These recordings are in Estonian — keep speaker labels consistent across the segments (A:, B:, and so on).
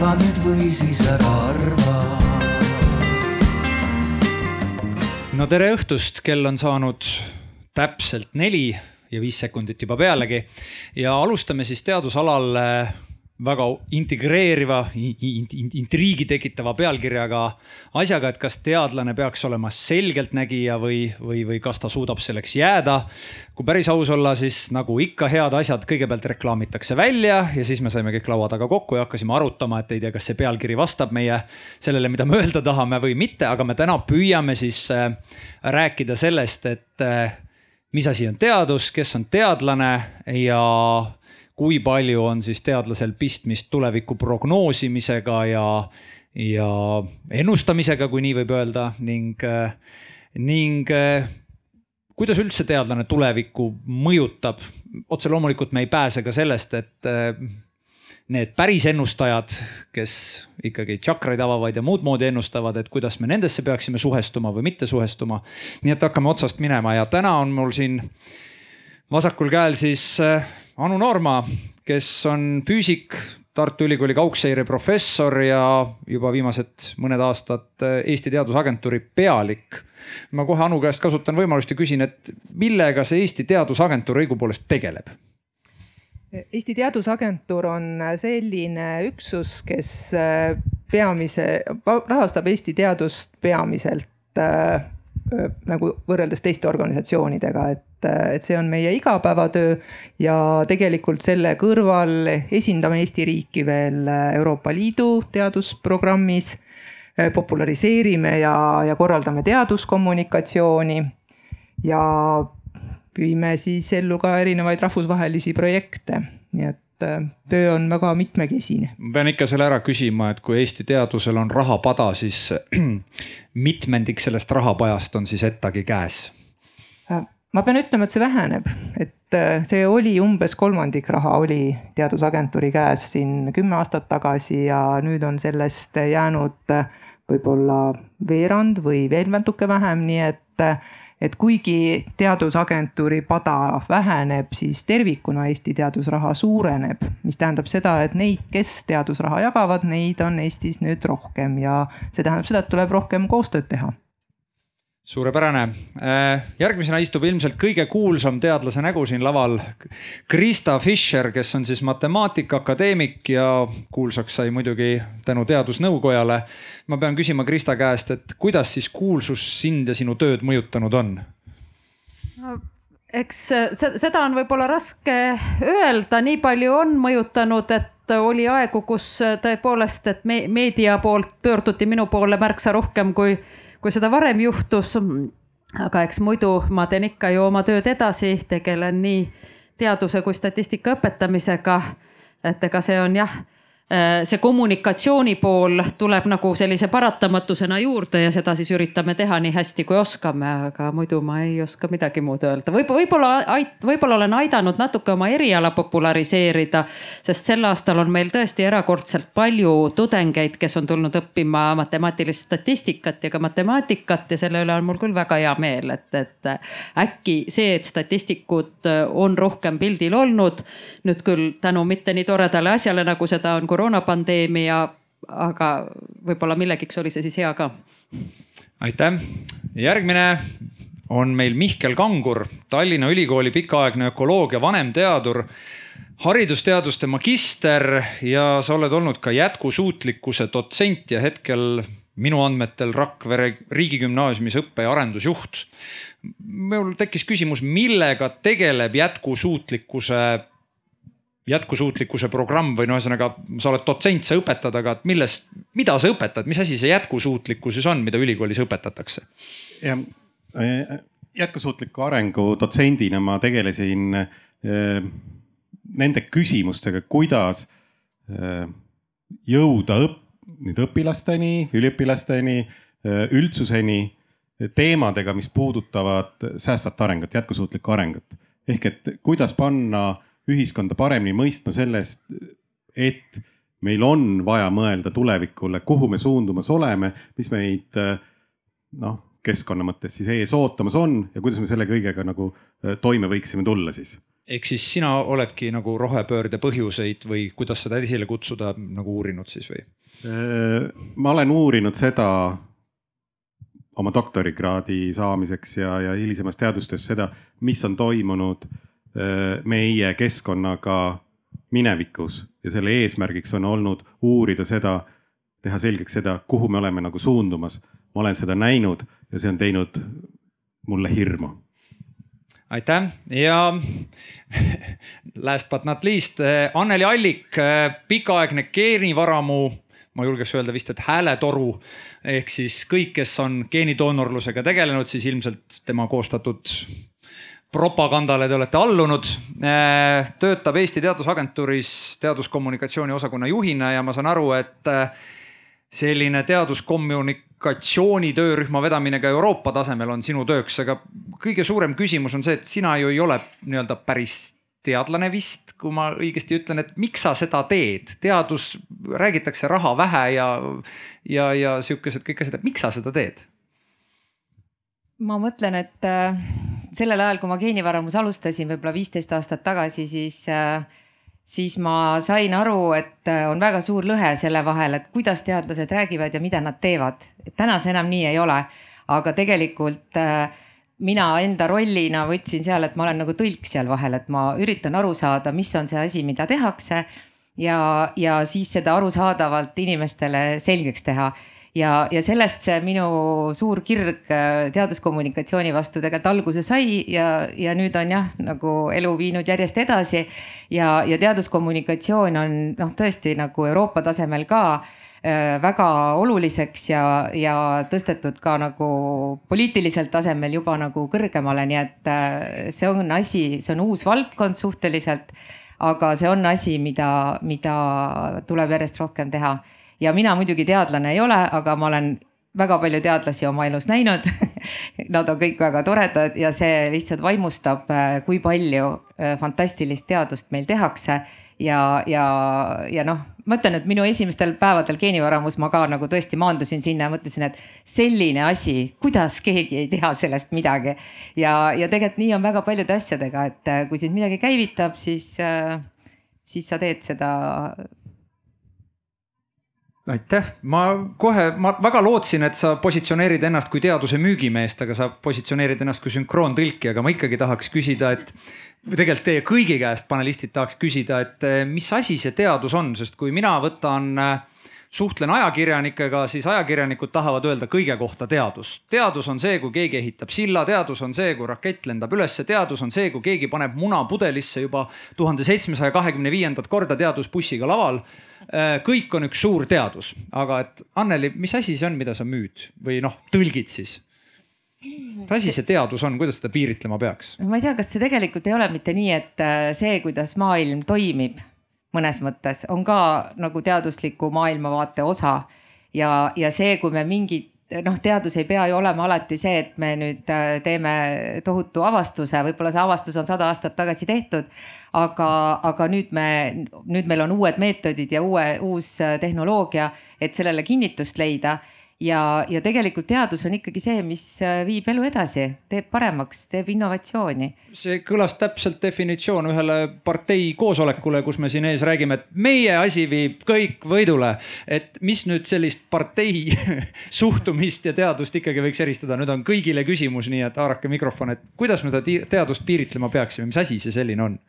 A: arva nüüd või siis ära arva.
B: no tere õhtust, kell on saanud täpselt neli ja viis sekundit juba pealegi ja alustame siis teadusalal väga integreeriva in,, in, intriigi tekitava pealkirjaga asjaga, et kas teadlane peaks olema selgeltnägija või, või, või kas ta suudab selleks jääda. kui päris aus olla, siis nagu ikka head asjad kõigepealt reklaamitakse välja ja siis me saime kõik laua taga kokku ja hakkasime arutama, et ei tea, kas see pealkiri vastab meie sellele, mida me öelda tahame või mitte, aga me täna püüame siis äh, rääkida sellest, et äh, mis asi on teadus, kes on teadlane ja kui palju on siis teadlasel pistmist tuleviku prognoosimisega ja, ja ennustamisega, kui nii võib öelda ning, ning kuidas üldse teadlane tulevikku mõjutab. otse loomulikult me ei pääse ka sellest, et need päris ennustajad, kes ikkagi tšakraid avavad ja muud moodi ennustavad, et kuidas me nendesse peaksime suhestuma või mitte suhestuma. nii et hakkame otsast minema ja täna on mul siin vasakul käel siis Anu Noorma, kes on füüsik, Tartu Ülikooli kaugseire professor ja juba viimased mõned aastad Eesti Teadusagentuuri pealik. ma kohe Anu käest kasutan võimalust ja küsin, et millega see Eesti Teadusagentuur õigupoolest tegeleb?
C: Eesti Teadusagentuur on selline üksus, kes peamise, rahastab Eesti teadust peamiselt nagu võrreldes teiste organisatsioonidega, et, et see on meie igapäevatöö. ja tegelikult selle kõrval esindame Eesti riiki veel Euroopa Liidu teadusprogrammis. populariseerime ja, ja korraldame teaduskommunikatsiooni. ja viime siis ellu ka erinevaid rahvusvahelisi projekte, nii et et äh, töö on väga mitmekesine.
B: ma pean ikka selle ära küsima, et kui Eesti teadusel on rahapada, siis mitmendik sellest rahapajast on siis ETAG-i käes?
C: Äh, ma pean ütlema, et see väheneb, et äh, see oli umbes kolmandik raha oli Teadusagentuuri käes siin kümme aastat tagasi ja nüüd on sellest jäänud võib-olla veerand või veel natuke vähem, nii et et kuigi teadusagentuuri pada väheneb, siis tervikuna Eesti teadusraha suureneb, mis tähendab seda, et neid, kes teadusraha jagavad, neid on Eestis nüüd rohkem ja see tähendab seda, et tuleb rohkem koostööd teha
B: suurepärane, äh, järgmisena istub ilmselt kõige kuulsam teadlase nägu siin laval. Krista Fischer, kes on siis matemaatika akadeemik ja kuulsaks sai muidugi tänu teadusnõukojale. ma pean küsima Krista käest, et kuidas siis kuulsus sind ja sinu tööd mõjutanud on
D: no,? eks seda on võib-olla raske öelda, nii palju on mõjutanud, et oli aegu, kus tõepoolest, et meedia poolt pöörduti minu poole märksa rohkem kui kui seda varem juhtus. aga eks muidu ma teen ikka ju oma tööd edasi, tegelen nii teaduse kui statistika õpetamisega. et ega see on jah see kommunikatsiooni pool tuleb nagu sellise paratamatusena juurde ja seda siis üritame teha nii hästi, kui oskame, aga muidu ma ei oska midagi muud öelda võib. võib-olla, võib-olla olen aidanud natuke oma eriala populariseerida, sest sel aastal on meil tõesti erakordselt palju tudengeid, kes on tulnud õppima matemaatilist statistikat ja ka matemaatikat ja selle üle on mul küll väga hea meel, et, et äkki see, et statistikud on rohkem pildil olnud nüüd küll tänu mitte nii toredale asjale, nagu seda on koroonapandeemia, aga võib-olla millegiks oli see siis hea ka.
B: aitäh, järgmine on meil Mihkel Kangur, Tallinna Ülikooli pikaaegne ökoloogia vanemteadur haridusteaduste magister ja sa oled olnud ka jätkusuutlikkuse dotsent ja hetkel minu andmetel Rakvere riigigümnaasiumis õppe- ja arendusjuht. mul tekkis küsimus, millega tegeleb jätkusuutlikkuse jätkusuutlikkuse programm või no ühesõnaga, sa oled dotsent, sa õpetad, aga millest, mida sa õpetad, mis asi see jätkusuutlikkus siis on, mida ülikoolis õpetatakse?
E: jah, äh, jätkusuutliku arengu dotsendina ma tegelesin äh, nende küsimustega, kuidas äh, jõuda õpp, nüüd õpilasteni, üliõpilasteni, üldsuseni teemadega, mis puudutavad säästvat arengut, jätkusuutlikku arengut. ehk et kuidas panna ühiskonda paremini mõistma sellest, et meil on vaja mõelda tulevikule, kuhu me suundumas oleme, mis meid noh, keskkonna mõttes siis ees ootamas on ja kuidas me selle kõigega nagu toime võiksime tulla siis
B: ehk siis sina oledki nagu rohepöörde põhjuseid või kuidas seda esile kutsuda nagu uurinud siis või?
E: ma olen uurinud seda oma doktorikraadi saamiseks ja, ja hilisemas teadustöös seda, mis on toimunud meie keskkonnaga minevikus. Ja selle eesmärgiks on olnud uurida seda, teha selgeks seda, kuhu me oleme nagu suundumas. ma olen seda näinud ja see on teinud mulle hirmu.
B: Aitäh! Ja last but not least Anneli Allik, pikaaegne geenivaramu, ma julgeks öelda vist, et hääletoru ehk siis kõik, kes on geenidoonorlusega tegelenud, siis ilmselt tema koostatud propagandale te olete allunud. töötab Eesti Teadusagentuuris teaduskommunikatsiooni osakonna juhina ja ma saan aru, et selline teaduskommunikatsiooni töörühma vedamine ka Euroopa tasemel on sinu tööks, aga kõige suurem küsimus on see, et sina ju ei ole nii-öelda päris teadlane vist, kui ma õigesti ütlen, et miks sa seda teed, teadus, räägitakse raha vähe ja, ja, ja sihukesed kõik asjad, et miks sa seda teed?
F: ma mõtlen, et äh, sellel ajal, kui ma geenivaramus alustasin, võib-olla viisteist aastat tagasi, siis äh, siis ma sain aru, et äh, on väga suur lõhe selle vahel, et kuidas teadlased räägivad ja mida nad teevad. täna see enam nii ei ole, aga tegelikult äh, mina enda rollina võtsin seal, et ma olen nagu tõlk seal vahel, et ma üritan aru saada, mis on see asi, mida tehakse. Ja, ja siis seda arusaadavalt inimestele selgeks teha ja, ja sellest see minu suur kirg äh, teaduskommunikatsiooni vastu tegelikult alguse sai ja, ja nüüd on jah, nagu elu viinud järjest edasi. ja, ja teaduskommunikatsioon on noh, tõesti nagu Euroopa tasemel ka äh, väga oluliseks ja, ja tõstetud ka nagu poliitiliselt tasemel juba nagu kõrgemale, nii et äh, see on asi, see on uus valdkond suhteliselt. aga see on asi, mida, mida tuleb järjest rohkem teha ja mina muidugi teadlane ei ole, aga ma olen väga palju teadlasi oma elus näinud Nad on kõik väga toredad ja see lihtsalt vaimustab, äh, kui palju äh, fantastilist teadust meil tehakse. ja, ja, ja noh, ma ütlen, et minu esimestel päevadel geenivaramus ma ka nagu tõesti maandusin sinna ja mõtlesin, et selline asi, kuidas keegi ei tea sellest midagi. ja, ja tegelikult nii on väga paljude asjadega, et äh, kui sind midagi käivitab, siis, siis sa teed seda
B: aitäh, ma kohe, ma väga lootsin, et sa positsioneerid ennast kui teaduse müügimeest, aga sa positsioneerid ennast kui sünkroontõlki, aga ma ikkagi tahaks küsida, et. tegelikult teie kõigi käest, panelistid, tahaks küsida, et eh, mis asi see teadus on, sest kui mina võtan äh, suhtlen ajakirjanikega, siis ajakirjanikud tahavad öelda kõige kohta teadus. teadus on see, kui keegi ehitab silla, teadus on see, kui rakett lendab ülesse, teadus on see, kui keegi paneb muna pudelisse juba tuhande seitsmesaja kahekümne viiendat korda teadusbussiga laval. Äh, kõik on üks suur teadus, aga et Anneli, mis asi see on, mida sa müüd või noh, tõlgid siis? mis asi see teadus on, kuidas seda piiritlema peaks?
F: ma ei tea, kas see tegelikult ei ole mitte nii, et äh, see, kuidas maailm toimib mõnes mõttes on ka nagu teadusliku maailmavaate osa. ja, ja see, kui me mingit noh, teadus ei pea ju olema alati see, et me nüüd äh, teeme tohutu avastuse, võib-olla see avastus on sada aastat tagasi tehtud. aga, aga nüüd me, nüüd meil on uued meetodid ja uue, uus äh, tehnoloogia, et sellele kinnitust leida ja, ja tegelikult teadus on ikkagi see, mis äh, viib elu edasi, teeb paremaks, teeb innovatsiooni.
B: see kõlas täpselt definitsioon ühele partei koosolekule, kus me siin ees räägime, et meie asi viib kõik võidule. et mis nüüd sellist partei suhtumist ja teadust ikkagi võiks eristada, nüüd on kõigile küsimus, nii et haarake mikrofon, et kuidas me seda teadust piiritlema peaksime, mis asi see selline on?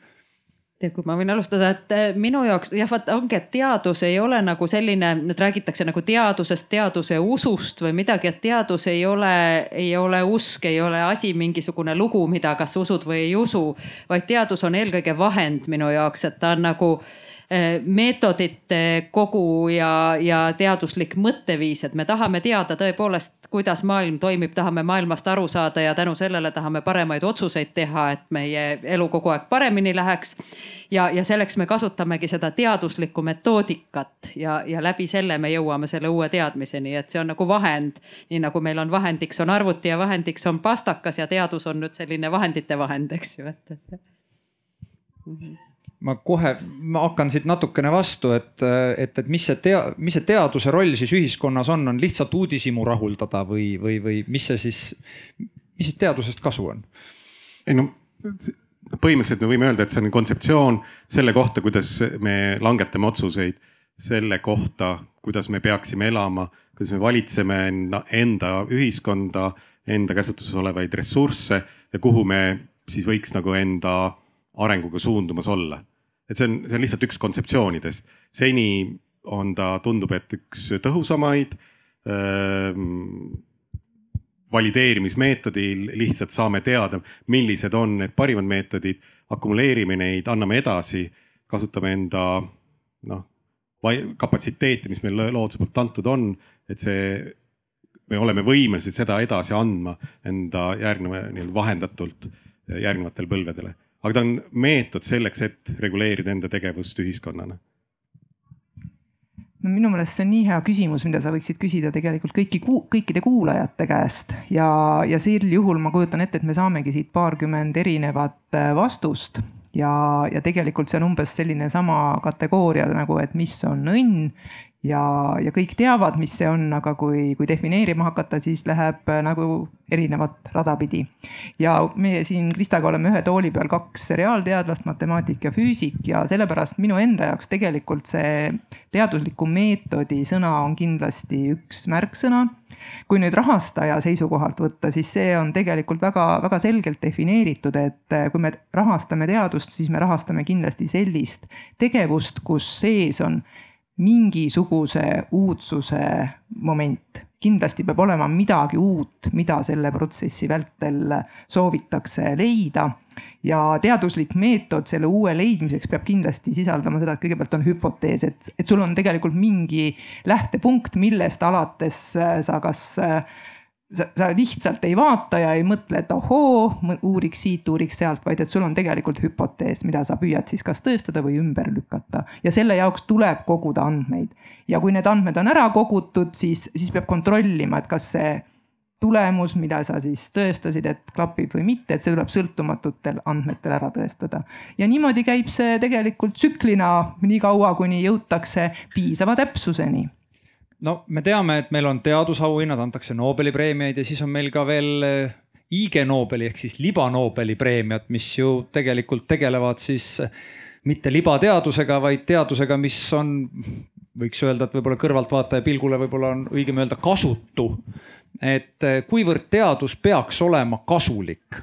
D: Tead, kui ma võin alustada, et eh, minu jaoks jah, vaata ongi, et teadus ei ole nagu selline, et räägitakse nagu teadusest, teaduse usust või midagi, et teadus ei ole, ei ole usk, ei ole asi, mingisugune lugu, mida kas usud või ei usu. vaid teadus on eelkõige vahend minu jaoks, et ta on nagu meetodite kogu ja, ja teaduslik mõtteviis, et me tahame teada tõepoolest, kuidas maailm toimib, tahame maailmast aru saada ja tänu sellele tahame paremaid otsuseid teha, et meie elu kogu aeg paremini läheks. ja, ja selleks me kasutamegi seda teaduslikku metoodikat ja, ja läbi selle me jõuame selle uue teadmiseni, et see on nagu vahend. nii nagu meil on vahendiks on arvuti ja vahendiks on pastakas ja teadus on nüüd selline vahendite vahend, eks ju, et, et.
B: Mm -hmm ma kohe, ma hakkan siit natukene vastu, et, et, et mis see tea-, mis see teaduse roll siis ühiskonnas on, on lihtsalt uudishimu rahuldada või, või, või mis see siis, mis siis teadusest kasu on?
E: ei no põhimõtteliselt me võime öelda, et see on kontseptsioon selle kohta, kuidas me langetame otsuseid, selle kohta, kuidas me peaksime elama, kuidas me valitseme enda, ühiskonda, enda käsutuses olevaid ressursse ja kuhu me siis võiks nagu enda arenguga suundumas olla. Et see on, see on lihtsalt üks kontseptsioonidest. seni on ta, tundub, et üks tõhusamaid ähm, valideerimismeetodil lihtsalt saame teada, millised on need parimad meetodid, akumuleerime neid, anname edasi, kasutame enda noh, kapatsiteeti, mis meil looduse poolt antud on, et see, me oleme võimelised seda edasi andma enda järgneva nii-öelda vahendatult järgnevatele põlvedele. Aga ta on meetod selleks, et reguleerida enda tegevust ühiskonnana
C: no minu meelest see on nii hea küsimus, mida sa võiksid küsida tegelikult kõiki, kõikide kuulajate käest ja, ja sel juhul ma kujutan ette, et me saamegi siit paarkümmend erinevat äh, vastust. ja, ja tegelikult see on umbes selline sama kategooria nagu, et mis on õnn ja, ja kõik teavad, mis see on, aga kui, kui defineerima hakata, siis läheb äh, nagu erinevat rada pidi. ja meie siin Kristaga oleme ühe tooli peal kaks reaalteadlast, matemaatik ja füüsik ja sellepärast minu enda jaoks tegelikult see teadusliku meetodi sõna on kindlasti üks märksõna kui nüüd rahastaja seisukohalt võtta, siis see on tegelikult väga-väga selgelt defineeritud, et äh, kui me rahastame teadust, siis me rahastame kindlasti sellist tegevust, kus sees on mingisuguse uudsuse moment. kindlasti peab olema midagi uut, mida selle protsessi vältel soovitakse leida. ja teaduslik meetod selle uue leidmiseks peab kindlasti sisaldama seda, et kõigepealt on hüpotees, et, et sul on tegelikult mingi lähtepunkt, millest alates sa kas sa, sa lihtsalt ei vaata ja ei mõtle, et ohoo, uuriks siit, uuriks sealt, vaid et sul on tegelikult hüpotees, mida sa püüad siis kas tõestada või ümber lükata. ja selle jaoks tuleb koguda andmeid. ja kui need andmed on ära kogutud, siis, siis peab kontrollima, et kas see tulemus, mida sa siis tõestasid, et klapib või mitte, et see tuleb sõltumatutel andmetel ära tõestada. ja niimoodi käib see tegelikult tsüklina nii kaua, kuni jõutakse piisava täpsuseni
B: no me teame, et meil on teadusauhinnad, antakse Nobeli preemiaid ja siis on meil ka veel eh, IG Nobeli ehk siis liba-Nobeli preemiad, mis ju tegelikult tegelevad siis eh, mitte libateadusega, vaid teadusega, mis on, võiks öelda, et võib-olla kõrvaltvaataja pilgule võib-olla on õigem öelda kasutu. et eh, kuivõrd teadus peaks olema kasulik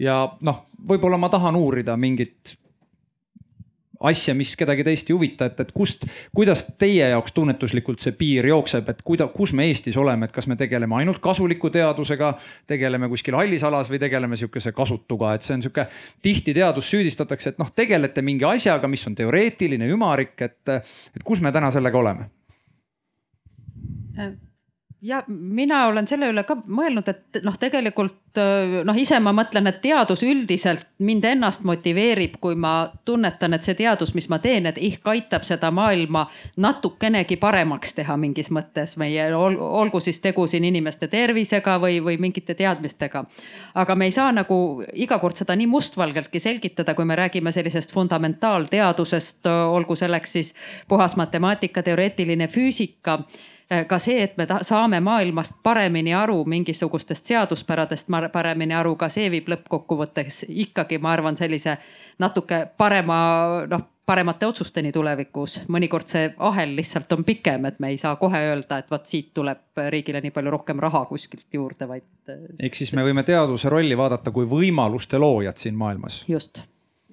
B: ja noh, võib-olla ma tahan uurida mingit asja, mis kedagi teist ei huvita, et, et kust, kuidas teie jaoks tunnetuslikult see piir jookseb, et kuida-, kus me Eestis oleme, et kas me tegeleme ainult kasuliku teadusega, tegeleme kuskil hallis alas või tegeleme sihukese kasutuga, et see on sihuke, tihti teadust süüdistatakse, et noh, tegelete mingi asjaga, mis on teoreetiline, ümarik, et, et kus me täna sellega oleme?
D: Ja mina olen selle üle ka mõelnud, et noh, tegelikult noh, ise ma mõtlen, et teadus üldiselt mind ennast motiveerib, kui ma tunnetan, et see teadus, mis ma teen, et ihk aitab seda maailma natukenegi paremaks teha mingis mõttes meie ol, olgu siis tegu siin inimeste tervisega või, või mingite teadmistega. aga me ei saa nagu iga kord seda nii mustvalgeltki selgitada, kui me räägime sellisest fundamentaalteadusest, olgu selleks siis puhas matemaatika, teoreetiline füüsika ka see, et me saame maailmast paremini aru, mingisugustest seaduspäradest paremini aru, ka see viib lõppkokkuvõtteks ikkagi, ma arvan, sellise natuke parema, noh paremate otsusteni tulevikus. mõnikord see ahel lihtsalt on pikem, et me ei saa kohe öelda, et vot siit tuleb riigile nii palju rohkem raha kuskilt juurde, vaid.
B: Äh, ehk siis me võime teaduse rolli vaadata kui võimaluste loojat siin maailmas.
D: just.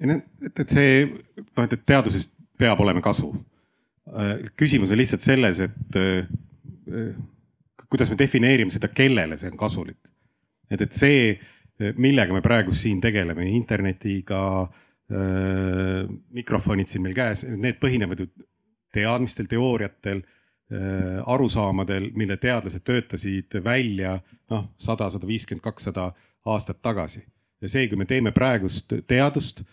E: et, et see, noh, et teadusest peab olema kasu küsimus on lihtsalt selles, et äh, äh, kuidas me defineerime seda, kellele see on kasulik. et, et see, millega me praegu siin tegeleme, internetiga, mikrofonid siin meil käes, need põhinevad ju teadmistel, teooriatel, arusaamadel, mille teadlased töötasid välja noh, sada, sada viiskümmend, kakssada aastat tagasi. ja see, kui me teeme praegust teadust,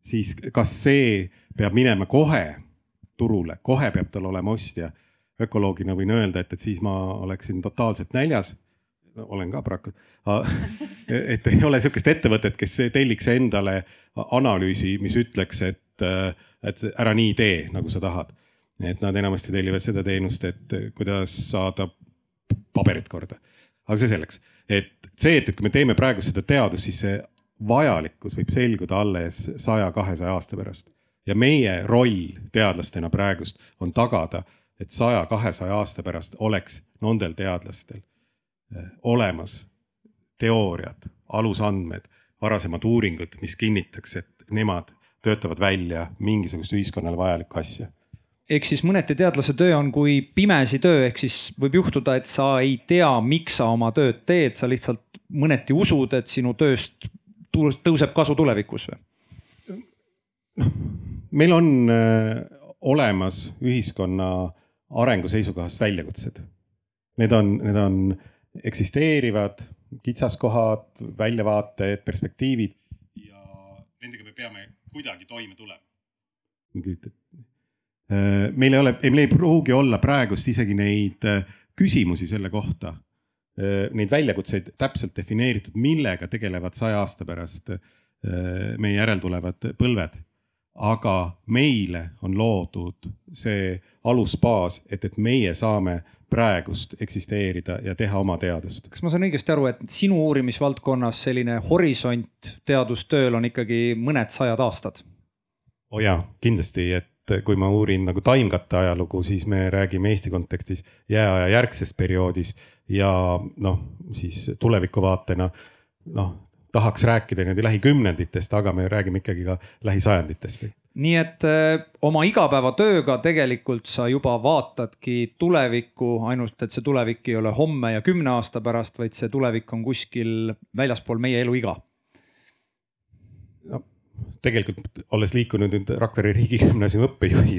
E: siis kas see peab minema kohe turule, kohe peab tal olema ostja. ökoloogina võin öelda, et, et siis ma oleksin totaalselt näljas. olen ka paraku. et ei ole sihukest ettevõtet, kes telliks endale analüüsi, mis ütleks, et, et ära nii tee, nagu sa tahad. et nad enamasti tellivad seda teenust, et kuidas saada paberit korda. aga see selleks, et see, et, et kui me teeme praegu seda teadust, siis see vajalikkus võib selguda alles saja, kahesaja aasta pärast. Ja meie roll teadlastena praegust on tagada, et saja, kahesaja aasta pärast oleks nendel teadlastel eh, olemas teooriad, alusandmed, varasemad uuringud, mis kinnitaks, et nemad töötavad välja mingisugust ühiskonnale vajalikku asja
B: ehk siis mõneti teadlase töö on kui pimesi töö, ehk siis võib juhtuda, et sa ei tea, miks sa oma tööd teed, sa lihtsalt mõneti usud, et sinu tööst tõuseb kasu tulevikus või?
E: noh, meil on äh, olemas ühiskonna arengu seisukohast väljakutsed. Need on, need on eksisteerivad kitsaskohad, väljavaated, perspektiivid ja nendega me peame kuidagi toime tulema. Äh, meil ei ole, meil ei pruugi olla praegust isegi neid äh, küsimusi selle kohta, neid väljakutseid täpselt defineeritud, millega tegelevad saja aasta pärast meie järeltulevad põlved. Aga meile on loodud see alusbaas, et, et meie saame praegust eksisteerida ja teha oma teadust.
B: kas ma saan õigesti aru, et sinu uurimisvaldkonnas selline horisont teadustööl on ikkagi mõned sajad aastad?
E: oo oh jaa, kindlasti, et kui ma uurin nagu taimkatte ajalugu, siis me räägime Eesti kontekstis jääaja järgsest perioodist ja noh, siis tulevikuvaatena noh, tahaks rääkida niimoodi lähikümnenditest, aga me räägime ikkagi ka lähisajanditest.
B: nii et äh, oma igapäevatööga tegelikult sa juba vaatadki tulevikku, ainult et see tulevik ei ole homme ja kümne aasta pärast, vaid see tulevik on kuskil väljaspool meie eluiga
E: no tegelikult olles liikunud nüüd Rakvere Riigigümnaasiumi õppejuhi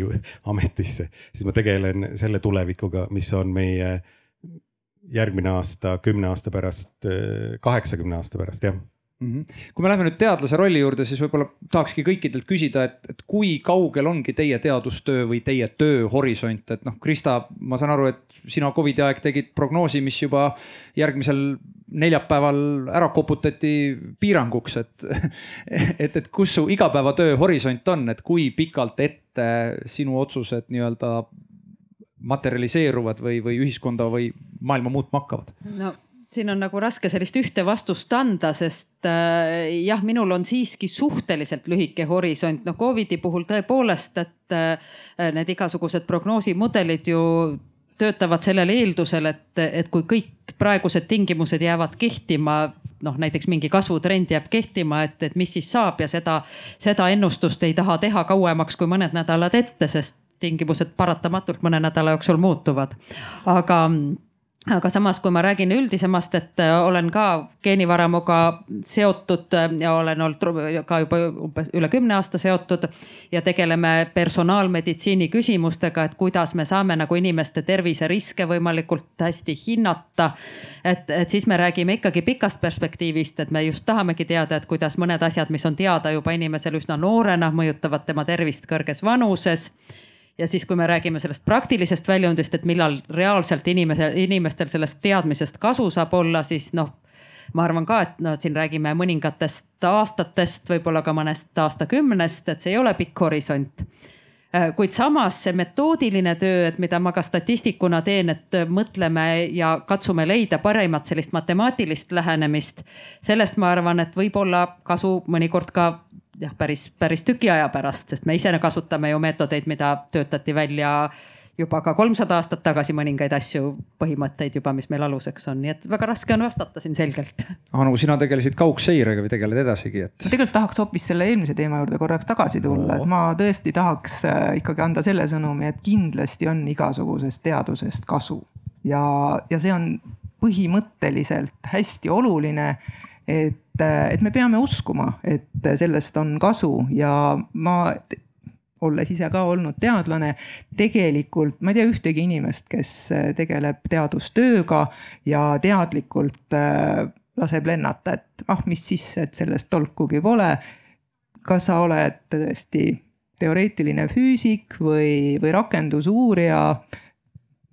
E: ametisse, siis ma tegelen selle tulevikuga, mis on meie järgmine aasta, kümne aasta pärast, kaheksakümne aasta pärast, jah.
B: Kui me läheme nüüd teadlase rolli juurde, siis võib-olla tahakski kõikidelt küsida, et, et kui kaugel ongi teie teadustöö või teie tööhorisont, et noh, Krista, ma saan aru, et sina Covidi aeg tegid prognoosi, mis juba järgmisel neljapäeval ära koputati piiranguks, et, et, et kus su igapäevatöö horisont on, et kui pikalt ette sinu otsused nii-öelda materialiseeruvad või, või ühiskonda või maailma muutma hakkavad?
D: no siin on nagu raske sellist ühte vastust anda, sest äh, jah, minul on siiski suhteliselt lühike horisont, noh Covidi puhul tõepoolest, et äh, need igasugused prognoosimudelid ju töötavad sellel eeldusel, et, et kui kõik praegused tingimused jäävad kehtima, noh näiteks mingi kasvutrend jääb kehtima, et, et mis siis saab ja seda, seda ennustust ei taha teha kauemaks kui mõned nädalad ette, sest tingimused paratamatult mõne nädala jooksul muutuvad. aga aga samas, kui ma räägin üldisemast, et äh, olen ka geenivaramuga seotud äh, ja olen olnud ka juba umbes üle kümne aasta seotud ja tegeleme personaalmeditsiini küsimustega, et kuidas me saame nagu inimeste terviseriske võimalikult hästi hinnata. et, et siis me räägime ikkagi pikast perspektiivist, et me just tahamegi teada, et kuidas mõned asjad, mis on teada juba inimesel üsna noorena, mõjutavad tema tervist kõrges vanuses ja siis, kui me räägime sellest praktilisest väljundist, et millal reaalselt inimese, inimestel sellest teadmisest kasu saab olla, siis noh ma arvan ka, et no siin räägime mõningatest aastatest, võib-olla ka mõnest aastakümnest, et see ei ole pikk horisont äh, kuid samas see metoodiline töö, et mida ma ka statistikuna teen, et mõtleme ja katsume leida parimat sellist matemaatilist lähenemist. sellest ma arvan, et võib olla kasu mõnikord ka jah, päris, päris tüki aja pärast, sest me ise kasutame ju meetodeid, mida töötati välja juba ka kolmsada aastat tagasi mõningaid asju, põhimõtteid juba, mis meil aluseks on, nii et väga raske on vastata siin selgelt.
B: Anu, sina tegelesid kaugseirega või tegeled edasigi, et?
C: ma tegelikult tahaks hoopis selle eelmise teema juurde korraks tagasi tulla, et ma tõesti tahaks äh, ikkagi anda selle sõnumi, et kindlasti on igasugusest teadusest kasu ja, ja see on põhimõtteliselt hästi oluline et, et me peame uskuma, et sellest on kasu ja ma olles ise ka olnud teadlane, tegelikult ma ei tea ühtegi inimest, kes tegeleb teadustööga ja teadlikult äh, laseb lennata, et ah, mis siis, et sellest tolkugi pole. kas sa oled tõesti teoreetiline füüsik või, või rakendusuurija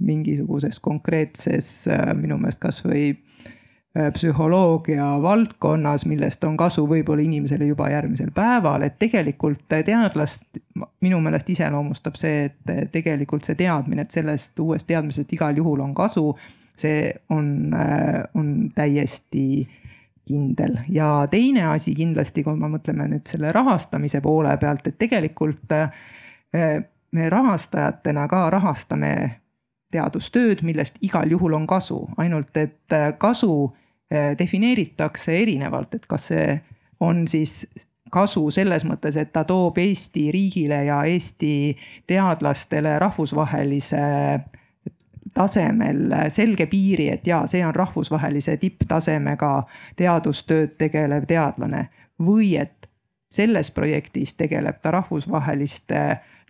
C: mingisuguses konkreetses äh, minu meelest kasvõi psühholoogia valdkonnas, millest on kasu võib-olla inimesele juba järgmisel päeval, et tegelikult teadlast minu meelest iseloomustab see, et tegelikult see teadmine, et sellest uuest teadmisest igal juhul on kasu, see on, äh, on täiesti kindel. Ja teine asi kindlasti, kui me mõtleme nüüd selle rahastamise poole pealt, et tegelikult me rahastajatena ka rahastame teadustööd, millest igal juhul on kasu, ainult et kasu defineeritakse erinevalt, et kas see on siis kasu selles mõttes, et ta toob Eesti riigile ja Eesti teadlastele rahvusvahelise tasemel selge piiri, et jaa, see on rahvusvahelise tipptasemega teadustööd tegelev teadlane. või et selles projektis tegeleb ta rahvusvaheliste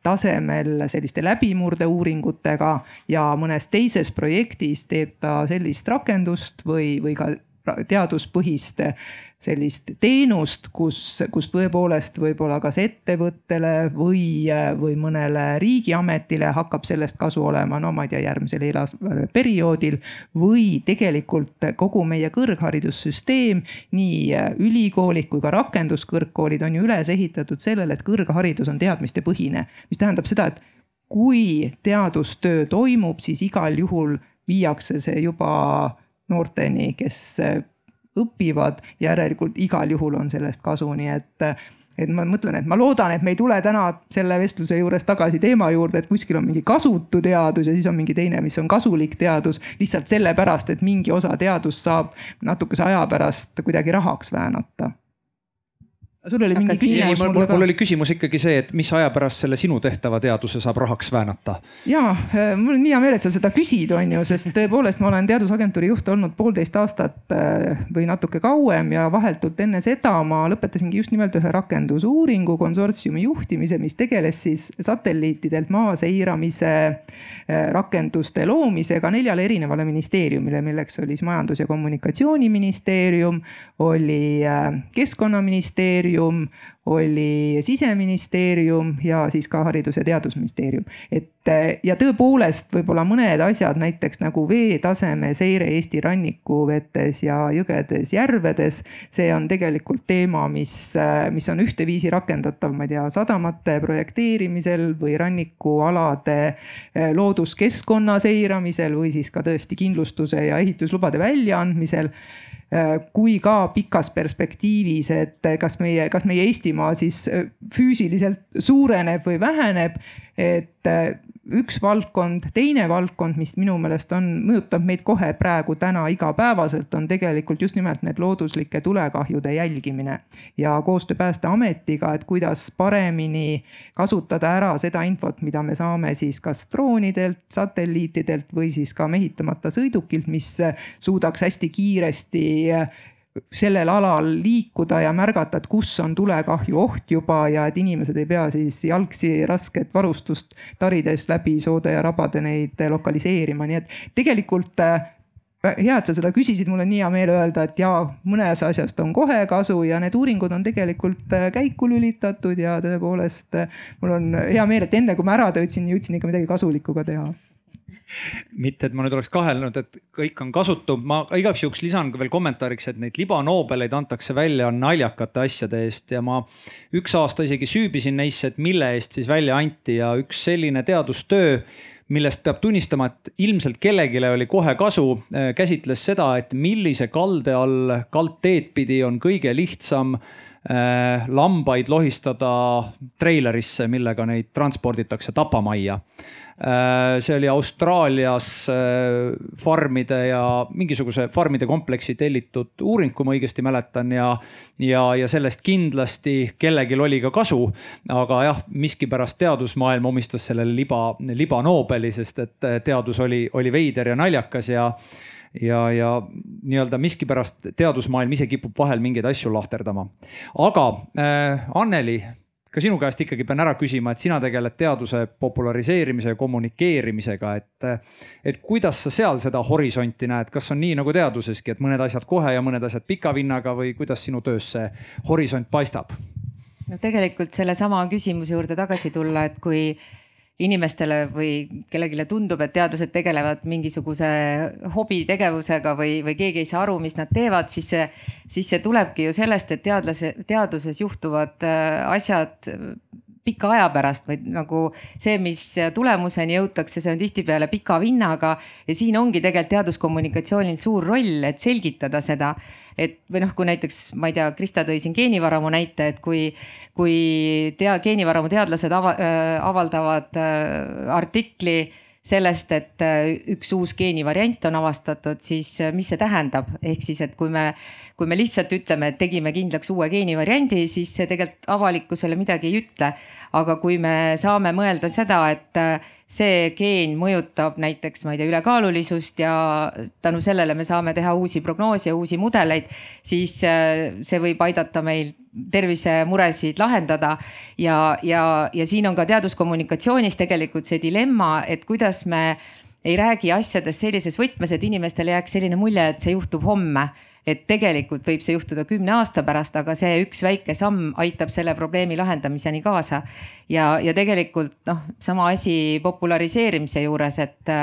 C: tasemel selliste läbimurdeuuringutega ja mõnes teises projektis teeb ta sellist rakendust või, või ka teaduspõhist sellist teenust, kus, kus tõepoolest võib-olla kas ettevõttele või, või mõnele riigiametile hakkab sellest kasu olema, no ma ei tea, järgmisel eelarveperioodil. või tegelikult kogu meie kõrgharidussüsteem, nii ülikoolid kui ka rakenduskõrgkoolid on ju üles ehitatud sellele, et kõrgharidus on teadmistepõhine. mis tähendab seda, et kui teadustöö toimub, siis igal juhul viiakse see juba noorteni, kes õpivad, järelikult igal juhul on sellest kasu, nii et et ma mõtlen, et ma loodan, et me ei tule täna selle vestluse juures tagasi teema juurde, et kuskil on mingi kasutu teadus ja siis on mingi teine, mis on kasulik teadus. lihtsalt sellepärast, et mingi osa teadust saab natukese aja pärast kuidagi rahaks väänata sul oli mingi küsimus
B: mul, mul, mul oli küsimus ikkagi see, et mis aja pärast selle sinu tehtava teaduse saab rahaks väänata?
C: ja, äh, mul on hea meel, et sa seda küsid, on ju, sest tõepoolest ma olen teadusagentuuri juht olnud poolteist aastat äh, või natuke kauem ja vahetult enne seda ma lõpetasingi just nimelt ühe rakendusuuringu konsortsiumi juhtimise, mis tegeles siis satelliitidelt maa seiramise äh, rakenduste loomisega neljale erinevale ministeeriumile, milleks oli siis Majandus- ja Kommunikatsiooniministeerium, oli Keskkonnaministeerium ministeerium, oli siseministeerium ja siis ka haridus- ja teadusministeerium. et ja tõepoolest võib-olla mõned asjad, näiteks nagu veetaseme seire Eesti rannikuvetes ja jõgedes, järvedes. see on tegelikult teema, mis, mis on ühteviisi rakendatav, ma ei tea, sadamate projekteerimisel või rannikualade looduskeskkonna seiramisel või siis ka tõesti kindlustuse ja ehituslubade väljaandmisel kui ka pikas perspektiivis, et kas meie, kas meie Eestimaa siis äh, füüsiliselt suureneb või väheneb. et äh, üks valdkond, teine valdkond, mis minu meelest on, mõjutab meid kohe praegu täna igapäevaselt, on tegelikult just nimelt need looduslike tulekahjude jälgimine. ja koostöö Päästeametiga, et kuidas paremini kasutada ära seda infot, mida me saame siis kas droonidelt, satelliitidelt või siis ka mehitamata sõidukilt, mis suudaks hästi kiiresti sellel alal liikuda ja märgata, et kus on tulekahju oht juba ja et inimesed ei pea siis jalgsi rasket varustust tarides läbi soode ja rabade neid lokaliseerima, nii et tegelikult äh, hea, et sa seda küsisid, mul on nii hea meel öelda, et jaa, mõnes asjast on kohe kasu ja need uuringud on tegelikult äh, käiku lülitatud ja tõepoolest mul on hea meel, et enne kui ma ära töötasin, jõudsin ikka midagi kasulikku ka teha
B: mitte, et ma nüüd oleks kahelnud, et kõik on kasutu, ma igaks juhuks lisan veel kommentaariks, et neid libanobeleid antakse välja naljakate asjade eest ja ma üks aasta isegi süübisin neisse, et mille eest siis välja anti ja üks selline teadustöö millest peab tunnistama, et ilmselt kellelegi oli kohe kasu, käsitles seda, et millise kalde all kaldteed pidi on kõige lihtsam äh, lambaid lohistada treilerisse, millega neid transporditakse tapamajja Äh, see oli Austraalias äh, farmide ja mingisuguse farmide kompleksi tellitud uuring, kui ma õigesti mäletan ja, ja, ja sellest kindlasti kellelgi oli ka kasu. aga jah, miskipärast teadusmaailm omistas sellele liba, liba Nobeli, sest et äh, teadus oli, oli veider ja naljakas ja ja, ja nii-öelda miskipärast teadusmaailm ise kipub vahel mingeid asju lahterdama. aga äh, Anneli ka sinu käest ikkagi pean ära küsima, et sina tegeled teaduse populariseerimise ja kommunikeerimisega, et. et kuidas sa seal seda horisonti näed, kas on nii nagu teaduseski, et mõned asjad kohe ja mõned asjad pika vinnaga või kuidas sinu töös see horisont paistab?
F: no tegelikult sellesama küsimuse juurde tagasi tulla, et kui inimestele või kellelegi tundub, et teadlased tegelevad mingisuguse hobitegevusega või, või keegi ei saa aru, mis nad teevad, siis see, siis see tulebki ju sellest, et teadlase, teaduses juhtuvad äh, asjad pika aja pärast, vaid nagu see, mis tulemuseni jõutakse, see on tihtipeale pika vinnaga. ja siin ongi tegelikult teaduskommunikatsioonil suur roll, et selgitada seda et või noh, kui näiteks ma ei tea, Krista tõi siin geenivaramu näite, et kui, kui tea, geenivaramu teadlased ava, äh, avaldavad äh, artikli sellest, et äh, üks uus geenivariant on avastatud, siis äh, mis see tähendab, ehk siis, et kui me, kui me lihtsalt ütleme, et tegime kindlaks uue geenivariandi, siis see tegelikult avalikkusele midagi ei ütle. aga kui me saame mõelda seda, et äh, see geen mõjutab näiteks, ma ei tea, ülekaalulisust ja tänu sellele me saame teha uusi prognoose ja uusi mudeleid, siis see võib aidata meil tervisemuresid lahendada. ja, ja, ja siin on ka teaduskommunikatsioonis tegelikult see dilemma, et kuidas me ei räägi asjadest sellises võtmes, et inimestele jääks selline mulje, et see juhtub homme et tegelikult võib see juhtuda kümne aasta pärast, aga see üks väike samm aitab selle probleemi lahendamiseni kaasa. ja, ja tegelikult noh, sama asi populariseerimise juures, et,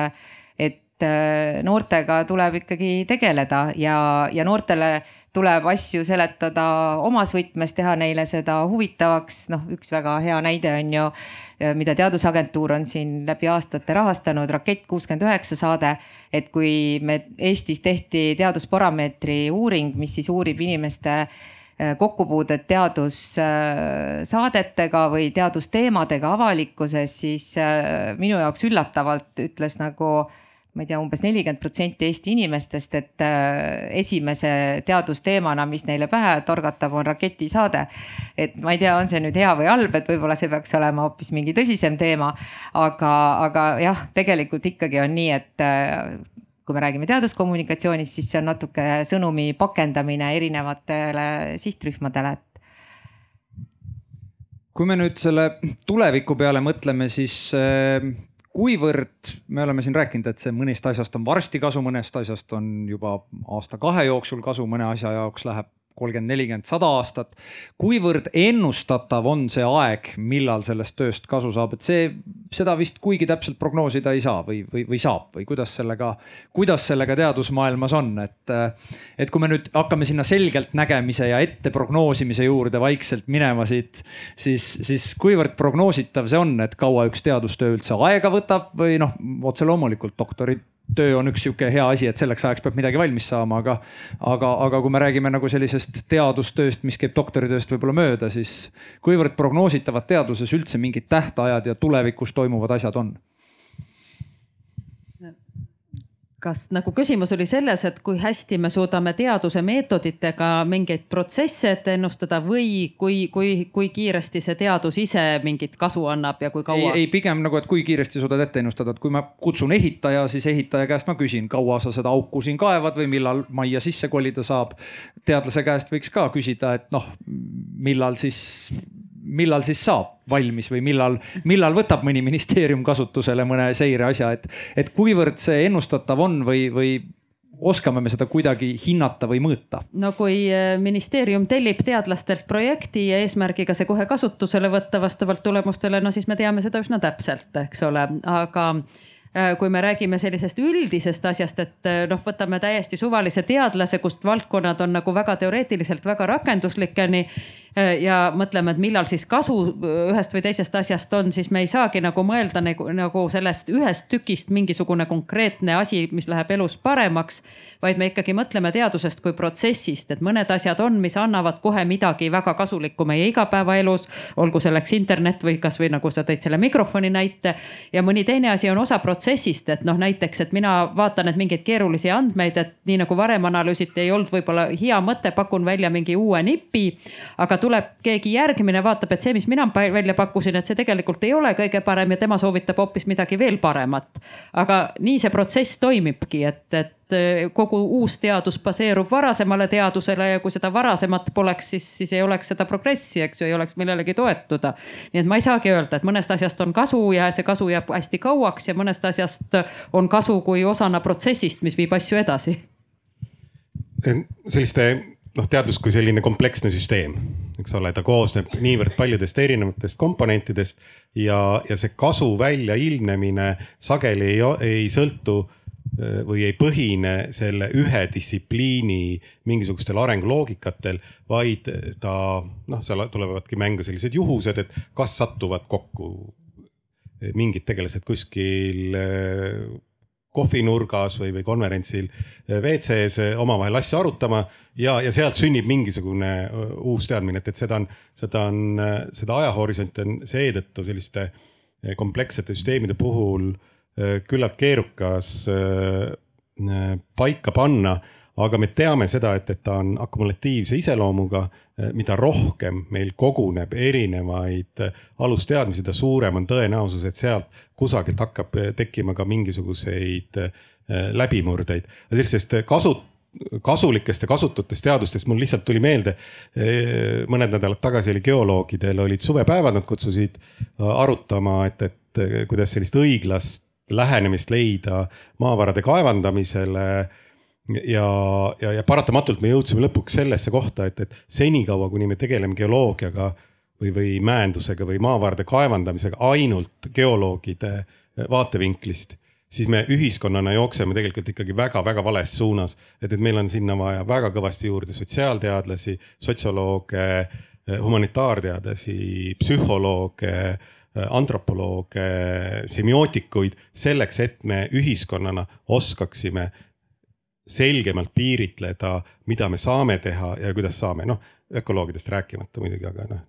F: et noortega tuleb ikkagi tegeleda ja, ja noortele tuleb asju seletada omas võtmes, teha neile seda huvitavaks, noh, üks väga hea näide on ju, mida Teadusagentuur on siin läbi aastate rahastanud, Rakett kuuskümmend üheksa saade. et kui me Eestis tehti teadusparameetri uuring, mis siis uurib inimeste äh, kokkupuudet teadussaadetega või teadusteemadega avalikkuses, siis äh, minu jaoks üllatavalt ütles nagu ma ei tea umbes, umbes nelikümmend protsenti Eesti inimestest, et äh, esimese teadusteemana, mis neile pähe torgatab, on raketisaade. et ma ei tea, on see nüüd hea või halb, et võib-olla see peaks olema hoopis mingi tõsisem teema. aga, aga jah, tegelikult ikkagi on nii, et äh, kui me räägime teaduskommunikatsioonist, siis see on natuke sõnumi pakendamine erinevatele sihtrühmadele, et
B: kui me nüüd selle tuleviku peale mõtleme, siis äh, kuivõrd me oleme siin rääkinud, et see mõnest asjast on varsti kasu, mõnest asjast on juba aasta-kahe jooksul kasu, mõne asja jaoks läheb kolmkümmend, nelikümmend, sada aastat. kuivõrd ennustatav on see aeg, millal sellest tööst kasu saab, et see, seda vist kuigi täpselt prognoosida ei saa või, või, või saab või kuidas sellega, kuidas sellega teadusmaailmas on, et. et kui me nüüd hakkame sinna selgelt nägemise ja ette prognoosimise juurde vaikselt minema siit, siis, siis kuivõrd prognoositav see on, et kaua üks teadustöö üldse aega võtab või noh, otse loomulikult doktorid töö on üks sihuke hea asi, et selleks ajaks peab midagi valmis saama, aga, aga, aga kui me räägime nagu sellisest teadustööst, mis käib doktoritööst võib-olla mööda, siis kuivõrd prognoositavad teaduses üldse mingid tähtajad ja tulevikus toimuvad asjad on?
D: Kas nagu küsimus oli selles, et kui hästi me suudame teaduse meetoditega mingeid protsesse ette ennustada või kui, kui, kui kiiresti see teadus ise mingit kasu annab ja kui kaua?
B: ei, pigem nagu, et kui kiiresti suudad ette ennustada, et kui ma kutsun ehitaja, siis ehitaja käest ma küsin, kaua sa seda auku siin kaevad või millal majja sisse kolida saab. teadlase käest võiks ka küsida, et noh, millal siis millal siis saab valmis või millal, millal võtab mõni ministeerium kasutusele mõne seireasja, et, et kuivõrd see ennustatav on või, või oskame me seda kuidagi hinnata või mõõta?
D: no kui eh, ministeerium tellib teadlastelt projekti ja eesmärgiga see kohe kasutusele võtta vastavalt tulemustele, no siis me teame seda üsna täpselt, eks ole, aga eh, kui me räägime sellisest üldisest asjast, et eh, noh, võtame täiesti suvalise teadlase, kust valdkonnad on nagu väga teoreetiliselt väga rakenduslikeni ja mõtleme, et millal siis kasu äh, ühest või teisest asjast on, siis me ei saagi nagu mõelda nagu, nagu sellest ühest tükist mingisugune konkreetne asi, mis läheb elus paremaks. vaid me ikkagi mõtleme teadusest kui protsessist, et mõned asjad on, mis annavad kohe midagi väga kasulikku meie igapäevaelus. olgu selleks internet või kasvõi nagu sa tõid selle mikrofoni näite. ja mõni teine asi on osa protsessist, et noh, näiteks, et mina vaatan, et mingeid keerulisi andmeid, et nii nagu varem analüüsiti, ei olnud võib-olla hea mõte, pakun välja mingi uue nipi, aga tuleb keegi järgmine, vaatab, et see, mis mina välja pakkusin, et see tegelikult ei ole kõige parem ja tema soovitab hoopis midagi veel paremat. aga nii see protsess toimibki, et, et eh, kogu uus teadus baseerub varasemale teadusele ja kui seda varasemat poleks, siis, siis ei oleks seda progressi, eks ju, ei oleks millelegi toetuda. nii et ma ei saagi öelda, et mõnest asjast on kasu ja see kasu jääb hästi kauaks ja mõnest asjast on kasu kui osana protsessist, mis viib asju edasi
E: selliste noh, teadus kui selline kompleksne süsteem, eks ole, ta koosneb niivõrd paljudest erinevatest komponentidest ja, ja see kasu väljailmnemine sageli ei, ei sõltu või ei põhine selle ühe distsipliini mingisugustel arenguloogikatel, vaid ta noh, seal tulevadki mängu sellised juhused, et kas satuvad kokku mingid tegelased kuskil kohvinurgas või, või konverentsil WC-s omavahel asju arutama ja, ja sealt sünnib mingisugune uus teadmine, et, et seda on, seda on, seda ajahorisonti on seetõttu selliste komplekssete süsteemide puhul küllalt keerukas paika panna aga me teame seda, et, et ta on akumulatiivse iseloomuga. mida rohkem meil koguneb erinevaid alusteadmisi, seda suurem on tõenäosus, et sealt kusagilt hakkab tekkima ka mingisuguseid läbimurdeid. sellistest kasu, kasulikest ja kasututest teadustest mul lihtsalt tuli meelde. mõned nädalad tagasi oli geoloogidel olid suvepäevad, nad kutsusid arutama, et, et kuidas sellist õiglast lähenemist leida maavarade kaevandamisele ja, ja, ja paratamatult me jõudsime lõpuks sellesse kohta, et, et senikaua, kuni me tegeleme geoloogiaga või, või mäendusega või maavarade kaevandamisega ainult geoloogide vaatevinklist, siis me ühiskonnana jookseme tegelikult ikkagi väga-väga vales suunas. et, et meil on sinna vaja väga kõvasti juurde sotsiaalteadlasi, sotsiolooge, humanitaarteadlasi, psühholooge antropolooge, semiootikuid selleks, et me ühiskonnana oskaksime selgemalt piiritleda, mida me saame teha ja kuidas saame, noh ökoloogidest rääkimata muidugi, aga noh.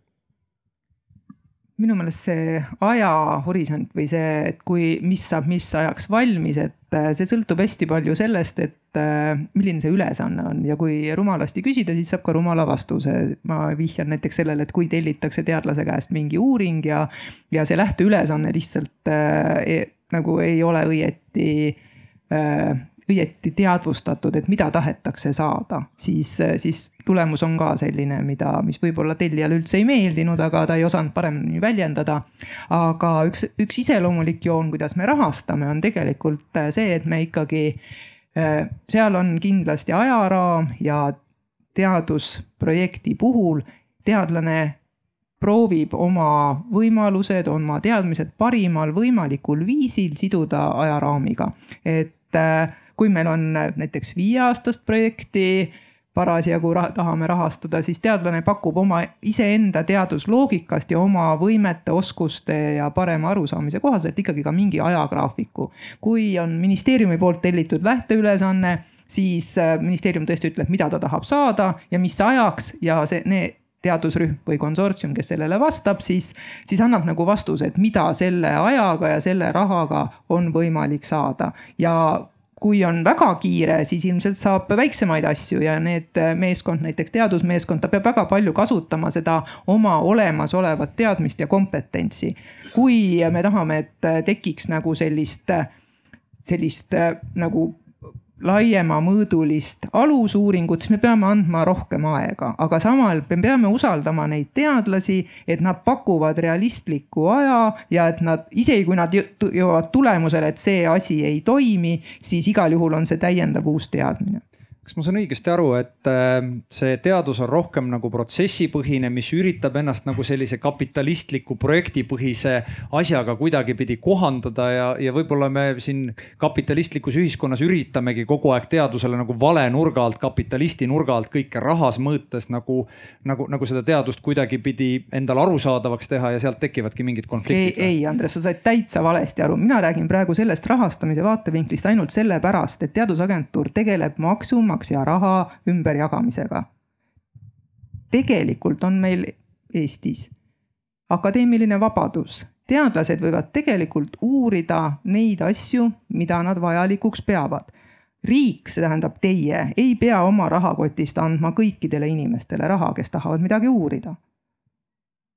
C: minu meelest see ajahorisont või see, et kui, mis saab mis ajaks valmis, et äh, see sõltub hästi palju sellest, et äh, milline see ülesanne on ja kui rumalasti küsida, siis saab ka rumala vastuse. ma vihjan näiteks sellele, et kui tellitakse teadlase käest mingi uuring ja, ja see lähteülesanne lihtsalt äh, nagu ei ole õieti äh, õieti teadvustatud, et mida tahetakse saada, siis, siis tulemus on ka selline, mida, mis võib-olla tellijale üldse ei meeldinud, aga ta ei osanud paremini väljendada. aga üks, üks iseloomulik joon, kuidas me rahastame, on tegelikult see, et me ikkagi, seal on kindlasti ajaraam ja teadusprojekti puhul teadlane proovib oma võimalused, oma teadmised parimal võimalikul viisil siduda ajaraamiga. et kui meil on näiteks viieaastast projekti parasjagu rah tahame rahastada, siis teadlane pakub oma iseenda teadusloogikast ja oma võimete, oskuste ja parema arusaamise kohaselt ikkagi ka mingi ajagraafiku. kui on ministeeriumi poolt tellitud lähteülesanne, siis äh, ministeerium tõesti ütleb, mida ta tahab saada ja mis ajaks ja see, need teadusrühm või konsortsium, kes sellele vastab, siis, siis annab nagu vastuse, et mida selle ajaga ja selle rahaga on võimalik saada. ja kui on väga kiire, siis ilmselt saab väiksemaid asju ja need äh, meeskond, näiteks teadusmeeskond, ta peab väga palju kasutama seda oma olemasolevat teadmist ja kompetentsi. kui me tahame, et äh, tekiks nagu sellist, äh, sellist nagu laiemamõõdulist alusuuringut, siis me peame andma rohkem aega, aga samal me peame usaldama neid teadlasi, et nad pakuvad realistliku aja ja et nad, isegi kui nad jõuavad tulemusele, et see asi ei toimi, siis igal juhul on see täiendav uus teadmine
B: kas ma saan õigesti aru, et äh, see teadus on rohkem nagu protsessipõhine, mis üritab ennast nagu sellise kapitalistliku projektipõhise asjaga kuidagipidi kohandada ja, ja võib-olla me siin kapitalistlikus ühiskonnas üritamegi kogu aeg teadusele nagu vale nurga alt, kapitalisti nurga alt kõike rahas mõõtes nagu, nagu, nagu seda teadust kuidagipidi endale arusaadavaks teha ja sealt tekivadki mingid konfliktid.
C: ei, ei, Andres, sa said täitsa valesti aru, mina räägin praegu sellest rahastamise vaatevinklist ainult sellepärast, et teadusagentuur tegeleb maksumaksja maksumaksja raha ümberjagamisega. tegelikult on meil Eestis akadeemiline vabadus, teadlased võivad tegelikult uurida neid asju, mida nad vajalikuks peavad. Riik, see tähendab teie, ei pea oma rahakotist andma kõikidele inimestele raha, kes tahavad midagi uurida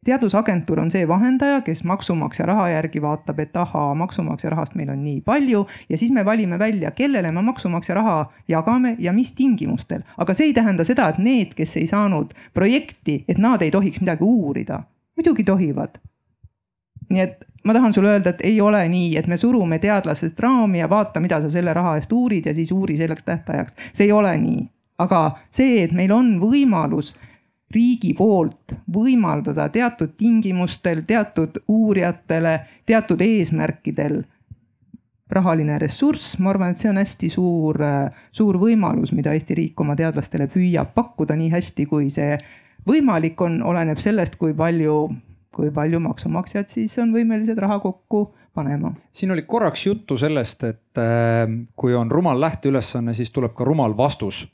C: teadusagentuur on see vahendaja, kes maksumaksja raha järgi vaatab, et ahaa, maksumaksja rahast meil on nii palju ja siis me valime välja, kellele me maksumaksja raha jagame ja mis tingimustel. aga see ei tähenda seda, et need, kes ei saanud projekti, et nad ei tohiks midagi uurida. muidugi tohivad. nii et ma tahan sulle öelda, et ei ole nii, et me surume teadlasest raami ja vaata, mida sa selle raha eest uurid ja siis uuri selleks tähtajaks. see ei ole nii, aga see, et meil on võimalus riigi poolt võimaldada teatud tingimustel, teatud uurijatele, teatud eesmärkidel rahaline ressurss, ma arvan, et see on hästi suur, suur võimalus, mida Eesti riik oma teadlastele püüab pakkuda nii hästi, kui see võimalik on, oleneb sellest, kui palju, kui palju maksumaksjad siis on võimelised raha kokku panema.
B: siin oli korraks juttu sellest, et äh, kui on rumal lähteülesanne, siis tuleb ka rumal vastus.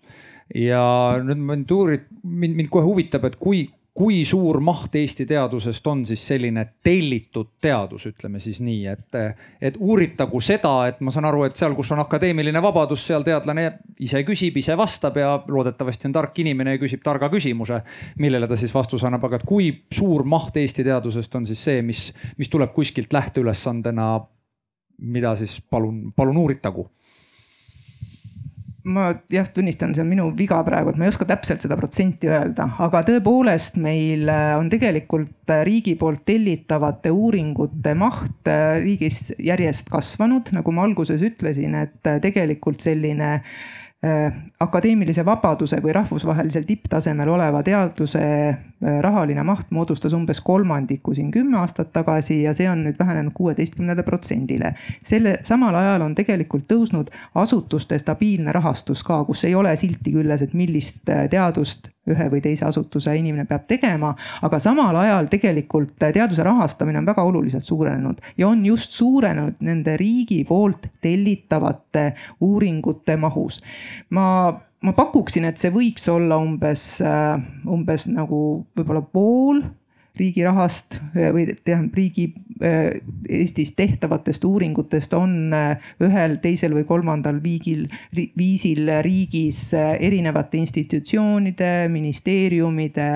B: Ja nüüd mind uurid, mind, mind kohe huvitab, et kui, kui suur maht Eesti teadusest on siis selline tellitud teadus, ütleme siis nii, et, et uuritagu seda, et ma saan aru, et seal, kus on akadeemiline vabadus, seal teadlane ise küsib, ise vastab ja loodetavasti on tark inimene ja küsib targa küsimuse, millele ta siis vastuse annab, aga et kui suur maht Eesti teadusest on siis see, mis, mis tuleb kuskilt lähteülesandena, mida siis palun, palun uuritagu
C: ma jah, tunnistan, see on minu viga praegu, et ma ei oska täpselt seda protsenti öelda, aga tõepoolest meil äh, on tegelikult äh, riigi poolt tellitavate uuringute maht äh, riigis järjest kasvanud, nagu ma alguses ütlesin, et tegelikult selline akadeemilise vabaduse või rahvusvahelisel tipptasemel oleva teaduse äh, rahaline maht moodustas umbes kolmandiku siin kümme aastat tagasi ja see on nüüd vähenenud kuueteistkümnele protsendile. selle samal ajal on tegelikult tõusnud asutuste stabiilne rahastus ka, kus ei ole silti küljes, et millist äh, teadust ühe või teise asutuse inimene peab tegema. aga samal ajal tegelikult teaduse rahastamine on väga oluliselt suurenenud ja on just suurenenud nende riigi poolt tellitavate uuringute mahus. ma ma pakuksin, et see võiks olla umbes, umbes nagu võib-olla pool riigi rahast või tähendab riigi Eestis tehtavatest uuringutest on ühel, teisel või kolmandal viigil, viisil riigis erinevate institutsioonide, ministeeriumide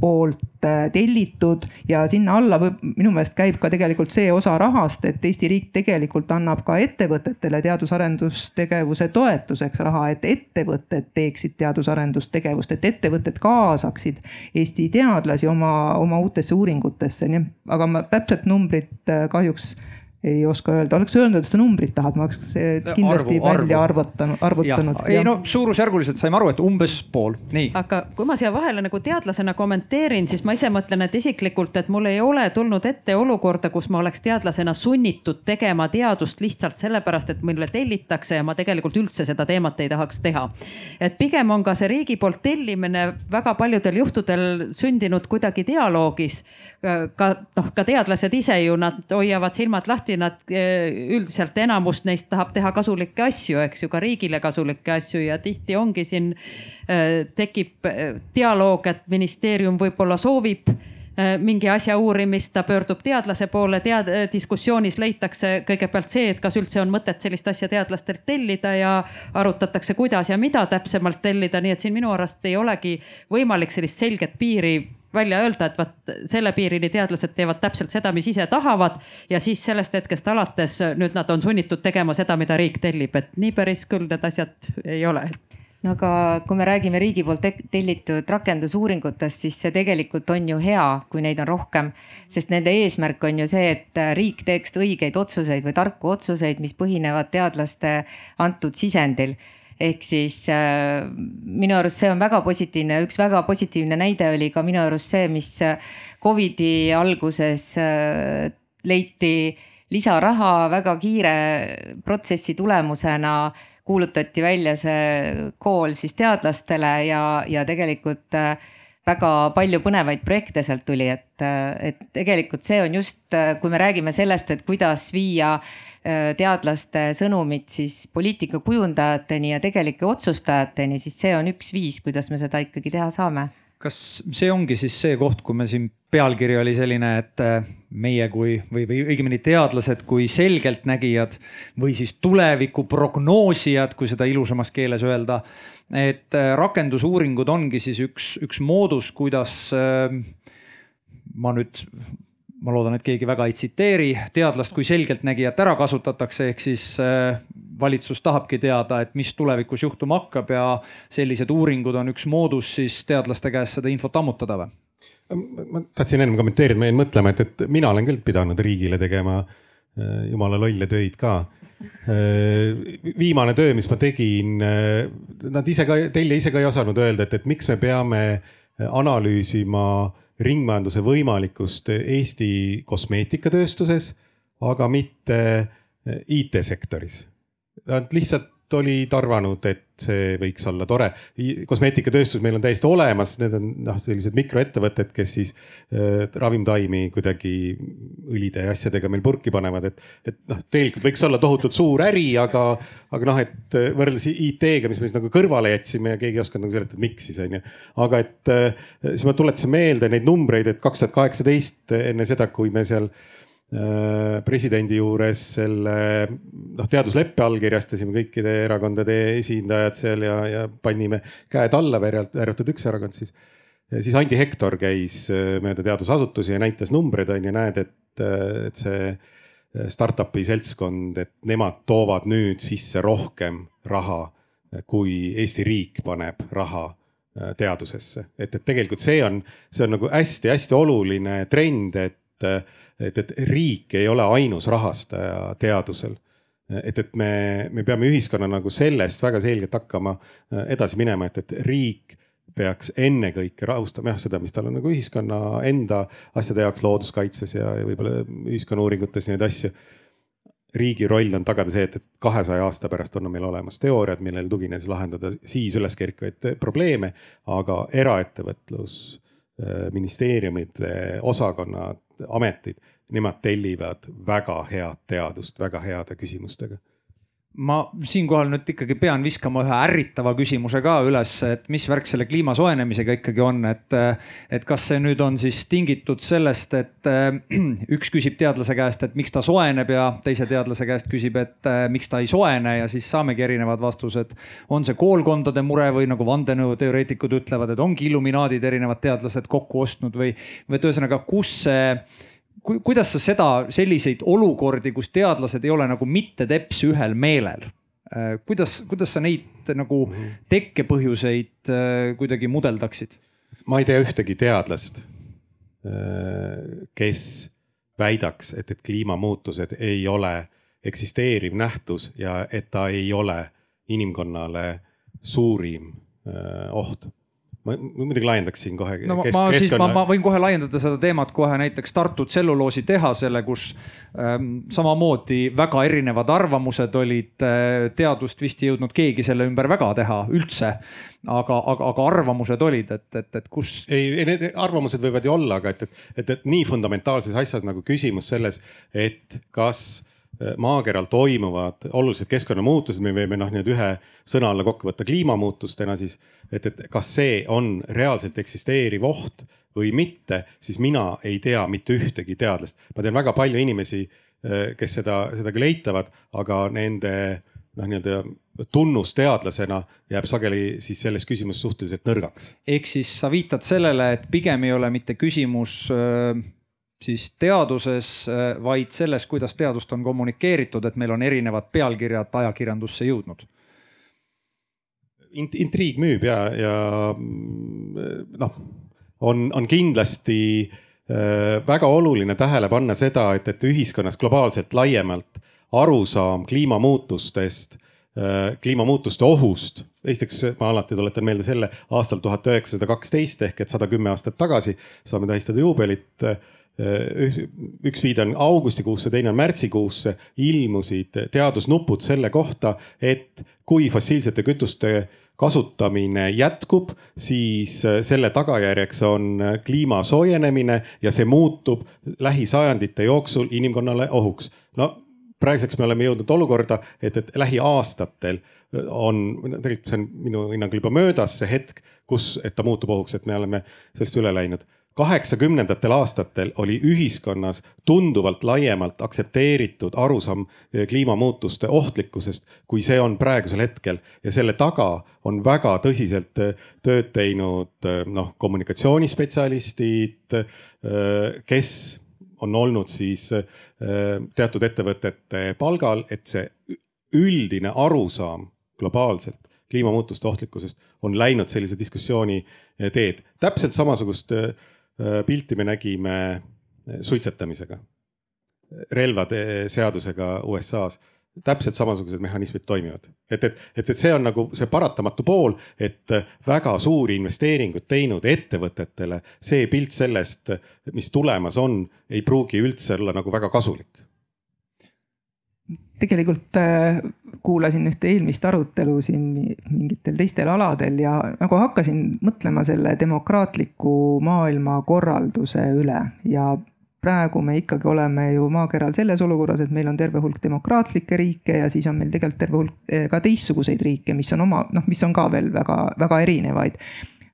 C: poolt äh, tellitud ja sinna alla võib, minu meelest käib ka tegelikult see osa rahast, et Eesti riik tegelikult annab ka ettevõtetele teadus-arendustegevuse toetuseks raha, et ettevõtted teeksid teadus-arendustegevust, et ettevõtted kaasaksid Eesti teadlasi oma, oma uutesse uuringutesse, nii aga ma täpset numbrit äh, kahjuks ei oska öelda, oleks öelnud, et sa numbrit tahad, ma oleks kindlasti arvu, välja arvu. arvutanud, arvutanud.
B: ei no suurusjärguliselt saime aru, et umbes pool, nii.
D: aga kui ma siia vahele nagu teadlasena kommenteerin, siis ma ise mõtlen, et isiklikult, et mul ei ole tulnud ette olukorda, kus ma oleks teadlasena sunnitud tegema teadust lihtsalt sellepärast, et mulle tellitakse ja ma tegelikult üldse seda teemat ei tahaks teha. et pigem on ka see riigi poolt tellimine väga paljudel juhtudel sündinud kuidagi dialoogis. ka noh, ka teadlased ise ju nad hoiavad silmad lahti lahti, nad eh, üldiselt enamus neist tahab teha kasulikke asju, eks ju, ka riigile kasulikke asju ja tihti ongi siin, eh, tekib eh, dialoog, et ministeerium võib-olla soovib mingi asja uurimist, ta pöördub teadlase poole, tead-, diskussioonis leitakse kõigepealt see, et kas üldse on mõtet sellist asja teadlastelt tellida ja arutatakse, kuidas ja mida täpsemalt tellida, nii et siin minu arust ei olegi võimalik sellist selget piiri välja öelda, et vot selle piirini teadlased teevad täpselt seda, mis ise tahavad ja siis sellest hetkest alates nüüd nad on sunnitud tegema seda, mida riik tellib, et nii päris küll need asjad ei ole
F: no aga kui me räägime riigi poolt tellitud rakendusuuringutest, siis see tegelikult on ju hea, kui neid on rohkem. sest nende eesmärk on ju see, et riik teeks õigeid otsuseid või tarku otsuseid, mis põhinevad teadlaste antud sisendil ehk siis äh, minu arust see on väga positiivne, üks väga positiivne näide oli ka minu arust see, mis äh, Covidi alguses äh, leiti lisaraha väga kiire protsessi tulemusena. Kuulutati välja see kool siis teadlastele ja, ja tegelikult väga palju põnevaid projekte sealt tuli, et, et tegelikult see on just, kui me räägime sellest, et kuidas viia Äh, teadlaste sõnumit siis poliitika kujundajateni ja tegelike otsustajateni, siis see on üks viis, kuidas me seda ikkagi teha saame
B: kas see ongi siis see koht, kui me siin pealkiri oli selline, et äh, meie kui või, või õigemini teadlased kui selgeltnägijad või siis tuleviku prognoosijad, kui seda ilusamas keeles öelda. et äh, rakendusuuringud ongi siis üks, üks moodus, kuidas ma nüüd ma loodan, et keegi väga ei tsiteeri teadlast kui selgeltnägijat ära kasutatakse, ehk siis äh, valitsus tahabki teada, et mis tulevikus juhtuma hakkab ja sellised uuringud on üks moodus siis teadlaste käest seda infot ammutada või?
E: ma tahtsin ennem kommenteerida, ma jäin mõtlema, et, et mina olen küll pidanud riigile tegema äh, jumala lolle töid ka. Äh, viimane töö, mis ma tegin, nad ise ka, Telia ise ka ei osanud öelda, et, et miks me peame analüüsima ringmajanduse võimalikkust Eesti kosmeetikatööstuses, aga mitte IT-sektoris. Nad lihtsalt olid arvanud, et see võiks olla tore. kosmeetikatööstus meil on täiesti olemas, need on noh, sellised mikroettevõtted, kes siis äh, ravimtaimi kuidagi õlide ja asjadega meil purki panevad, et. et noh, tegelikult võiks olla tohutult suur äri, aga, aga noh, et äh, võrreldes IT-ga, mis me siis nagu kõrvale jätsime ja keegi ei osanud nagu seletada, miks siis on ju. aga et äh, siis ma tuletasin meelde neid numbreid, et kaks tuhat kaheksateist enne seda, kui me seal Äh, presidendi juures selle noh, teadusleppe allkirjastasime kõikide erakondade esindajad seal ja, ja panime käed alla, välja arvatud üks erakond siis. siis Andi Hektor käis äh, mööda teadusasutusi ja näitas numbreid on ju, näed, et, äh, et see startup'i seltskond, et nemad toovad nüüd sisse rohkem raha, kui Eesti riik paneb raha teadusesse, et, et tegelikult see on, see on nagu hästi-hästi oluline trend, et et, et riik ei ole ainus rahastaja teadusel. et, et me, me peame ühiskonna nagu sellest väga selgelt hakkama äh, edasi minema, et, et riik peaks ennekõike rahustama jah, seda, mis tal on nagu ühiskonna enda asjade jaoks looduskaitses ja, ja võib-olla ühiskonnauuringutes neid asju. riigi roll on tagada see, et, et kahesaja aasta pärast on meil olemas teooriad, millele tuginedes lahendada siis üles kerkivaid probleeme, aga eraettevõtlus, äh, ministeeriumide osakonnad, ametid, nemad tellivad väga head teadust väga heade küsimustega
B: ma siinkohal nüüd ikkagi pean viskama ühe ärritava küsimuse ka üles, et mis värk selle kliima soojenemisega ikkagi on, et. et kas see nüüd on siis tingitud sellest, et üks küsib teadlase käest, et miks ta soojeneb ja teise teadlase käest küsib, et miks ta ei soojene ja siis saamegi erinevad vastused. on see koolkondade mure või nagu vandenõuteoreetikud ütlevad, et ongi illuminaadid, erinevad teadlased kokku ostnud või, või et ühesõnaga, kus see kuidas sa seda, selliseid olukordi, kus teadlased ei ole nagu mitte teps ühel meelel, äh, kuidas, kuidas sa neid nagu mhm. tekkepõhjuseid äh, kuidagi mudeldaksid?
E: ma ei tea ühtegi teadlast, äh, kes väidaks, et, et kliimamuutused ei ole eksisteeriv nähtus ja et ta ei ole inimkonnale suurim oht ma muidugi laiendaksin kohe.
B: no ma, ma siis, ma, ma võin kohe laiendada seda teemat kohe näiteks Tartu tselluloositehasele, kus ähm, samamoodi väga erinevad arvamused olid äh,. teadust vist ei jõudnud keegi selle ümber väga teha üldse. aga, aga, aga arvamused olid, et, et, et kus.
E: ei, need arvamused võivad ju olla, aga et, et, et, et nii fundamentaalses asjas nagu küsimus selles, et kas maakeral toimuvad olulised keskkonnamuutused, me võime noh, nii-öelda ühe sõna alla kokku võtta kliimamuutustena siis. et, et kas see on reaalselt eksisteeriv oht või mitte, siis mina ei tea mitte ühtegi teadlast. ma tean väga palju inimesi, äh, kes seda, seda küll eitavad, aga nende noh, nii-öelda tunnus teadlasena jääb sageli siis selles küsimuses suhteliselt nõrgaks.
B: ehk siis sa viitad sellele, et pigem ei ole mitte küsimus äh siis teaduses, äh, vaid selles, kuidas teadust on kommunikeeritud, et meil on erinevad pealkirjad ajakirjandusse jõudnud
E: Int,. intriig müüb ja, ja noh, on, on kindlasti äh, väga oluline tähele panna seda, et, et ühiskonnas globaalselt laiemalt arusaam kliimamuutustest äh,, kliimamuutuste ohust. esiteks ma alati tuletan meelde selle aastal tuhat üheksasada kaksteist ehk et sada kümme aastat tagasi saame tähistada juubelit üks viide on augustikuusse, teine on märtsikuusse, ilmusid teadusnupud selle kohta, et kui fossiilsete kütuste kasutamine jätkub, siis selle tagajärjeks on kliima soojenemine ja see muutub lähisajandite jooksul inimkonnale ohuks. no praeguseks me oleme jõudnud olukorda, et, et lähiaastatel on, tegelikult see on minu hinnangul juba möödas see hetk, kus, et ta muutub ohuks, et me oleme sellest üle läinud kaheksakümnendatel aastatel oli ühiskonnas tunduvalt laiemalt aktsepteeritud arusaam eh, kliimamuutuste ohtlikkusest, kui see on praegusel hetkel ja selle taga on väga tõsiselt eh, tööd teinud eh, noh, kommunikatsioonispetsialistid, kes on olnud siis teatud ettevõtete palgal, et see üldine arusaam globaalselt kliimamuutuste ohtlikkusest on läinud sellise diskussiooni teed. täpselt samasugust Äh, pilti me nägime äh, suitsetamisega, relvade seadusega USA-s täpselt samasugused mehhanismid toimivad. et, et, et, et see on nagu see paratamatu pool, et väga suuri investeeringuid teinud ettevõtetele see pilt sellest, mis tulemas on, ei pruugi üldse olla nagu väga kasulik
C: tegelikult äh, kuulasin ühte eelmist arutelu siin mingitel teistel aladel ja nagu hakkasin mõtlema selle demokraatliku maailmakorralduse üle ja praegu me ikkagi oleme ju maakeral selles olukorras, et meil on terve hulk demokraatlikke riike ja siis on meil tegelikult terve hulk eh, ka teistsuguseid riike, mis on oma, noh, mis on ka veel väga, väga erinevaid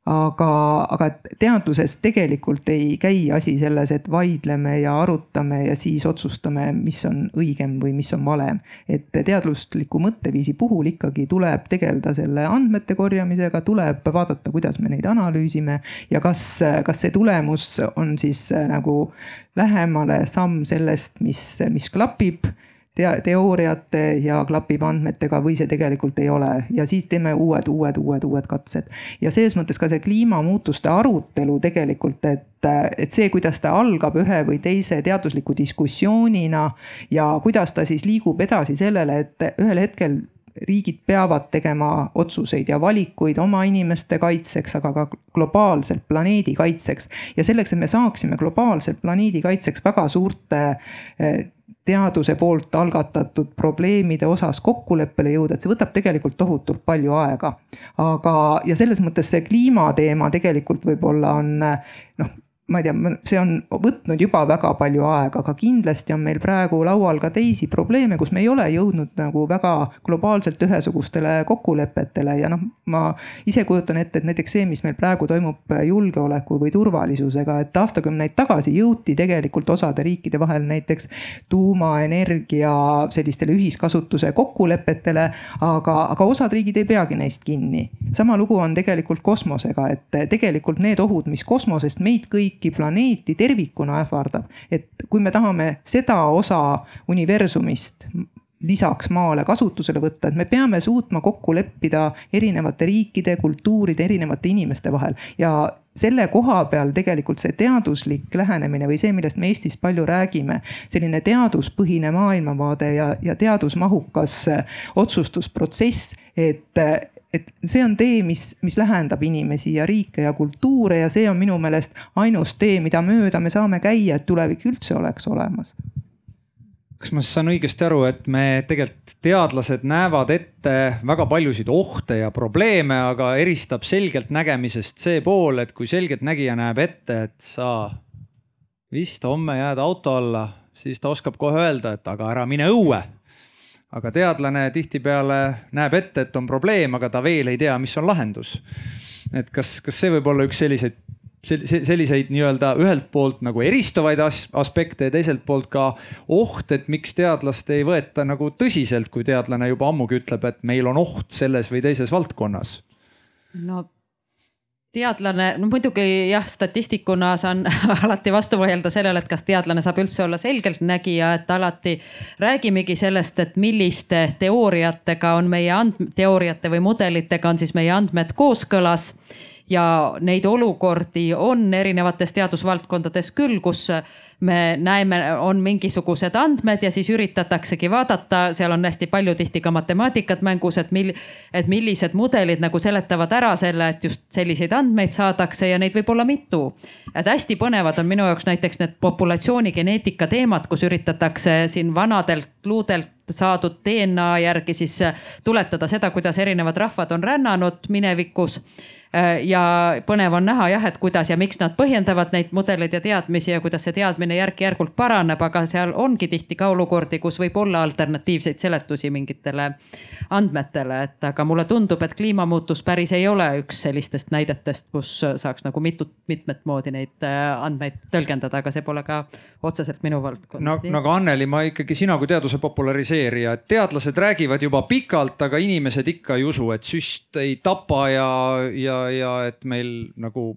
C: aga, aga teaduses tegelikult ei käi asi selles, et vaidleme ja arutame ja siis otsustame, mis on õigem või mis on valem. et teadusliku mõtteviisi puhul ikkagi tuleb tegeleda selle andmete korjamisega, tuleb vaadata, kuidas me neid analüüsime ja kas, kas see tulemus on siis nagu lähemale samm sellest, mis, mis klapib tea-, teooriate ja klapib andmetega või see tegelikult ei ole ja siis teeme uued, uued, uued, uued katsed. ja selles mõttes ka see kliimamuutuste arutelu tegelikult, et, et see, kuidas ta algab ühe või teise teadusliku diskussioonina ja kuidas ta siis liigub edasi sellele, et ühel hetkel riigid peavad tegema otsuseid ja valikuid oma inimeste kaitseks, aga ka globaalselt planeedi kaitseks. ja selleks, et me saaksime globaalselt planeedi kaitseks väga suurte eh, teaduse poolt algatatud probleemide osas kokkuleppele jõuda, et see võtab tegelikult tohutult palju aega. aga, ja selles mõttes see kliimateema tegelikult võib-olla on noh, ma ei tea, see on võtnud juba väga palju aega, aga kindlasti on meil praegu laual ka teisi probleeme, kus me ei ole jõudnud nagu väga globaalselt ühesugustele kokkulepetele ja noh, ma ise kujutan ette, et näiteks see, mis meil praegu toimub julgeoleku või turvalisusega, et aastakümneid tagasi jõuti tegelikult osade riikide vahel näiteks tuumaenergia sellistele ühiskasutuse kokkulepetele, aga, aga osad riigid ei peagi neist kinni. sama lugu on tegelikult kosmosega, et tegelikult need ohud, mis kosmosest meid kõiki kõiki planeeti tervikuna ähvardab. et kui me tahame seda osa universumist lisaks maale kasutusele võtta, et me peame suutma kokku leppida erinevate riikide, kultuuride, erinevate inimeste vahel ja selle koha peal tegelikult see teaduslik lähenemine või see, millest me Eestis palju räägime, selline teaduspõhine maailmavaade ja, ja teadusmahukas otsustusprotsess, et, et see on tee, mis, mis lähendab inimesi ja riike ja kultuure ja see on minu meelest ainus tee, mida mööda me saame käia, et tulevik üldse oleks olemas.
B: Kas ma saan õigesti aru, et me tegelikult teadlased näevad ette väga paljusid ohte ja probleeme, aga eristab selgelt nägemisest see pool, et kui selgeltnägija näeb ette, et sa vist homme jääd auto alla, siis ta oskab kohe öelda, et aga ära mine õue aga teadlane tihtipeale näeb ette, et on probleem, aga ta veel ei tea, mis on lahendus. et kas, kas see võib olla üks selliseid, selliseid nii-öelda ühelt poolt nagu eristuvaid as aspekte ja teiselt poolt ka oht, et miks teadlast ei võeta nagu tõsiselt, kui teadlane juba ammugi ütleb, et meil on oht selles või teises valdkonnas?
D: no teadlane, no muidugi jah, statistikuna saan alati vastu vaielda sellele, et kas teadlane saab üldse olla selgeltnägija, et alati räägimegi sellest, et milliste teooriatega on meie and-, teooriate või mudelitega on siis meie andmed kooskõlas. Ja neid olukordi on erinevates teadusvaldkondades küll, kus me näeme, on mingisugused andmed ja siis üritataksegi vaadata, seal on hästi palju tihti ka matemaatikat mängus, et mil-, et millised mudelid nagu seletavad ära selle, et just selliseid andmeid saadakse ja neid võib olla mitu. et hästi põnevad on minu jaoks näiteks need populatsioonigeneetika teemad, kus üritatakse siin vanadelt luudelt saadud DNA järgi siis tuletada seda, kuidas erinevad rahvad on rännanud minevikus ja põnev on näha jah, et kuidas ja miks nad põhjendavad neid mudeleid ja teadmisi ja kuidas see teadmine järk-järgult paraneb, aga seal ongi tihti ka olukordi, kus võib olla alternatiivseid seletusi mingitele andmetele, et aga mulle tundub, et kliimamuutus päris ei ole üks sellistest näidetest, kus saaks nagu mitut, mitmet moodi neid äh, andmeid tõlgendada, aga see pole ka otseselt minu valdkond.
B: no, no aga Anneli, ma ikkagi, sina kui teaduse populariseerija, teadlased räägivad juba pikalt, aga inimesed ikka ei usu, et süst ei tapa ja, ja ja et meil nagu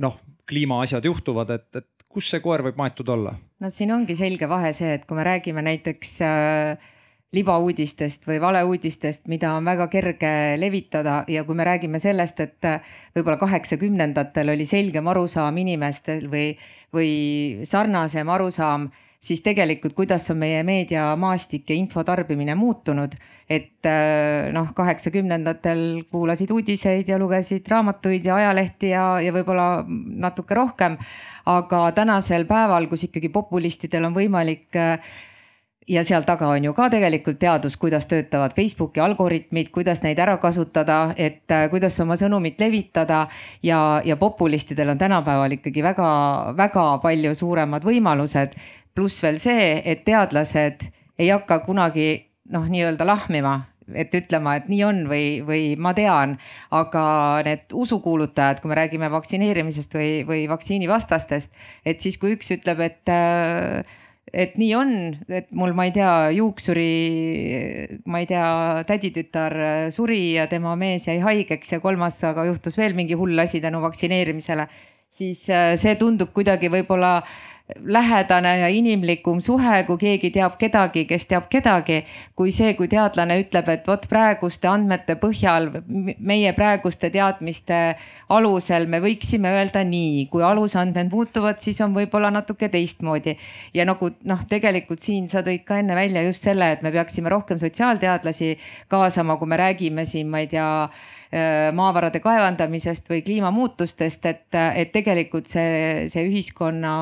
B: noh, kliimaasjad juhtuvad, et, et kus see koer võib maetud olla?
F: no siin ongi selge vahe see, et kui me räägime näiteks äh, libauudistest või valeuudistest, mida on väga kerge levitada ja kui me räägime sellest, et äh, võib-olla kaheksakümnendatel oli selgem arusaam inimestel või, või sarnasem arusaam siis tegelikult, kuidas on meie meediamaastik ja info tarbimine muutunud. et äh, noh, kaheksakümnendatel kuulasid uudiseid ja lugesid raamatuid ja ajalehti ja, ja võib-olla natuke rohkem. aga tänasel päeval, kus ikkagi populistidel on võimalik äh, ja seal taga on ju ka tegelikult teadus, kuidas töötavad Facebooki algoritmid, kuidas neid ära kasutada, et äh, kuidas oma sõnumit levitada. ja, ja populistidel on tänapäeval ikkagi väga-väga palju suuremad võimalused. Pluss veel see, et teadlased ei hakka kunagi noh, nii-öelda lahmima et ütlema, et nii on või, või ma tean, aga need usukuulutajad, kui me räägime vaktsineerimisest või, või vaktsiinivastastest, et siis, kui üks ütleb, et et nii on, et mul, ma ei tea, juuksuri, ma ei tea, täditütar suri ja tema mees jäi haigeks ja kolmas aga juhtus veel mingi hull asi tänu vaktsineerimisele. siis äh, see tundub kuidagi võib-olla äh, lähedane ja inimlikum suhe, kui keegi teab kedagi, kes teab kedagi, kui see, kui teadlane ütleb, et vot praeguste andmete põhjal, meie praeguste teadmiste alusel me võiksime öelda nii, kui alusandmed muutuvad, siis on võib-olla natuke teistmoodi. ja nagu noh, tegelikult siin sa tõid ka enne välja just selle, et me peaksime rohkem sotsiaalteadlasi kaasama, kui me räägime siin, ma ei tea Äh, maavarade kaevandamisest või kliimamuutustest, et, et tegelikult see, see ühiskonna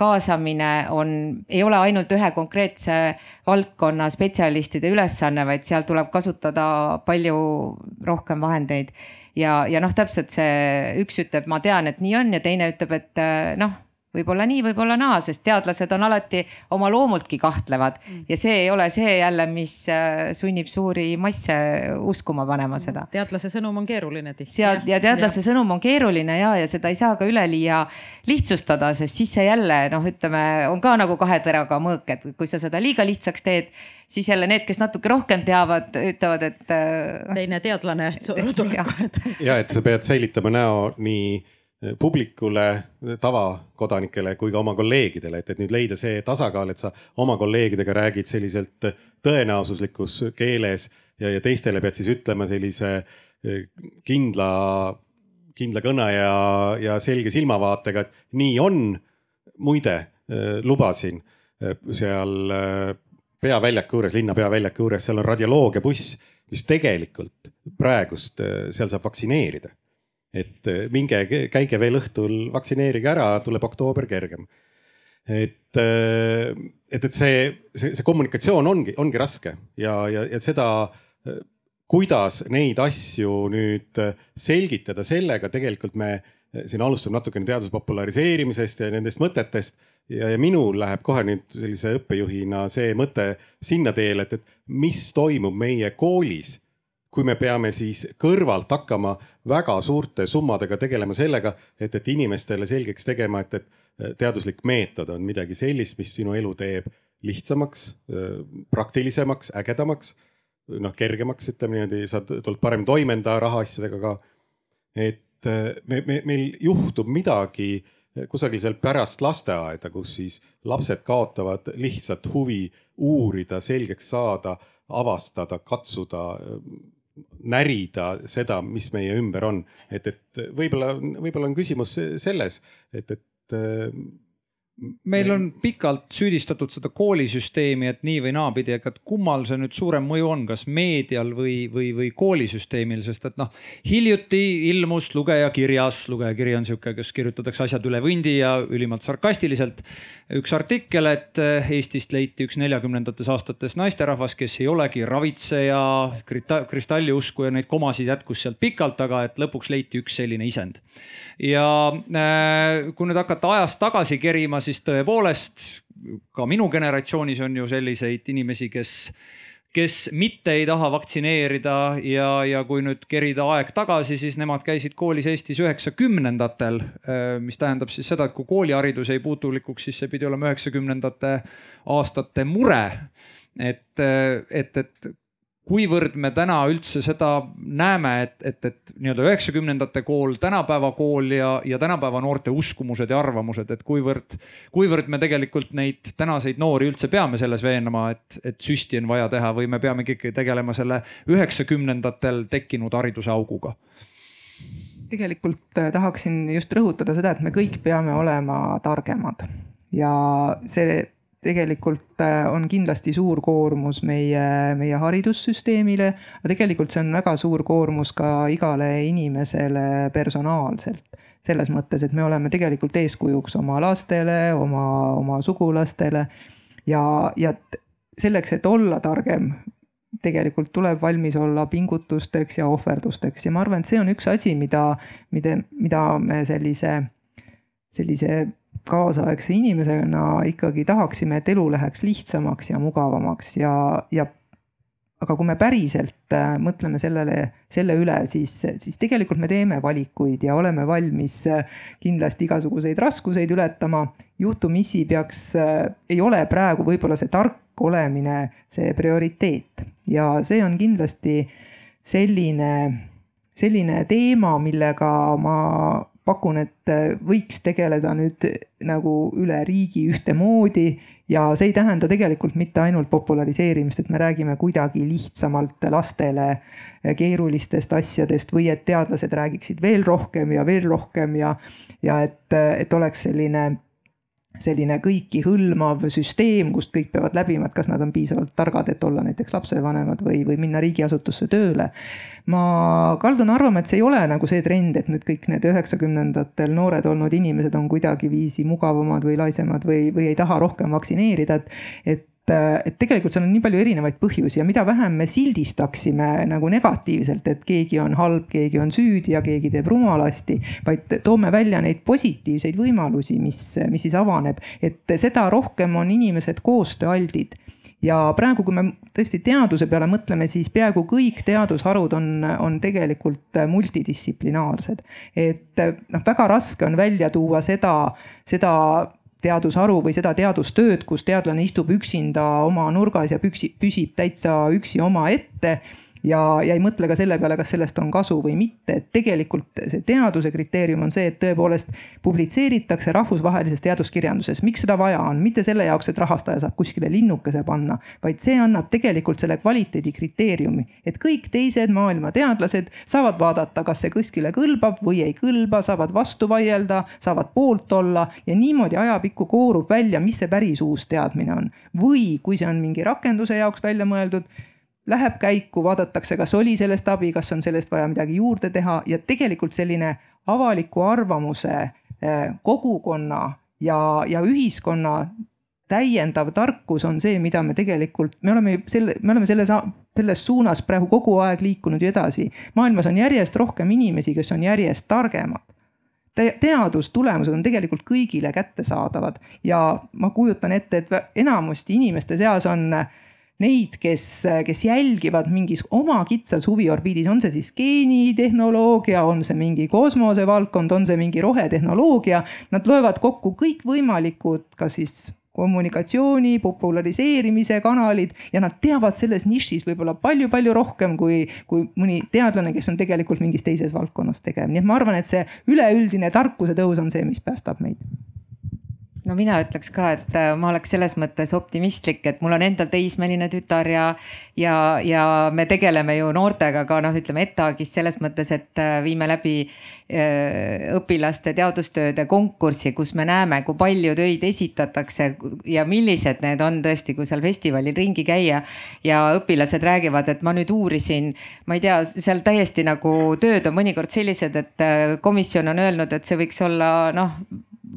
F: kaasamine on, ei ole ainult ühe konkreetse valdkonna spetsialistide ülesanne, vaid seal tuleb kasutada palju rohkem vahendeid. ja, ja noh, täpselt see üks ütleb, ma tean, et nii on ja teine ütleb, et noh võib-olla nii, võib-olla naa, sest teadlased on alati oma loomultki kahtlevad mm. ja see ei ole see jälle, mis äh, sunnib suuri masse uskuma panema seda.
D: teadlase sõnum on keeruline tihti.
F: sead ja teadlase ja. sõnum on keeruline ja, ja seda ei saa ka üleliia lihtsustada, sest siis see jälle noh, ütleme, on ka nagu kahe teraga mõõk, et kui sa seda liiga lihtsaks teed, siis jälle need, kes natuke rohkem teavad, ütlevad, et.
D: Äh, teine teadlane tuleb kohe.
E: ja et sa pead säilitama näo nii publikule, tavakodanikele kui ka oma kolleegidele, et, et nüüd leida see tasakaal, et sa oma kolleegidega räägid selliselt tõenäosuslikus keeles ja, ja teistele pead siis ütlema sellise eh, kindla, kindla kõne ja, ja selge silmavaatega, et nii on. muide, eh, lubasin eh, seal peaväljaku juures, linna peaväljaku juures, seal on radioloogiabuss, mis tegelikult praegust seal saab vaktsineerida et äh, minge, käige veel õhtul, vaktsineerige ära, tuleb oktoober kergem. et, äh, et, et see, see, see kommunikatsioon ongi, ongi raske ja, ja, ja seda, äh, kuidas neid asju nüüd selgitada, sellega tegelikult me siin alustame natukene teaduse populariseerimisest ja nendest mõtetest ja, ja minul läheb kohe nüüd sellise õppejuhina see mõte sinna teele, et, et mis toimub meie koolis kui me peame siis kõrvalt hakkama väga suurte summadega tegelema sellega, et, et inimestele selgeks tegema, et, et teaduslik meetod on midagi sellist, mis sinu elu teeb lihtsamaks, praktilisemaks, ägedamaks, noh kergemaks, ütleme niimoodi, sa tuled paremini toime enda rahaasjadega ka. et me, me, meil juhtub midagi kusagil seal pärast lasteaeda, kus siis lapsed kaotavad lihtsalt huvi uurida, selgeks saada, avastada, katsuda närida seda, mis meie ümber on, et, et võib-olla, võib-olla on küsimus selles, et, et
B: meil on pikalt süüdistatud seda koolisüsteemi, et nii või naapidi, aga kummal see nüüd suurem mõju on, kas meedial või, või, või koolisüsteemil, sest et noh, hiljuti ilmus lugejakirjas, lugejakiri on sihuke, kus kirjutatakse asjad üle vundi ja ülimalt sarkastiliselt. üks artikkel, et Eestist leiti üks neljakümnendates aastates naisterahvas, kes ei olegi ravitseja, kristalliusku ja neid komasid jätkus sealt pikalt, aga et lõpuks leiti üks selline isend. ja äh, kui nüüd hakata ajas tagasi kerima, siis siis tõepoolest ka minu generatsioonis on ju selliseid inimesi, kes, kes mitte ei taha vaktsineerida ja, ja kui nüüd kerida aeg tagasi, siis nemad käisid koolis Eestis üheksakümnendatel. mis tähendab siis seda, et kui kooliharidus jäi puutulikuks, siis see pidi olema üheksakümnendate aastate mure. et, et, et kuivõrd me täna üldse seda näeme, et, et, et nii-öelda üheksakümnendate kool, tänapäeva kool ja, ja tänapäeva noorte uskumused ja arvamused, et kuivõrd, kuivõrd me tegelikult neid tänaseid noori üldse peame selles veenma, et, et süsti on vaja teha või me peame ikkagi tegelema selle üheksakümnendatel tekkinud hariduse auguga?
C: tegelikult äh, tahaksin just rõhutada seda, et me kõik peame olema targemad ja see tegelikult äh, on kindlasti suur koormus meie, meie haridussüsteemile, aga tegelikult see on väga suur koormus ka igale inimesele personaalselt. selles mõttes, et me oleme tegelikult eeskujuks oma lastele, oma, oma sugulastele ja, ja selleks, et olla targem, tegelikult tuleb valmis olla pingutusteks ja ohverdusteks ja ma arvan, et see on üks asi, mida, mida, mida me sellise, sellise kaasaegse inimesena ikkagi tahaksime, et elu läheks lihtsamaks ja mugavamaks ja, ja aga kui me päriselt äh, mõtleme sellele, selle üle, siis, siis tegelikult me teeme valikuid ja oleme valmis äh, kindlasti igasuguseid raskuseid ületama. juhtumisi peaks, äh, ei ole praegu võib-olla see tark olemine see prioriteet ja see on kindlasti selline, selline teema, millega ma pakun, et võiks tegeleda nüüd nagu üle riigi ühtemoodi ja see ei tähenda tegelikult mitte ainult populariseerimist, et me räägime kuidagi lihtsamalt lastele keerulistest asjadest või et teadlased räägiksid veel rohkem ja veel rohkem ja, ja et, et oleks selline selline kõiki hõlmav süsteem, kust kõik peavad läbima, et kas nad on piisavalt targad, et olla näiteks lapsevanemad või, või minna riigiasutusse tööle. ma kaldun arvama, et see ei ole nagu see trend, et nüüd kõik need üheksakümnendatel noored olnud inimesed on kuidagiviisi mugavamad või laisemad või, või ei taha rohkem vaktsineerida, et, et et, et tegelikult seal on nii palju erinevaid põhjusi ja mida vähem me sildistaksime nagu negatiivselt, et keegi on halb, keegi on süüdi ja keegi teeb rumalasti. vaid toome välja neid positiivseid võimalusi, mis, mis siis avaneb, et seda rohkem on inimesed koostööaldid ja praegu, kui me tõesti teaduse peale mõtleme, siis peaaegu kõik teadusharud on, on tegelikult multidistsiplinaarsed. et noh, väga raske on välja tuua seda, seda teadusharu või seda teadustööd, kus teadlane istub üksinda oma nurgas ja püksib, püsib täitsa üksi omaette ja, ja ei mõtle ka selle peale, kas sellest on kasu või mitte, et tegelikult see teaduse kriteerium on see, et tõepoolest publitseeritakse rahvusvahelises teaduskirjanduses. miks seda vaja on, mitte selle jaoks, et rahastaja saab kuskile linnukese panna, vaid see annab tegelikult selle kvaliteedi kriteeriumi, et kõik teised maailma teadlased saavad vaadata, kas see kuskile kõlbab või ei kõlba, saavad vastu vaielda, saavad poolt olla ja niimoodi ajapikku koorub välja, mis see päris uus teadmine on. või kui see on mingi rakenduse jaoks välja mõeldud läheb käiku, vaadatakse, kas oli sellest abi, kas on sellest vaja midagi juurde teha ja tegelikult selline avaliku arvamuse, eh, kogukonna ja, ja ühiskonna täiendav tarkus on see, mida me tegelikult, me oleme selle, me oleme selle, selles suunas praegu kogu aeg liikunud ju edasi. maailmas on järjest rohkem inimesi, kes on järjest targemad Te teadustulemused on tegelikult kõigile kättesaadavad ja ma kujutan ette, et enamusti inimeste seas on äh, neid, kes, kes jälgivad mingis oma kitsas huviorbiidis, on see siis geenitehnoloogia, on see mingi kosmosevaldkond, on see mingi rohetehnoloogia. Nad loevad kokku kõikvõimalikud, kas siis kommunikatsiooni, populariseerimise kanalid ja nad teavad selles nišis võib-olla palju-palju rohkem kui, kui mõni teadlane, kes on tegelikult mingis teises valdkonnas tegev, nii et ma arvan, et see üleüldine tarkuse tõus on see, mis päästab meid
F: no mina ütleks ka, et äh, ma oleks selles mõttes optimistlik, et mul on endal teismeline tütar ja, ja, ja me tegeleme ju noortega ka noh, ütleme ETAG-is selles mõttes, et äh, viime läbi äh, õpilaste teadustööde konkurssi, kus me näeme, kui palju töid esitatakse ja millised need on tõesti, kui seal festivalil ringi käia. ja õpilased räägivad, et ma nüüd uurisin, ma ei tea, seal täiesti nagu tööd on mõnikord sellised, et komisjon on öelnud, et see võiks olla noh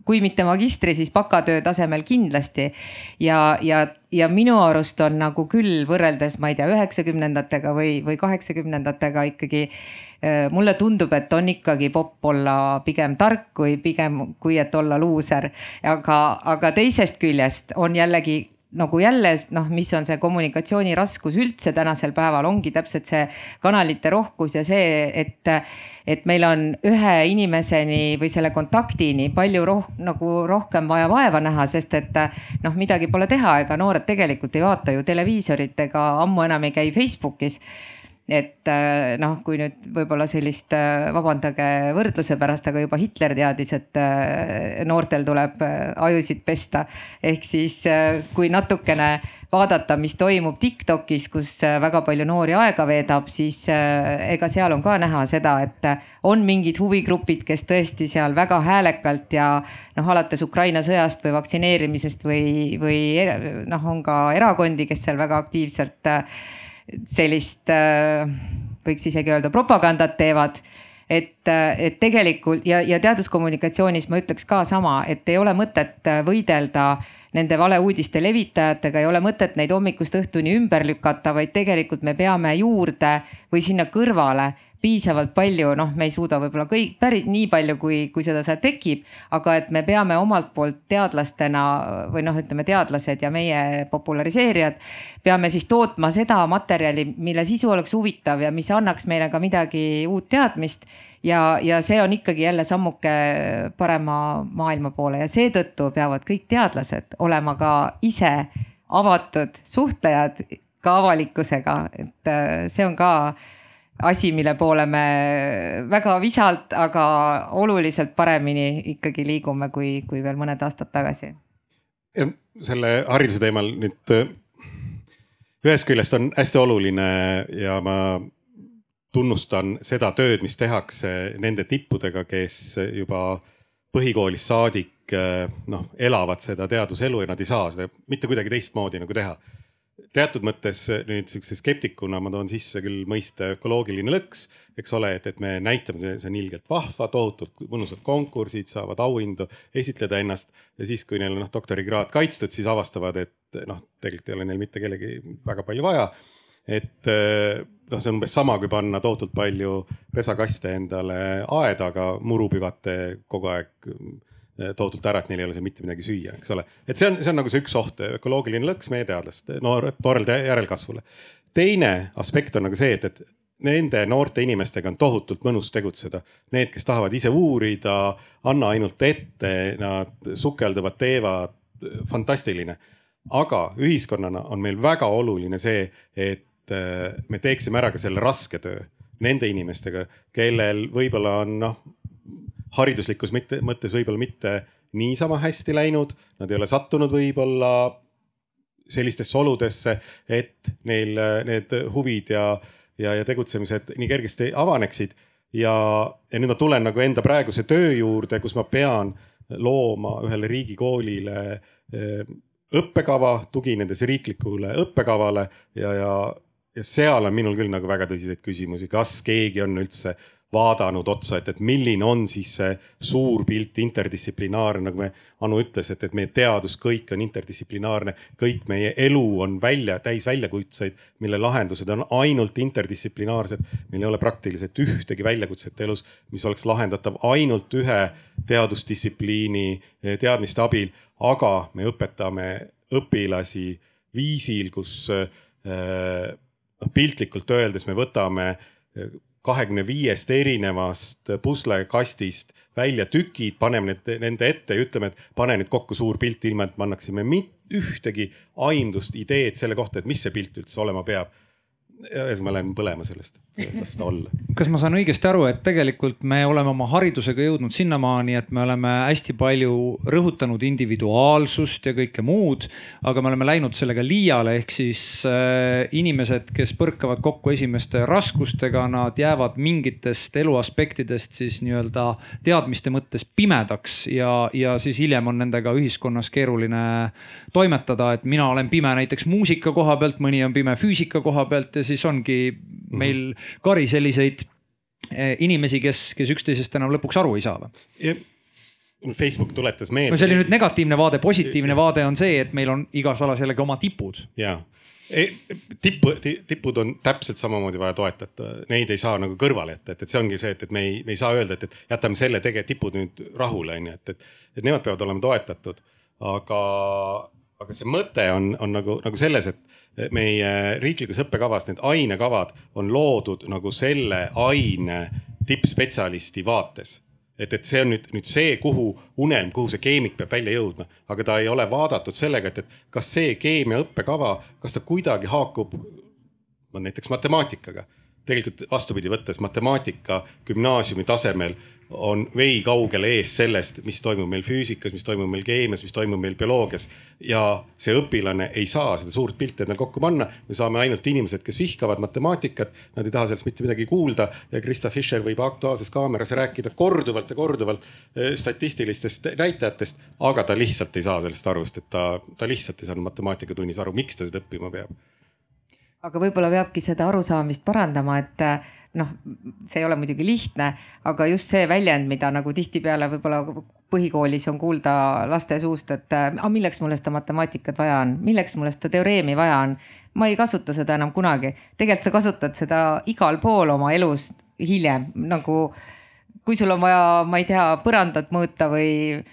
F: kui mitte magistri, siis bakatöö tasemel kindlasti. ja, ja, ja minu arust on nagu küll võrreldes, ma ei tea, üheksakümnendatega või, või kaheksakümnendatega ikkagi äh, mulle tundub, et on ikkagi popp olla pigem tark kui pigem, kui et olla luuser. aga, aga teisest küljest on jällegi nagu jälle noh, mis on see kommunikatsiooni raskus üldse tänasel päeval, ongi täpselt see kanalite rohkus ja see, et, et meil on ühe inimeseni või selle kontaktini palju roh, nagu rohkem vaja vaeva näha, sest et noh, midagi pole teha, ega noored tegelikult ei vaata ju televiisorit ega ammu enam ei käi Facebookis et äh, noh, kui nüüd võib-olla sellist, äh, vabandage võrdluse pärast, aga juba Hitler teadis, et äh, noortel tuleb ajusid pesta. ehk siis kui natukene vaadata, mis toimub Tiktokis, kus väga palju noori aega veedab, siis ega seal on ka näha seda, et on mingid huvigrupid, kes tõesti seal väga häälekalt ja noh, alates Ukraina sõjast või vaktsineerimisest või, või noh, on ka erakondi, kes seal väga aktiivselt sellist, äh, võiks isegi öelda propagandat teevad. Et, äh, et tegelikult ja, ja teaduskommunikatsioonis ma ütleks ka sama, et ei ole mõtet äh, võidelda nende valeuudiste levitajatega, ei ole mõtet neid hommikust õhtuni ümber lükata, vaid tegelikult me peame juurde või sinna kõrvale piisavalt palju, noh, me ei suuda võib-olla kõik päris nii palju, kui, kui seda seal tekib, aga et me peame omalt poolt teadlastena või noh, ütleme teadlased ja meie populariseerijad. peame siis tootma seda materjali, mille sisu oleks huvitav ja mis annaks meile ka midagi uut teadmist. ja, ja see on ikkagi jälle sammuke parema maailma poole ja seetõttu peavad kõik teadlased olema ka ise avatud suhtlejad ka avalikkusega, et äh, see on ka asi, mille poole me väga visalt, aga oluliselt paremini ikkagi liigume, kui, kui veel mõned aastad tagasi.
E: selle hariduse teemal nüüd ühest küljest on hästi oluline ja ma tunnustan seda tööd, mis tehakse nende tippudega, kes juba põhikoolist saadik noh, elavad seda teaduselu ja nad ei saa seda mitte kuidagi teistmoodi nagu teha teatud mõttes nüüd sihukese skeptikuna ma toon sisse küll mõiste ökoloogiline lõks, eks ole, et, et me näitame, see on ilgelt vahva, tohutult mõnusad konkursid, saavad auhindu, esitleda ennast. ja siis, kui neil on noh doktorikraad kaitstud, siis avastavad, et noh, tegelikult ei ole neil mitte kellegi väga palju vaja. et noh, see on umbes sama, kui panna tohutult palju pesakaste endale aeda, aga muru pügate kogu aeg Eh, tohutult ära, et neil ei ole seal mitte midagi süüa, eks ole. et see on, see on nagu see üks oht, ökoloogiline lõks meie teadlaste, noor, noorele järelkasvule. teine aspekt on nagu see, et, et nende noorte inimestega on tohutult mõnus tegutseda. Need, kes tahavad ise uurida, anna ainult ette, nad sukelduvad, teevad, fantastiline. aga ühiskonnana on meil väga oluline see, et eh, me teeksime ära ka selle raske töö nende inimestega, kellel võib-olla on noh hariduslikus mitte, mõttes võib-olla mitte niisama hästi läinud, nad ei ole sattunud võib-olla sellistesse oludesse, et neil need huvid ja, ja, ja tegutsemised nii kergesti avaneksid. ja, ja nüüd ma tulen nagu enda praeguse töö juurde, kus ma pean looma ühele riigikoolile eh, õppekava, tuginedes riiklikule õppekavale ja, ja, ja seal on minul küll nagu väga tõsiseid küsimusi, kas keegi on üldse vaadanud otsa, et, et milline on siis see suur pilt interdistsiplinaarne, nagu me, Anu ütles, et, et meie teadus, kõik on interdistsiplinaarne, kõik meie elu on välja, täis väljakutseid, mille lahendused on ainult interdistsiplinaarsed. meil ei ole praktiliselt ühtegi väljakutset elus, mis oleks lahendatav ainult ühe teadusdistsipliini eh, teadmiste abil, aga me õpetame õpilasi viisil, kus äh, noh, piltlikult öeldes me võtame kahekümne viiest erinevast puslekastist välja tükid, paneme need nende ette ja ütleme, et pane nüüd kokku suur pilt, ilma et me annaksime ühtegi aimdust, ideed selle kohta, et mis see pilt üldse olema peab ühesõnaga ma lähen põlema sellest, las ta olla.
B: kas ma saan õigesti aru, et tegelikult me oleme oma haridusega jõudnud sinnamaani, et me oleme hästi palju rõhutanud individuaalsust ja kõike muud, aga me oleme läinud sellega liiale, ehk siis äh, inimesed, kes põrkavad kokku esimeste raskustega, nad jäävad mingitest eluaspektidest siis nii-öelda teadmiste mõttes pimedaks ja, ja siis hiljem on nendega ühiskonnas keeruline toimetada, et mina olen pime näiteks muusika koha pealt, mõni on pime füüsika koha pealt ja siis ongi meil kari selliseid eh, inimesi, kes, kes üksteisest enam lõpuks aru ei saa või?
E: Facebook tuletas meelde.
B: no see oli nüüd negatiivne vaade, positiivne vaade on see, et meil on igas alas jällegi oma tipud.
E: ja, e, tippu, tipud on täpselt samamoodi vaja toetada, neid ei saa nagu kõrvale jätta, et, et see ongi see, et, et me ei, me ei saa öelda, et, et jätame selle tege-, tipud nüüd rahule, on ju, et, et, et nemad peavad olema toetatud. aga, aga see mõte on, on nagu, nagu selles, et meie riiklikus õppekavas need ainekavad on loodud nagu selle aine tippspetsialisti vaates et, et see on nüüd, nüüd see, kuhu unelm, kuhu see keemik peab välja jõudma, aga ta ei ole vaadatud sellega, et, et kas see keemia õppekava, kas ta kuidagi haakub no näiteks matemaatikaga. Tegelikult vastupidi võttes matemaatika gümnaasiumi tasemel on vei kaugele ees sellest, mis toimub meil füüsikas, mis toimub meil keemias, mis toimub meil bioloogias. ja see õpilane ei saa seda suurt pilti endale kokku panna, me saame ainult inimesed, kes vihkavad matemaatikat, nad ei taha sellest mitte midagi kuulda ja Krista Fischer võib Aktuaalses Kaameras rääkida korduvalt ja korduvalt eh, statistilistest näitajatest, aga ta lihtsalt ei saa sellest aru, sest et ta, ta lihtsalt ei saanud matemaatikatunnis aru, miks ta seda õppima peab.
F: Aga võib-olla peabki seda arusaamist parandama, et noh, see ei ole muidugi lihtne, aga just see väljend, mida nagu tihtipeale võib-olla põhikoolis on kuulda laste suust, et aga milleks mulle seda matemaatikat vaja on, milleks mulle seda teoreemi vaja on. ma ei kasuta seda enam kunagi, tegelikult sa kasutad seda igal pool oma elus hiljem nagu kui sul on vaja, ma ei tea, põrandat mõõta või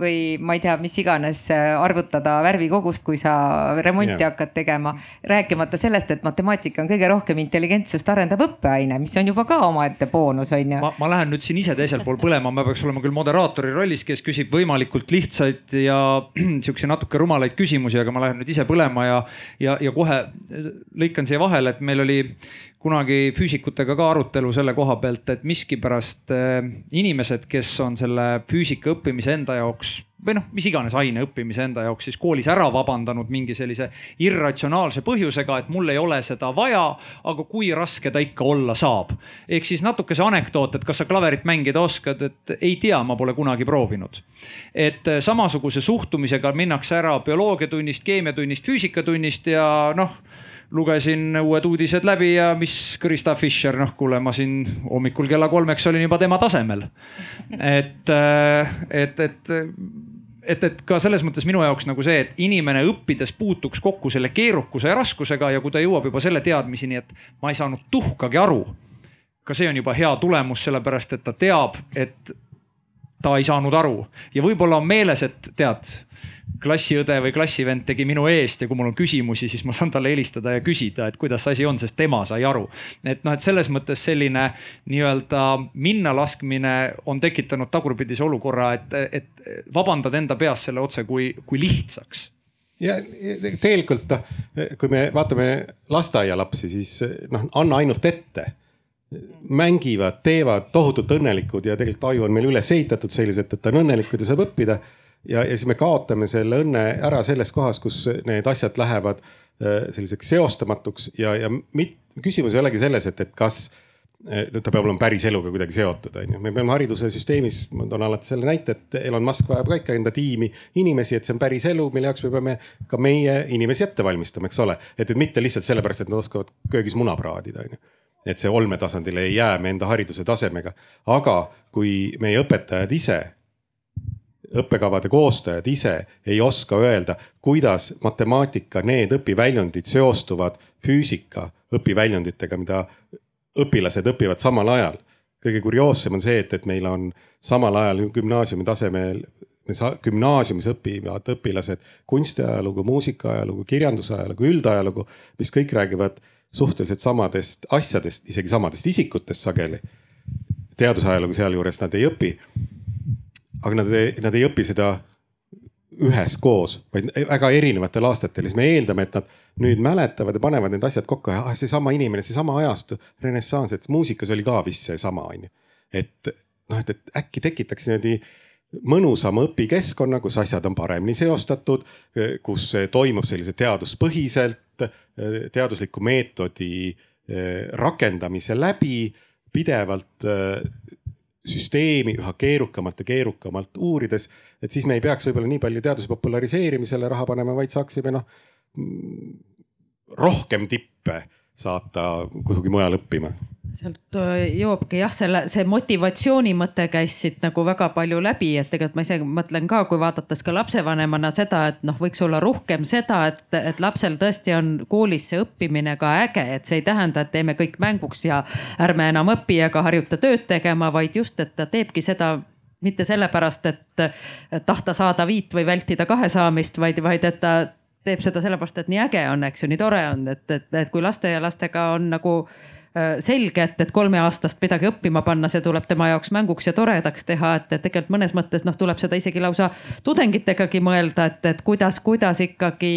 F: või ma ei tea, mis iganes äh, arvutada värvikogust, kui sa remonti yeah. hakkad tegema. rääkimata sellest, et matemaatika on kõige rohkem intelligentsust arendav õppeaine, mis on juba ka omaette boonus, on ju.
B: ma lähen nüüd siin ise teisel pool põlema, ma peaks olema küll moderaatori rollis, kes küsib võimalikult lihtsaid ja siukse natuke rumalaid küsimusi, aga ma lähen nüüd ise põlema ja, ja, ja kohe lõikan siia vahele, et meil oli kunagi füüsikutega ka arutelu selle koha pealt, et miskipärast äh, inimesed, kes on selle füüsika õppimise enda jaoks või noh, mis iganes aine õppimise enda jaoks siis koolis ära vabandanud mingi sellise irratsionaalse põhjusega, et mul ei ole seda vaja, aga kui raske ta ikka olla saab. ehk siis natuke see anekdoot, et kas sa klaverit mängida oskad, et ei tea, ma pole kunagi proovinud. et äh, samasuguse suhtumisega minnakse ära bioloogiatunnist, keemiatunnist, füüsikatunnist ja noh lugesin uued uudised läbi ja mis Krista Fischer, noh kuule, ma siin hommikul kella kolmeks olin juba tema tasemel. et, äh, et, et et, et ka selles mõttes minu jaoks nagu see, et inimene õppides puutuks kokku selle keerukuse ja raskusega ja kui ta jõuab juba selle teadmiseni, et ma ei saanud tuhkagi aru. ka see on juba hea tulemus, sellepärast et ta teab, et ta ei saanud aru ja võib-olla on meeles, et tead klassiõde või klassivend tegi minu eest ja kui mul on küsimusi, siis ma saan talle helistada ja küsida, et kuidas asi on, sest tema sai aru. et noh, et selles mõttes selline nii-öelda minnalaskmine on tekitanud tagurpidise olukorra, et, et vabandad enda peas selle otse kui, kui lihtsaks.
E: Ja tegelikult noh, kui me vaatame lasteaialapsi, siis noh, anna ainult ette. Mängivad, teevad tohutult õnnelikud ja tegelikult aju on meil üles ehitatud selliselt, et on õnnelikud ja saab õppida ja, ja siis me kaotame selle õnne ära selles kohas, kus need asjad lähevad äh, selliseks seostamatuks ja, ja mit, küsimus ei olegi selles, et, et kas äh, ta peab olema päris eluga kuidagi seotud, on ju. me peame haridussüsteemis, ma toon alati selle näite, et Elon Musk vajab ka ikka enda tiimi inimesi, et see on päris elu, mille jaoks me peame ka meie inimesi ette valmistama, eks ole. et, et mitte lihtsalt sellepärast, et nad oskavad köögis muna praadida, on ju et see olmetasandile ei jää me enda hariduse tasemega, aga kui meie õpetajad ise õppekavade koostajad ise ei oska öelda, kuidas matemaatika, need õpiväljundid seostuvad füüsika õpiväljunditega, mida õpilased õpivad samal ajal. kõige kurioossem on see, et, et meil on samal ajal gümnaasiumi tasemel, gümnaasiumis õpivad õpilased kunstiajalugu, muusikaajalugu, kirjandusajalugu, üldajalugu, mis kõik räägivad suhteliselt samadest asjadest, isegi samadest isikutest sageli. teadusajalugu sealjuures nad ei õpi aga nad nad ei õpi seda üheskoos, vaid väga erinevatel aastatel siis me eeldame, et nad nüüd mäletavad ja panevad need asjad kokku ja ah, seesama inimene, seesama ajastu, renessanss, et muusikas oli ka vist seesama, on ju. et noh, et, et äkki tekitaks niimoodi mõnusama õpikeskkonna, kus asjad on paremini seostatud, kus toimub sellise teaduspõhiselt, teadusliku meetodi eh, rakendamise läbi pidevalt eh, süsteemi üha keerukamalt ja keerukamalt uurides, et siis me ei peaks võib-olla nii palju teaduse populariseerimisele raha panema, vaid saaksime noh rohkem tippe saata kuhugi mujale õppima
D: sealt äh, jõuabki jah, selle, see motivatsiooni mõte käis siit nagu väga palju läbi, et tegelikult ma ise mõtlen ka, kui vaadates ka lapsevanemana seda, et noh, võiks olla rohkem seda, et, et lapsel tõesti on koolis see õppimine ka äge, et see ei tähenda, et teeme kõik mänguks ja ärme enam õpi ega harjuta tööd tegema, vaid just, et ta teebki seda mitte sellepärast, et tahta saada viit või vältida kahe saamist, vaid, vaid et ta teeb seda sellepärast, et nii äge on, eks ju, nii tore on, et, et, et kui lasteaialastega on nagu äh, Äh, selge, et, et kolmeaastast midagi õppima panna, see tuleb tema jaoks mänguks ja toredaks teha, et, et tegelikult mõnes mõttes noh, tuleb seda isegi lausa tudengitegagi mõelda, et, et kuidas, kuidas ikkagi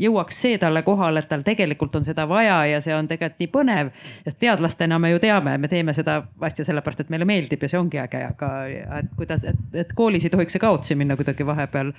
D: jõuaks see talle kohale, et tal tegelikult on seda vaja ja see on tegelikult nii põnev. sest teadlastena me ju teame, me teeme seda asja sellepärast, et meile meeldib ja see ongi äge, aga et kuidas, et, et koolis ei tohiks see kaotsi minna kuidagi vahepeal.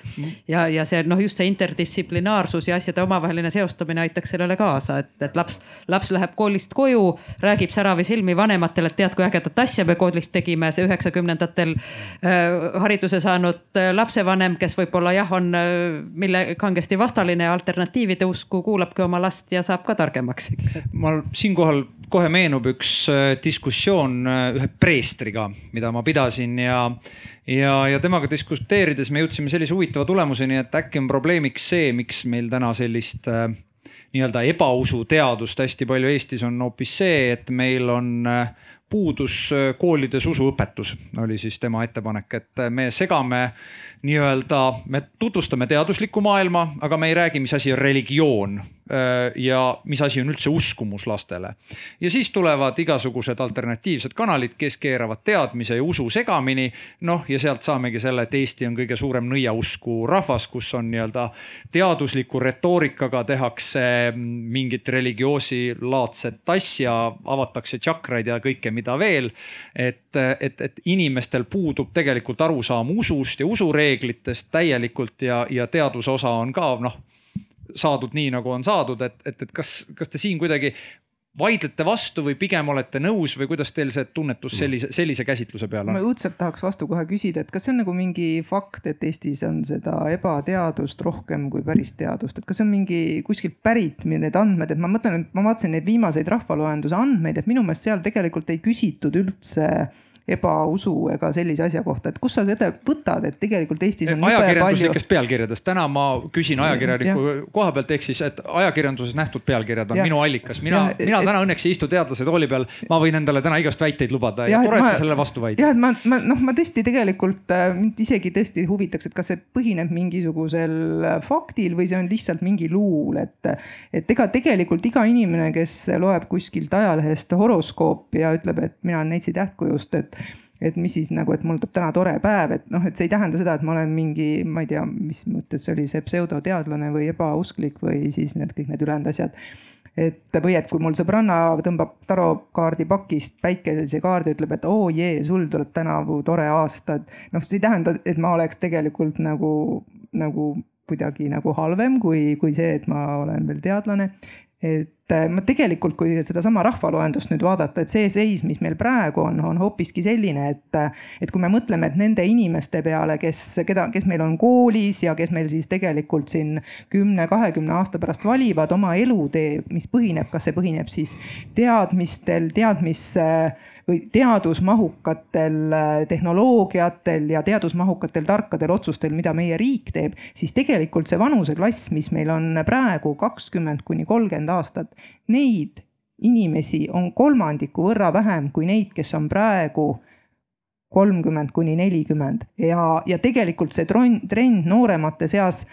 D: ja, ja see noh, just see interdistsiplinaarsus ja asjade omavaheline seostamine aitaks sellele kaasa, et, et laps, laps läheb koolist koju räägib säravi silmi vanematele, et tead, kui ägedat asja me koolis tegime, see üheksakümnendatel äh, hariduse saanud äh, lapsevanem, kes võib-olla jah, on äh, mille kangesti vastaline alternatiivide usku, kuulabki oma last ja saab ka targemaks.
B: mul siinkohal kohe meenub üks diskussioon ühe preestriga, mida ma pidasin ja ja, ja temaga diskuteerides me jõudsime sellise huvitava tulemuseni, et äkki on probleemiks see, miks meil täna sellist äh, nii-öelda ebausuteadust hästi palju Eestis on hoopis see, et meil on äh, puudus äh, koolides usuõpetus, oli siis tema ettepanek, et me segame nii-öelda, me tutvustame teaduslikku maailma, aga me ei räägi, mis asi on religioon ja mis asi on üldse uskumus lastele. ja siis tulevad igasugused alternatiivsed kanalid, kes keeravad teadmise ja usu segamini. noh, ja sealt saamegi selle, et Eesti on kõige suurem nõiausku rahvas, kus on nii-öelda teadusliku retoorikaga tehakse mingit religioosi-laadset asja, avatakse tšakraid ja kõike, mida veel. et, et, et inimestel puudub tegelikult arusaam usust ja usureeglitest täielikult ja, ja teaduse osa on ka noh saadud nii, nagu on saadud, et, et, et kas, kas te siin kuidagi vaidlete vastu või pigem olete nõus või kuidas teil see tunnetus sellise, sellise käsitluse peale on?
C: ma õudselt tahaks vastu kohe küsida, et kas see on nagu mingi fakt, et Eestis on seda ebateadust rohkem kui päris teadust, et kas see on mingi kuskilt pärit need andmed, et ma mõtlen, et ma vaatasin neid viimaseid rahvaloenduse andmeid, et minu meelest seal tegelikult ei küsitud üldse ebausu ega sellise asja kohta, et kust sa seda võtad, et tegelikult Eestis on.
B: ajakirjanduslikest palju... pealkirjadest, täna ma küsin ajakirjaniku koha pealt, ehk siis, et ajakirjanduses nähtud pealkirjad on ja. minu allikas, mina, mina täna õnneks ei istu teadlase tooli peal. ma võin endale täna igast väiteid lubada ja, ja tore, et sa sellele vastu vaidled.
C: jah, et ma, ma noh, ma tõesti tegelikult äh, mind isegi tõesti huvitaks, et kas see põhineb mingisugusel äh, faktil või see on lihtsalt mingi luul, et. et ega tegelikult iga inimene, kes loeb kuskilt ajalehest horoskoopi ja ütleb, et mina olen Neitsi tähtkujust, et et mis siis nagu, et mul tuleb täna tore päev, et noh, et see ei tähenda seda, et ma olen mingi, ma ei tea, mis mõttes see oli see pseudoteadlane või ebausklik või siis need kõik need ülejäänud asjad. et või et kui mul sõbranna tõmbab tarokaardi pakist päikelise kaardi, ütleb, et oo jee, sul tuleb tänavu tore aasta, et noh, see ei tähenda, et ma oleks tegelikult nagu, nagu kuidagi nagu halvem kui, kui see, et ma olen veel teadlane et äh, ma tegelikult, kui sedasama rahvaloendust nüüd vaadata, et see seis, mis meil praegu on, on hoopiski selline, et. et kui me mõtleme, et nende inimeste peale, kes, keda, kes meil on koolis ja kes meil siis tegelikult siin kümne, kahekümne aasta pärast valivad oma elutee, mis põhineb, kas see põhineb siis teadmistel, teadmis või teadusmahukatel äh, tehnoloogiatel ja teadusmahukatel tarkadel otsustel, mida meie riik teeb, siis tegelikult see vanuseklass, mis meil on praegu kakskümmend kuni kolmkümmend aastat, neid inimesi on kolmandiku võrra vähem kui neid, kes on praegu kolmkümmend kuni nelikümmend ja, ja tegelikult see trend, trend nooremate seas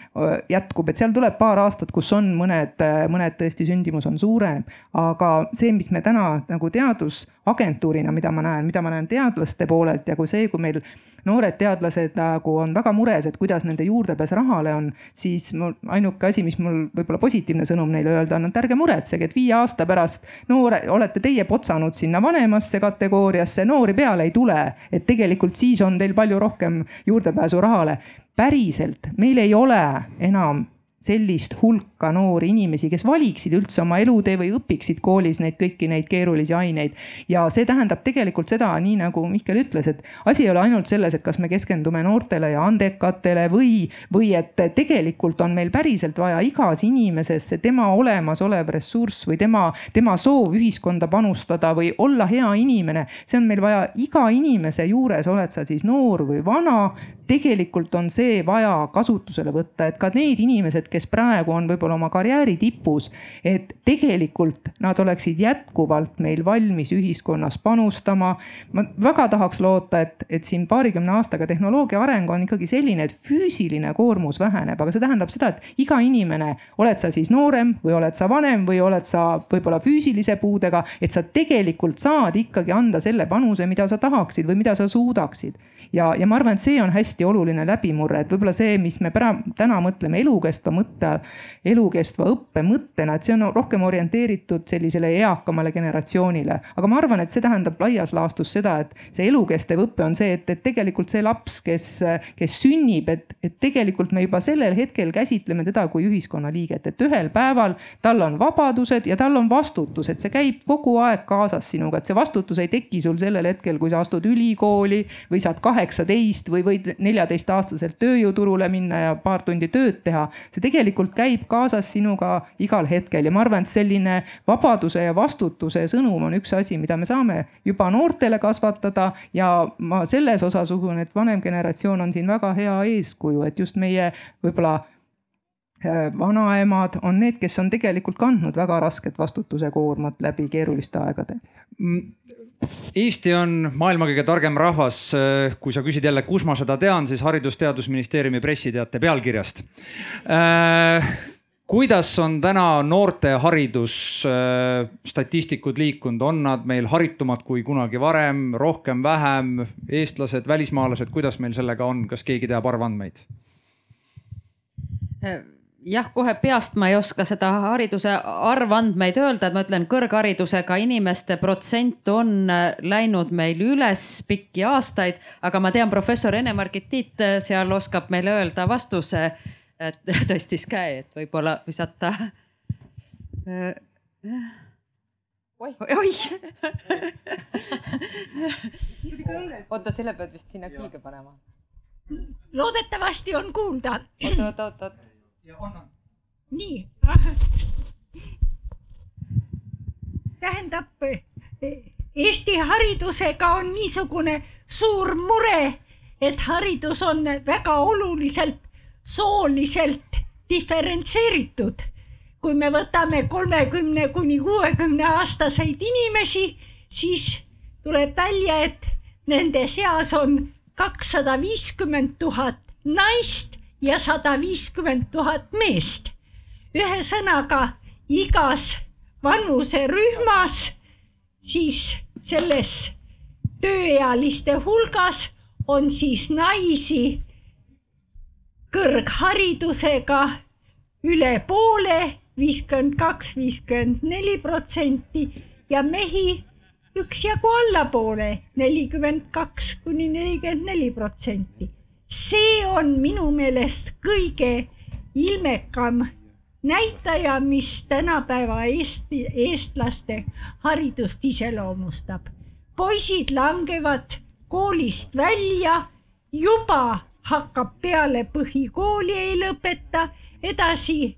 C: jätkub, et seal tuleb paar aastat, kus on mõned, mõned tõesti sündimus on suurem. aga see, mis me täna nagu teadusagentuurina, mida ma näen, mida ma näen teadlaste poolelt ja kui see, kui meil noored teadlased nagu on väga mures, et kuidas nende juurdepääs rahale on, siis mul ainuke asi, mis mul võib-olla positiivne sõnum neile öelda on, et ärge muretsege, et viie aasta pärast noore, olete teie potsanud sinna vanemasse kategooriasse, noori peale ei tule. et tegelikult siis on teil palju rohkem juurdepääsu rahale. päriselt, meil ei ole enam sellist hulka noori inimesi, kes valiksid üldse oma elutee või õpiksid koolis neid kõiki neid keerulisi aineid. ja see tähendab tegelikult seda, nii nagu Mihkel ütles, et asi ei ole ainult selles, et kas me keskendume noortele ja andekatele või, või et tegelikult on meil päriselt vaja igas inimeses tema olemasolev ressurss või tema, tema soov ühiskonda panustada või olla hea inimene. see on meil vaja iga inimese juures, oled sa siis noor või vana, tegelikult on see vaja kasutusele võtta, et ka need inimesed, kes praegu on võib-olla oma karjääri tipus, et tegelikult nad oleksid jätkuvalt meil valmis ühiskonnas panustama. ma väga tahaks loota, et, et siin paarikümne aastaga tehnoloogia areng on ikkagi selline, et füüsiline koormus väheneb, aga see tähendab seda, et iga inimene, oled sa siis noorem või oled sa vanem või oled sa võib-olla füüsilise puudega, et sa tegelikult saad ikkagi anda selle panuse, mida sa tahaksid või mida sa suudaksid. Ja, ja ma arvan, et see on hästi oluline läbimurre, et võib-olla see, mis me pära, täna mõtleme elukestva mõtte, elukestva õppe mõttena, et see on rohkem orienteeritud sellisele eakamale generatsioonile. aga ma arvan, et see tähendab laias laastus seda, et see elukestev õpe on see, et, et tegelikult see laps, kes, kes sünnib, et, et tegelikult me juba sellel hetkel käsitleme teda kui ühiskonnaliiget, et ühel päeval tal on vabadused ja tal on vastutused, see käib kogu aeg kaasas sinuga, et see vastutus ei teki sul sellel hetkel, kui sa astud ülikooli või saad kaheksateist või võid neljateistaastaselt tööjõuturule minna ja paar tundi tööd teha. see tegelikult käib kaasas sinuga igal hetkel ja ma arvan, et selline vabaduse ja vastutuse sõnum on üks asi, mida me saame juba noortele kasvatada ja ma selles osas usun, et vanem generatsioon on siin väga hea eeskuju, et just meie võib-olla äh, vanaemad on need, kes on tegelikult kandnud väga rasket vastutuse koormat läbi keeruliste aegade.
B: Eesti on maailma kõige targem rahvas. kui sa küsid jälle, kus ma seda tean, siis Haridus-Teadusministeeriumi pressiteate pealkirjast äh, kuidas on täna noorte haridusstatistikud äh, liikunud, on nad meil haritumad kui kunagi varem, rohkem, vähem, eestlased, välismaalased, kuidas meil sellega on, kas keegi teab arvandmeid?
D: Äh, jah, kohe peast ma ei oska seda hariduse arvandmeid öelda, et ma ütlen, kõrgharidusega inimeste protsent on äh, läinud meil üles pikki aastaid, aga ma tean, professor Ene-Margit Tiit seal oskab meile öelda vastuse et tõstis käe, et võib-olla visata.
F: oih,
D: oih.
F: oota, selle pead vist sinna külge panema.
G: loodetavasti on kuulda.
F: oot, oot, oot, oot.
G: Nii. tähendab, Eesti haridusega on niisugune suur mure, et haridus on väga oluliselt sooliselt diferentseeritud. kui me võtame kolmekümne kuni kuuekümne aastaseid inimesi, siis tuleb välja, et nende seas on kakssada viiskümmend tuhat naist ja sada viiskümmend tuhat meest. ühesõnaga igas vanuserühmas, siis selles tööealiste hulgas on siis naisi kõrgharidusega üle poole, viiskümmend kaks, viiskümmend neli protsenti ja mehi üksjagu allapoole, nelikümmend kaks kuni nelikümmend neli protsenti. See on minu meelest kõige ilmekam näitaja, mis tänapäeva Eesti, eestlaste haridust iseloomustab. poisid langevad koolist välja juba hakkab peale põhikooli, ei lõpeta, edasi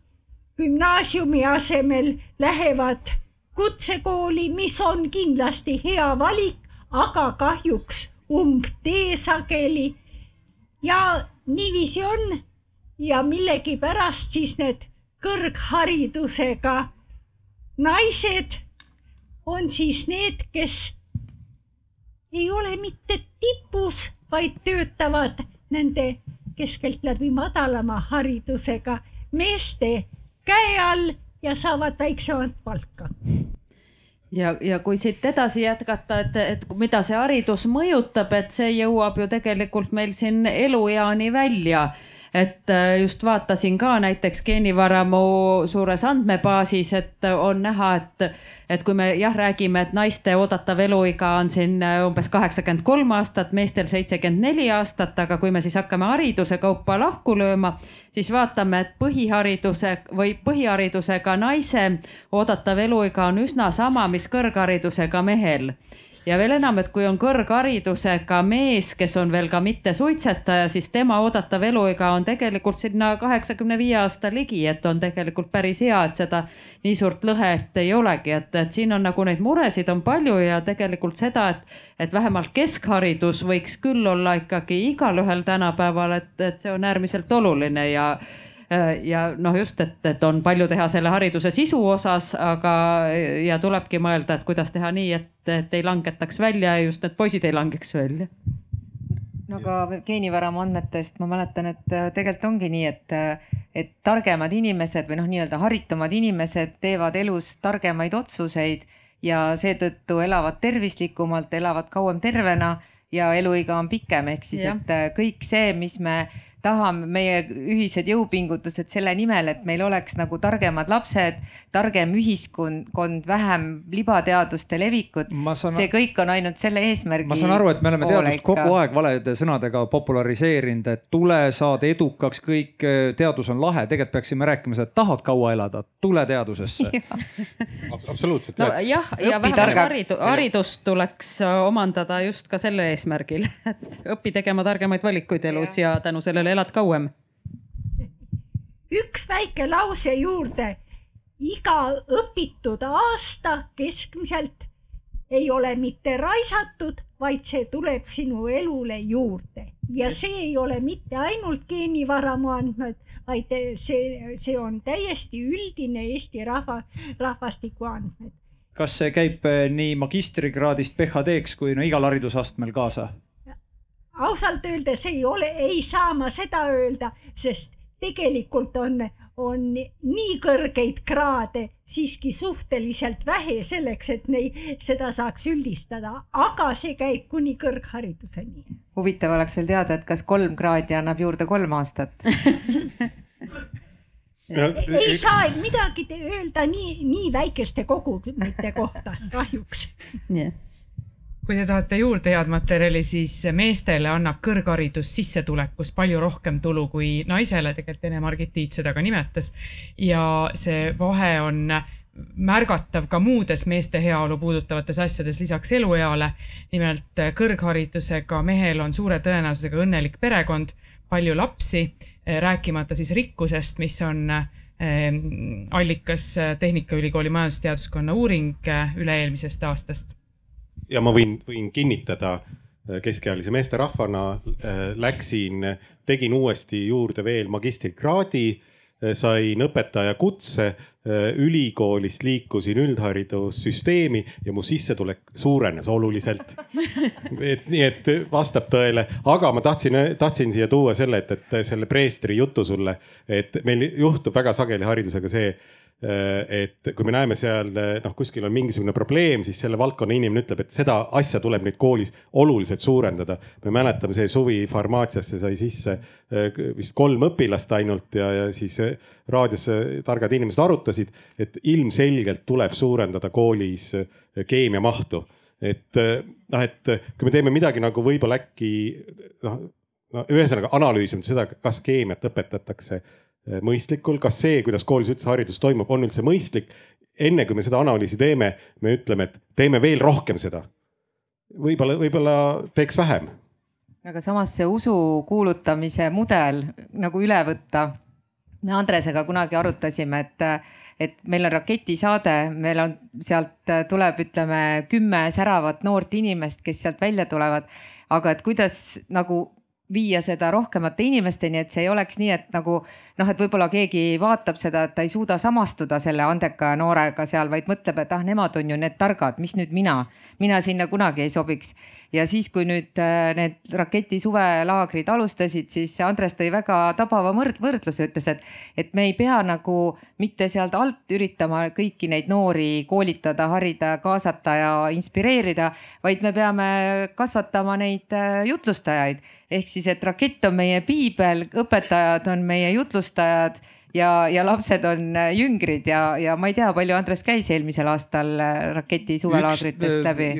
G: gümnaasiumi asemel lähevad kutsekooli, mis on kindlasti hea valik, aga kahjuks umbtee sageli. Ja niiviisi on. Ja millegipärast siis need kõrgharidusega naised on siis need, kes ei ole mitte tipus, vaid töötavad nende keskeltläbi madalama haridusega meeste käe all ja saavad väiksemat palka
D: ja, ja kui siit edasi jätkata, et, et mida see haridus mõjutab, et see jõuab ju tegelikult meil siin elueani välja. Et äh, just vaatasin ka näiteks geenivaramu suures andmebaasis, et on näha, et, et kui me jah, räägime, et naiste oodatav eluiga on siin äh, umbes kaheksakümmend kolm aastat, meestel seitsekümmend neli aastat, aga kui me siis hakkame hariduse kaupa lahku lööma, siis vaatame, et põhihariduse või põhiharidusega naise oodatav eluiga on üsna sama, mis kõrgharidusega mehel ja veel enam, et kui on kõrgharidusega mees, kes on veel ka mitte suitsetaja, siis tema oodatav eluiga on tegelikult sinna kaheksakümne viie aasta ligi, et on tegelikult päris hea, et seda nii suurt lõhet ei olegi, et, et siin on nagu neid muresid on palju ja tegelikult seda, et, et vähemalt keskharidus võiks küll olla ikkagi igalühel tänapäeval, et, et see on äärmiselt oluline ja ja noh, just, et, et on palju teha selle hariduse sisu osas, aga ja tulebki mõelda, et kuidas teha nii, et, et ei langetaks välja ja just need poisid ei langeks välja.
F: No aga geenivaramu andmetest ma mäletan, et äh, tegelikult ongi nii, et, äh, et targemad inimesed või noh, nii-öelda haritumad inimesed teevad elus targemaid otsuseid ja seetõttu elavad tervislikumalt, elavad kauem tervena ja eluiga on pikem, ehk siis, et äh, kõik see, mis me tahame, meie ühised jõupingutused selle nimel, et meil oleks nagu targemad lapsed, targem ühiskond, vähem libateaduste levikut.
B: Saan...
F: see kõik on ainult selle eesmärgi.
B: ma saan aru, et me oleme teadust kogu aeg valede sõnadega populariseerinud, et tule, saad edukaks, kõik teadus on lahe, tegelikult peaksime rääkima seda, et tahad kaua elada, tule teadusesse.
E: Absoluutselt.
D: no jah, ja, ja vähemalt haridu, haridust tuleks omandada just ka selle eesmärgil, et õpi tegema targemaid valikuid elus ja, ja tänu sellele elad kauem.
G: üks väike lause juurde. iga õpitud aasta keskmiselt ei ole mitte raisatud, vaid see tuleb sinu elule juurde ja see ei ole mitte ainult geenivaramu andmed, vaid see, see on täiesti üldine Eesti rahva, rahvastiku andmed.
B: kas see käib eh, nii magistrikraadist PhD-ks kui no igal haridusastmel kaasa?
G: Ausalt öeldes ei ole, ei saa ma seda öelda, sest tegelikult on, on nii kõrgeid kraade siiski suhteliselt vähe selleks, et neid, seda saaks üldistada, aga see käib kuni kõrghariduseni.
F: huvitav oleks veel teada, et kas kolm kraadi annab juurde kolm aastat.
G: Ja, ei saa midagi öelda nii, nii väikeste kogumite kohta kahjuks.
H: Yeah kui te tahate juurde head materjali, siis meestele annab kõrgharidus sissetulekust palju rohkem tulu kui naisele, tegelikult Ene-Margit Tiit seda ka nimetas. ja see vahe on märgatav ka muudes meeste heaolu puudutavates asjades lisaks elueale. nimelt kõrgharidusega mehel on suure tõenäosusega õnnelik perekond, palju lapsi, rääkimata siis rikkusest, mis on eh, allikas Tehnikaülikooli majandusteaduskonna uuring eh, üle-eelmisest aastast
E: ja ma võin, võin kinnitada äh, keskealise meesterahvana äh, läksin, tegin uuesti juurde veel magistrikraadi, äh, sain õpetaja kutse, ülikoolist liikusin üldharidussüsteemi ja mu sissetulek suurenes oluliselt. et nii, et vastab tõele, aga ma tahtsin, tahtsin siia tuua selle, et, et selle preestri jutu sulle, et meil juhtub väga sageli haridusega see et kui me näeme seal noh, kuskil on mingisugune probleem, siis selle valdkonna inimene ütleb, et seda asja tuleb nüüd koolis oluliselt suurendada. me mäletame, see suvi farmaatsiasse sai sisse äh, vist kolm õpilast ainult ja, ja siis äh, raadios targad inimesed arutasid, et ilmselgelt tuleb suurendada koolis keemia mahtu. et noh, et kui me teeme midagi nagu võib-olla äkki noh, no ühesõnaga analüüsime seda, kas keemiat õpetatakse Äh, mõistlikul, kas see, kuidas koolis üldse haridus toimub, on üldse mõistlik. enne kui me seda analüüsi teeme, me ütleme, et teeme veel rohkem seda. võib-olla, võib-olla teeks vähem.
F: aga samas see usu kuulutamise mudel nagu üle võtta. me Andresega kunagi arutasime, et, et meil on raketisaade, meil on sealt tuleb, ütleme kümme säravat noort inimest, kes sealt välja tulevad. aga et kuidas nagu viia seda rohkemate inimesteni, et see ei oleks nii, et nagu noh, et võib-olla keegi vaatab seda, et ta ei suuda samastuda selle andeka noorega seal, vaid mõtleb, et ah, nemad on ju need targad, mis nüüd mina, mina sinna kunagi ei sobiks. ja siis, kui nüüd äh, need raketi suvelaagrid alustasid, siis Andres tõi väga tabava võrdluse, ütles, et, et me ei pea nagu mitte sealt alt üritama kõiki neid noori koolitada, harida, kaasata ja inspireerida, vaid me peame kasvatama neid äh, jutlustajaid ehk siis, et rakett on meie piibel, õpetajad on meie jutlustajad ja, ja lapsed on äh, jüngrid ja, ja ma ei tea, palju Andres käis eelmisel aastal äh, raketi suvelaagritest äh, läbi?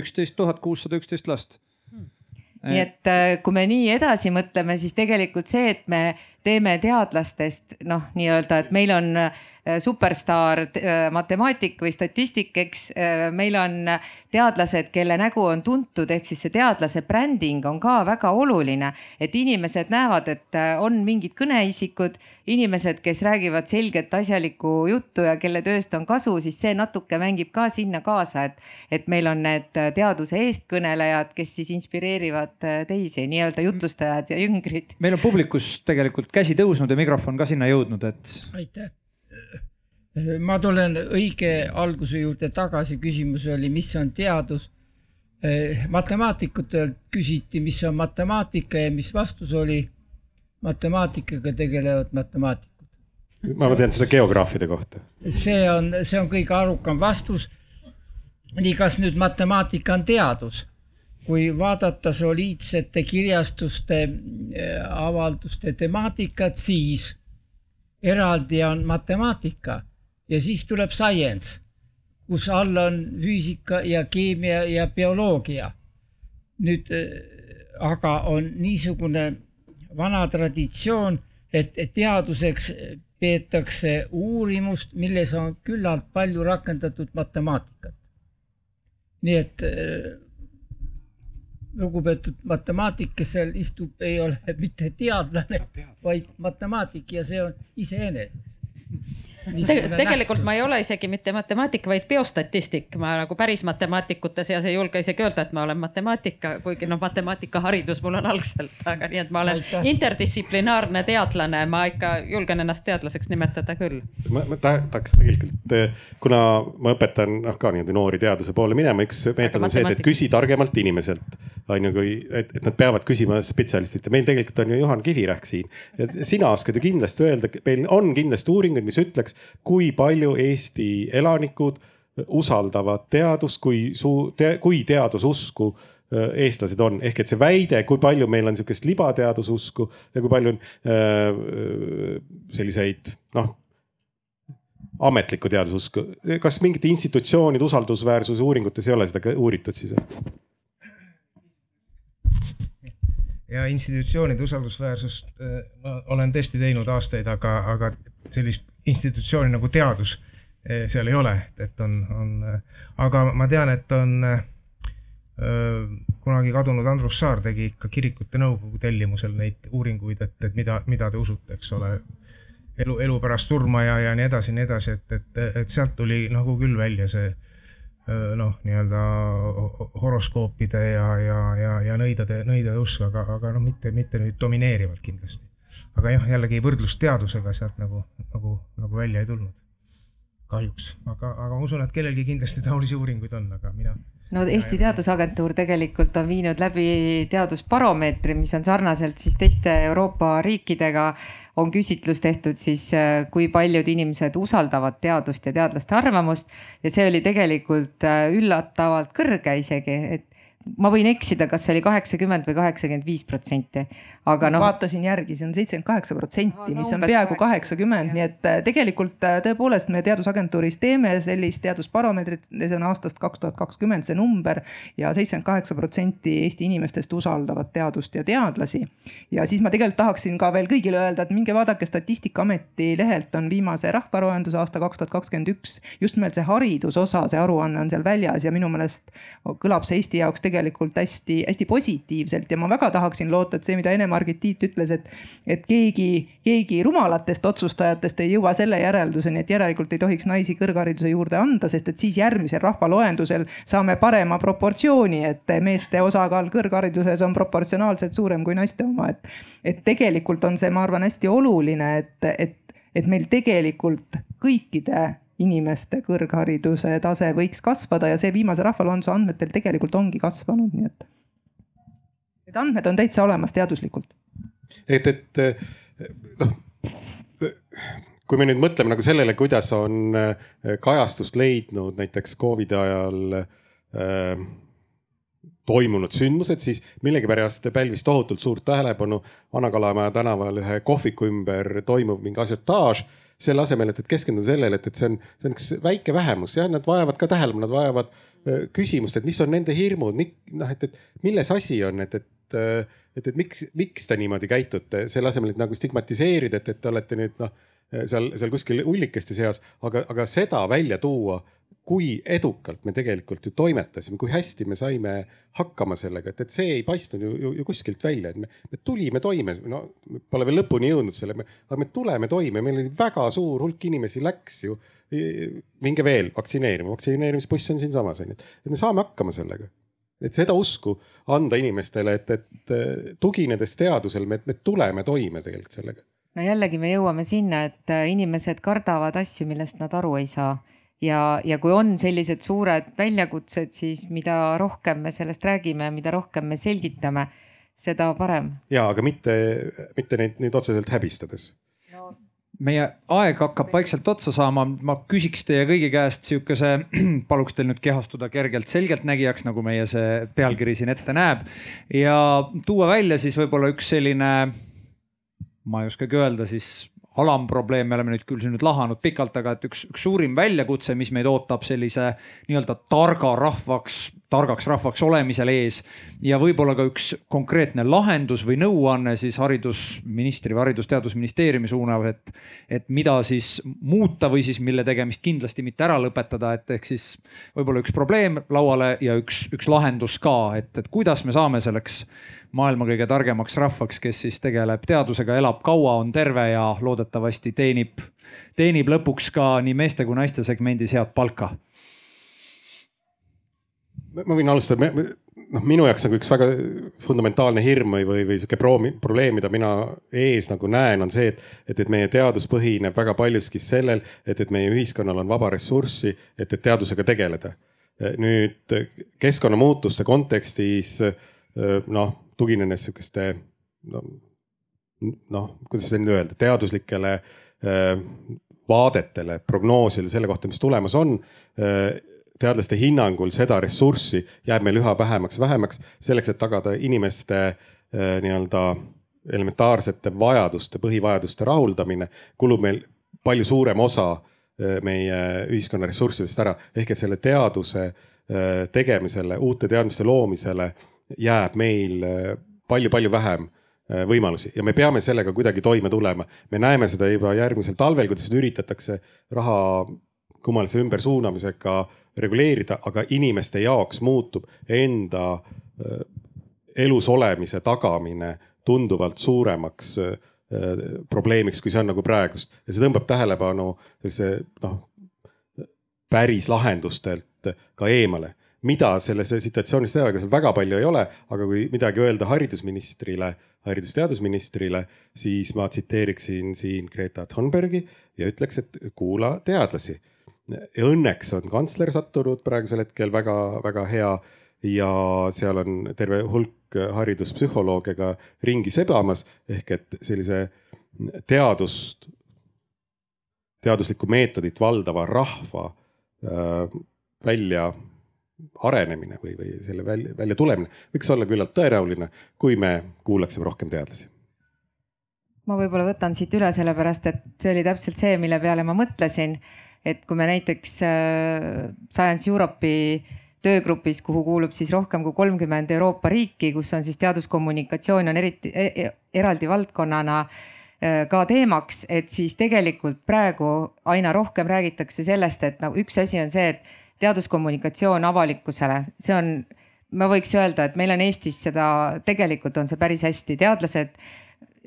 B: üksteist tuhat kuussada üksteist last
F: nii et kui me nii edasi mõtleme, siis tegelikult see, et me teeme teadlastest noh, nii-öelda, et meil on Äh, superstaar äh, matemaatik või statistik, eks. Äh, meil on teadlased, kelle nägu on tuntud, ehk siis see teadlase bränding on ka väga oluline. et inimesed näevad, et on mingid kõneisikud, inimesed, kes räägivad selget asjalikku juttu ja kelle tööst on kasu, siis see natuke mängib ka sinna kaasa, et, et meil on need teaduse eestkõnelejad, kes siis inspireerivad teisi nii-öelda jutlustajad ja jüngrid.
B: meil on publikus tegelikult käsi tõusnud ja mikrofon ka sinna jõudnud, et.
I: aitäh ma tulen õige alguse juurde tagasi, küsimus oli, mis on teadus. matemaatikutelt küsiti, mis on matemaatika ja mis vastus oli. matemaatikaga tegelevad matemaatikud.
E: ma tean seda geograafide kohta.
I: see on, see on kõige arukam vastus. nii, kas nüüd matemaatika on teadus? kui vaadata soliidsete kirjastuste äh, avalduste temaatikat, siis eraldi on matemaatika ja siis tuleb science, kus all on füüsika ja keemia ja bioloogia. nüüd aga on niisugune vana traditsioon, et teaduseks peetakse uurimust, milles on küllalt palju rakendatud matemaatikat. nii et lugupeetud matemaatik, kes seal istub, ei ole mitte teadlane, vaid matemaatik ja see on iseenesest
D: tegelikult nähtus. ma ei ole isegi mitte matemaatik, vaid biostatistik, ma nagu päris matemaatikute seas ei julge isegi öelda, et ma olen matemaatika, kuigi noh, matemaatikaharidus mul on algselt, aga nii, et ma olen Aitäh. interdistsiplinaarne teadlane, ma ikka julgen ennast teadlaseks nimetada küll.
E: ma, ma tahaks tegelikult, kuna ma õpetan noh ka niimoodi noori teaduse poole minema, üks meetod on see, et küsi targemalt inimeselt on ju, kui, et, et nad peavad küsima spetsialistilt ja meil tegelikult on ju Juhan Kivirähk siin. sina oskad ju kindlasti öelda, meil on kindlasti uuringuid, mis ütleks, näiteks, kui palju Eesti elanikud usaldavad teadust, kui suu- te,, kui teadususku äh, eestlased on, ehk et see väide, kui palju meil on sihukest libateadususku ja kui palju on äh, selliseid noh, ametlikku teadususku, kas mingite institutsioonide usaldusväärsuse uuringutes ei ole seda uuritud siis?
J: Ja institutsioonide usaldusväärsust äh, ma olen tõesti teinud aastaid, aga, aga sellist institutsiooni nagu teadus äh, seal ei ole, et on, on, äh, aga ma tean, et on kunagi kadunud Andrus Saar tegi ikka kirikute nõukogu tellimusel neid uuringuid, et, et mida, mida te usute, eks ole. elu, elu pärast surma ja, ja nii edasi, nii edasi, et, et, et sealt tuli nagu küll välja see noh, nii-öelda horoskoopide ja, ja, ja, ja nõidade, nõidade usk, aga, aga noh, mitte, mitte nüüd domineerivalt kindlasti. aga jah, jällegi võrdlus teadusega sealt nagu, nagu, nagu välja ei tulnud. kahjuks, aga, aga ma usun, et kellelgi kindlasti taolisi uuringuid on, aga mina
F: no Eesti Teadusagentuur tegelikult on viinud läbi teadusbaromeetri, mis on sarnaselt siis teiste Euroopa riikidega. On küsitlus tehtud siis, äh, kui paljud inimesed usaldavad teadust ja teadlaste arvamust. Ja see oli tegelikult äh, üllatavalt kõrge isegi, et ma võin eksida, kas see oli kaheksakümmend või kaheksakümmend viis protsenti, aga noh.
C: vaatasin järgi, see on seitsekümmend kaheksa protsenti, mis on peaaegu kaheksakümmend, nii et äh, tegelikult äh, tõepoolest me Teadusagentuuris teeme sellist teadusbaromeetrit, see on aastast kaks tuhat kakskümmend see number ja seitsekümmend kaheksa protsenti Eesti inimestest usaldavad teadust ja teadlasi. ja siis ma tegelikult tahaksin ka veel kõigile öelda, et minge vaadake Statistikaameti lehelt on viimase rahvaroenduse aasta kaks tuhat kakskümmend üks, just nimelt see haridusosa, see aruanne on seal väljas ja minu meelest kõlab see Eesti jaoks tegelikult tegelikult hästi-hästi positiivselt. Ja ma väga tahaksin loota, et see, mida Ene-Margit Tiit ütles, et, et keegi, keegi rumalatest otsustajatest ei jõua selle järelduseni, et järelikult ei tohiks naisi kõrghariduse juurde anda, sest et siis järgmisel rahvaloendusel saame parema proportsiooni, et meeste osakaal kõrghariduses on proportsionaalselt suurem kui naiste oma, et, et tegelikult on see, ma arvan, hästi oluline, et, et et meil tegelikult kõikide inimeste kõrghariduse tase võiks kasvada ja see viimase rahvaloenduse andmetel tegelikult ongi kasvanud, nii et. Need andmed on täitsa olemas teaduslikult.
E: et, et noh, kui me nüüd mõtleme nagu sellele, kuidas on äh, kajastust leidnud näiteks Covidi ajal äh, toimunud sündmused, siis millegipärast pälvis tohutult suurt tähelepanu Vana-Kalamaja tänaval ühe kohviku ümber toimuv mingi asiotaaž selle asemel, et, et keskenduda sellele, et, et see on, see on üks väike vähemus, jah, nad vajavad ka tähelepanu, nad vajavad küsimust, et mis on nende hirmud, noh, et, et milles asi on, et, et, et, et miks, miks te niimoodi käitute, selle asemel, et nagu stigmatiseerida, et, et te olete nüüd noh, seal, seal kuskil ullikeste seas, aga, aga seda välja tuua kui edukalt me tegelikult ju toimetasime, kui hästi me saime hakkama sellega, et, et see ei paistnud ju, ju, ju kuskilt välja, et me, me tulime toime, no pole veel lõpuni jõudnud selle, aga me tuleme toime, meil oli väga suur hulk inimesi läks ju. minge veel vaktsineerima, vaktsineerimisbuss on siinsamas on ju, et me saame hakkama sellega et seda usku anda inimestele, et, et tuginedes teadusele, me, me tuleme toime tegelikult sellega.
F: no jällegi me jõuame sinna, et inimesed kardavad asju, millest nad aru ei saa ja, ja kui on sellised suured väljakutsed, siis mida rohkem me sellest räägime, mida rohkem me selgitame, seda parem.
E: ja, aga mitte, mitte neid nüüd otseselt häbistades
F: no
B: meie aeg hakkab vaikselt otsa saama, ma küsiks teie kõigi käest sihukese, paluks teil nüüd kehastuda kergelt selgeltnägijaks, nagu meie see pealkiri siin ette näeb. ja tuua välja siis võib-olla üks selline, ma ei oskagi öelda siis alamprobleem, me oleme nüüd küll siin nüüd lahanud pikalt, aga et üks, üks suurim väljakutse, mis meid ootab sellise nii-öelda targa rahvaks, targaks rahvaks olemisel ees. ja võib-olla ka üks konkreetne lahendus või nõuanne siis haridusministri või Haridus-Teadusministeeriumi suunal, et. et mida siis muuta või siis mille tegemist kindlasti mitte ära lõpetada, et ehk siis võib-olla üks probleem lauale ja üks, üks lahendus ka, et, et kuidas me saame selleks maailma kõige targemaks rahvaks, kes siis tegeleb teadusega, elab kaua, on terve ja loodetavasti teenib, teenib lõpuks ka nii meeste kui naiste segmendis head palka.
E: Ma võin alustada, noh, minu jaoks nagu üks väga fundamentaalne hirm või, või, või sihuke probleem, mida mina ees nagu näen, on see, et, et, et meie teadus põhineb väga paljuski sellel, et, et meie ühiskonnal on vaba ressurssi, et, et teadusega tegeleda. nüüd keskkonnamuutuste kontekstis noh, tuginedes sihukeste noh, noh, kuidas seda nüüd öelda, teaduslikele vaadetele, prognoosidele selle kohta, mis tulemas on teadlaste hinnangul seda ressurssi jääb meil üha vähemaks, vähemaks selleks, et tagada inimeste äh, nii-öelda elementaarsete vajaduste, põhivajaduste rahuldamine, kulub meil palju suurem osa meie ühiskonna ressurssidest ära. ehk et selle teaduse tegemisele, uute teadmiste loomisele jääb meil palju-palju äh, vähem äh, võimalusi ja me peame sellega kuidagi toime tulema. me näeme seda juba järgmisel talvel, kuidas üritatakse raha kummalise ümbersuunamisega reguleerida, aga inimeste jaoks muutub enda äh, elus olemise tagamine tunduvalt suuremaks probleemiks, kui see on nagu praegust ja see tõmbab tähelepanu sellise noh, päris lahendustelt ka eemale mida selles situatsioonis teha, ega seal väga palju ei ole, aga kui midagi öelda haridusministrile, haridus-teadusministrile, siis ma tsiteeriksin siin Greta Thunbergi ja ütleks, et kuula teadlasi. Ja õnneks on kantsler sattunud praegusel hetkel väga-väga hea ja seal on terve hulk hariduspsühholooge ka ringi sebamas ehk et sellise teadust, teaduslikku meetodit valdava rahva äh, välja arenemine või, või selle välja, välja tulemine võiks olla küllalt tõenäoline, kui me kuulaksime rohkem teadlasi.
F: ma võib-olla võtan siit üle, sellepärast et see oli täpselt see, mille peale ma mõtlesin. Et kui me näiteks äh, Science Europe'i töögrupis, kuhu kuulub siis rohkem kui kolmkümmend Euroopa riiki, kus on siis teaduskommunikatsioon on eriti er, eraldi valdkonnana äh, ka teemaks, et siis tegelikult praegu aina rohkem räägitakse sellest, et nagu üks asi on see, et teaduskommunikatsioon avalikkusele, see on, ma võiks öelda, et meil on Eestis seda, tegelikult on see päris hästi, teadlased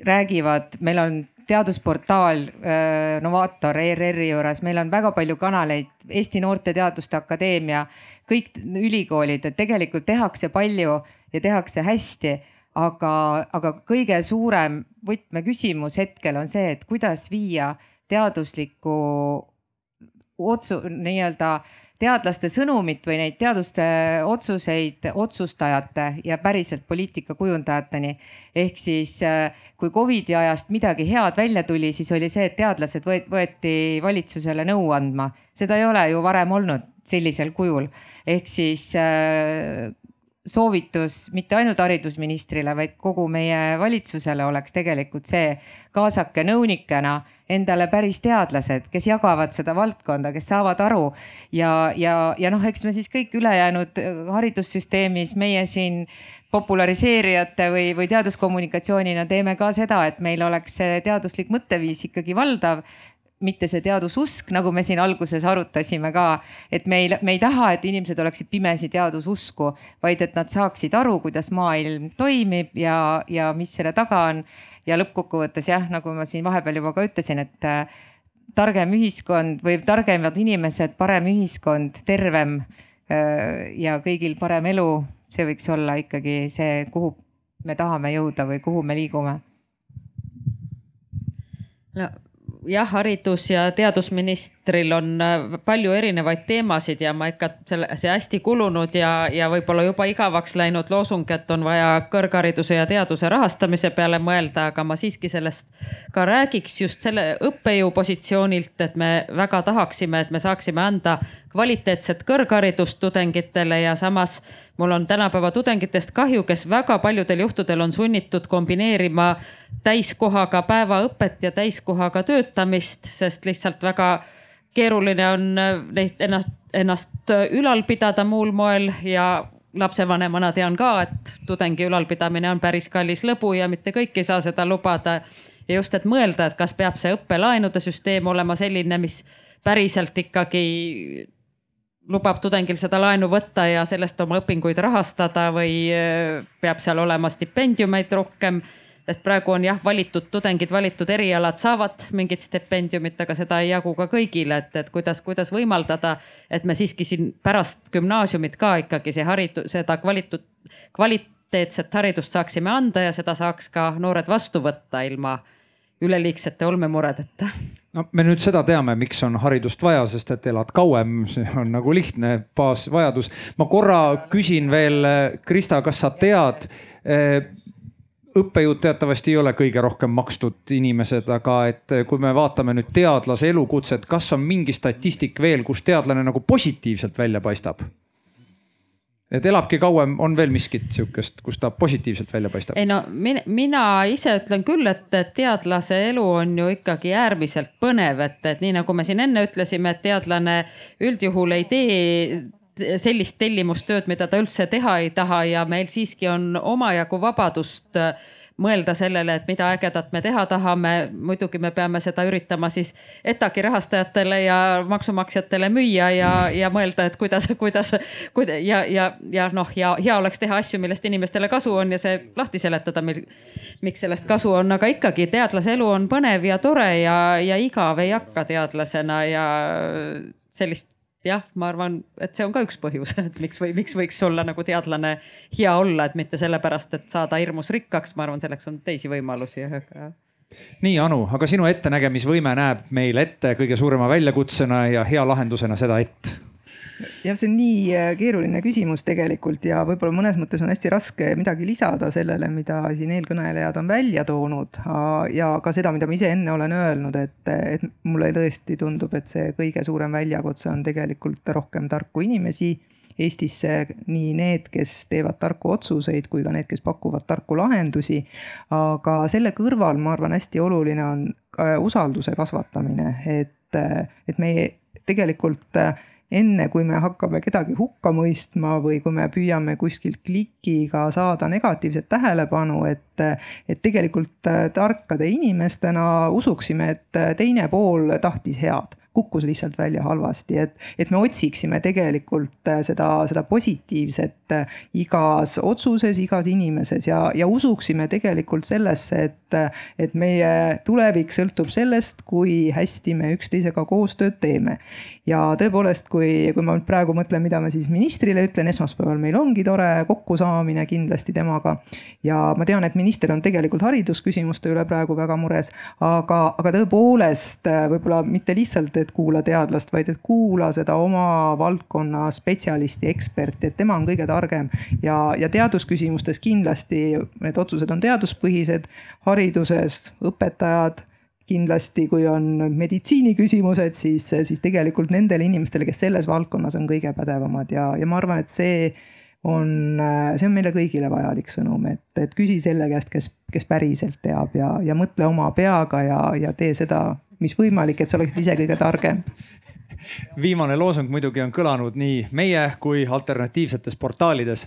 F: räägivad, meil on teadusportaal äh, Novaator ERR-i juures, meil on väga palju kanaleid, Eesti Noorte Teaduste Akadeemia, kõik ülikoolid, et tegelikult tehakse palju ja tehakse hästi aga, aga kõige suurem võtmeküsimus hetkel on see, et kuidas viia teaduslikku otsu, nii-öelda teadlaste sõnumit või neid teaduste otsuseid otsustajate ja päriselt poliitika kujundajateni. ehk siis äh, kui Covidi ajast midagi head välja tuli, siis oli see, et teadlased võeti valitsusele nõu andma. seda ei ole ju varem olnud sellisel kujul. ehk siis äh, soovitus mitte ainult haridusministrile, vaid kogu meie valitsusele oleks tegelikult see, kaasake nõunikena endale päris teadlased, kes jagavad seda valdkonda, kes saavad aru. ja, ja, ja noh, eks me siis kõik ülejäänud haridussüsteemis, meie siin populariseerijate või, või teaduskommunikatsioonina teeme ka seda, et meil oleks see teaduslik mõtteviis ikkagi valdav mitte see teadususk, nagu me siin alguses arutasime ka, et me ei, me ei taha, et inimesed oleksid pimesi teadususku, vaid et nad saaksid aru, kuidas maailm toimib ja, ja mis selle taga on. ja lõppkokkuvõttes jah, nagu ma siin vahepeal juba ka ütlesin, et äh, targem ühiskond või targemad inimesed, parem ühiskond, tervem äh, ja kõigil parem elu, see võiks olla ikkagi see, kuhu me tahame jõuda või kuhu me liigume.
D: no jah, haridus- ja teadusministril on äh, palju erinevaid teemasid ja ma ikka selle, see hästi kulunud ja, ja võib-olla juba igavaks läinud loosung, et on vaja kõrghariduse ja teaduse rahastamise peale mõelda, aga ma siiski sellest ka räägiks just selle õppejõu positsioonilt, et me väga tahaksime, et me saaksime anda kvaliteetset kõrgharidust tudengitele ja samas mul on tänapäeva tudengitest kahju, kes väga paljudel juhtudel on sunnitud kombineerima täiskohaga päevaõpet ja täiskohaga töötamist, sest lihtsalt väga keeruline on neid ennast, ennast ülal pidada muul moel ja lapsevanemana tean ka, et tudengi ülalpidamine on päris kallis lõbu ja mitte kõik ei saa seda lubada. ja just, et mõelda, et kas peab see õppelaenude süsteem olema selline, mis päriselt ikkagi lubab tudengil seda laenu võtta ja sellest oma õpinguid rahastada või äh, peab seal olema stipendiumeid rohkem. sest praegu on jah, valitud tudengid, valitud erialad saavad mingit stipendiumit, aga seda ei jagu ka kõigile, et, et kuidas, kuidas võimaldada, et me siiski siin pärast gümnaasiumit ka ikkagi see haridus, seda kvalitud, kvaliteetset haridust saaksime anda ja seda saaks ka noored vastu võtta ilma üleliigsete olmemuredeta
B: no me nüüd seda teame, miks on haridust vaja, sest et elad kauem, see on nagu lihtne baasvajadus. ma korra küsin veel, Krista, kas sa tead? Eh, õppejõud teatavasti ei ole kõige rohkem makstud inimesed, aga et kui me vaatame nüüd teadlase elukutset, kas on mingi statistik veel, kus teadlane nagu positiivselt välja paistab? Et elabki kauem, on veel miskit sihukest, kus ta positiivselt välja paistab?
D: ei no mina, mina ise ütlen küll, et teadlase elu on ju ikkagi äärmiselt põnev, et, et nii nagu me siin enne ütlesime, et teadlane üldjuhul ei tee sellist tellimustööd, mida ta üldse teha ei taha ja meil siiski on omajagu vabadust äh, mõelda sellele, et mida ägedat me teha tahame. muidugi me peame seda üritama siis ETAG-i rahastajatele ja maksumaksjatele müüa ja, ja mõelda, et kuidas, kuidas, kuidas ja, ja, ja noh, ja hea oleks teha asju, millest inimestele kasu on ja see lahti seletada, miks sellest kasu on, aga ikkagi teadlase elu on põnev ja tore ja, ja igav ei hakka teadlasena ja sellist jah, ma arvan, et see on ka üks põhjus, et miks või miks võiks olla nagu teadlane hea olla, et mitte sellepärast, et saada hirmus rikkaks, ma arvan, selleks on teisi võimalusi,
B: nii, Anu, aga sinu ettenägemisvõime näeb meil ette kõige suurema väljakutsena ja hea lahendusena seda, et
C: jah, see on nii äh, keeruline küsimus tegelikult ja võib-olla mõnes mõttes on hästi raske midagi lisada sellele, mida siin eelkõnelejad on välja toonud. ja ka seda, mida ma ise enne olen öelnud, et, et mulle tõesti tundub, et see kõige suurem väljakutse on tegelikult rohkem tarku inimesi Eestisse nii need, kes teevad tarku otsuseid, kui ka need, kes pakuvad tarku lahendusi. aga selle kõrval, ma arvan, hästi oluline on usalduse kasvatamine, et, et meie tegelikult enne kui me hakkame kedagi hukka mõistma või kui me püüame kuskilt klikiga saada negatiivset tähelepanu, et, et tegelikult tarkade inimestena usuksime, et teine pool tahtis head kukkus lihtsalt välja halvasti, et, et me otsiksime tegelikult äh, seda, seda positiivset äh, igas otsuses, igas inimeses ja, ja usuksime tegelikult sellesse, et, et meie tulevik sõltub sellest, kui hästi me üksteisega koostööd teeme. Ja tõepoolest, kui, kui ma nüüd praegu mõtlen, mida ma siis ministrile ütlen, esmaspäeval meil ongi tore kokkusaamine kindlasti temaga. ja ma tean, et minister on tegelikult haridusküsimuste üle praegu väga mures, aga, aga tõepoolest äh, võib-olla mitte lihtsalt, et kuula teadlast, vaid et kuula seda oma valdkonna spetsialisti, eksperti, et tema on kõige targem. ja, ja teadusküsimustes kindlasti need otsused on teaduspõhised, hariduses õpetajad kindlasti, kui on meditsiiniküsimused, siis, siis tegelikult nendele inimestele, kes selles valdkonnas on kõige pädevamad ja, ja ma arvan, et see on, see on meile kõigile vajalik sõnum, et, et küsi selle käest, kes, kes päriselt teab ja, ja mõtle oma peaga ja, ja tee seda mis võimalik, et sa oleksid ise kõige targem
B: viimane loosung muidugi on kõlanud nii meie kui alternatiivsetes portaalides.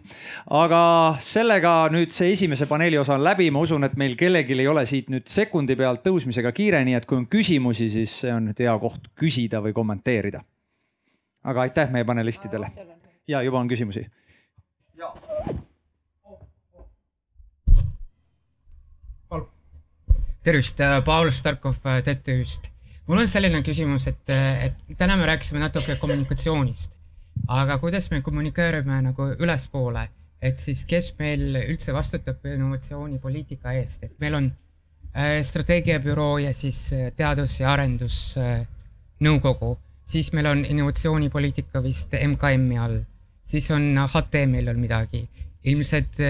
B: aga sellega nüüd see esimese paneeli osa on läbi, ma usun, et meil kellelgi ei ole siit nüüd sekundi pealt tõusmisega kiire, nii et kui on küsimusi, siis see on nüüd hea koht küsida või kommenteerida. aga aitäh meie panelistidele. ja juba on küsimusi.
K: tervist, äh, Paul Starkov TTÜ-st. Mul on selline küsimus, et, äh, et täna me rääkisime natuke kommunikatsioonist, aga kuidas me kommunikeerime nagu ülespoole, et siis kes meil üldse vastutab innovatsioonipoliitika eest, et meil on strateegiabüroo ja siis teadus- ja arendusnõukogu, siis meil on innovatsioonipoliitika vist MKM-i all, siis on HTM-il on midagi, ilmselt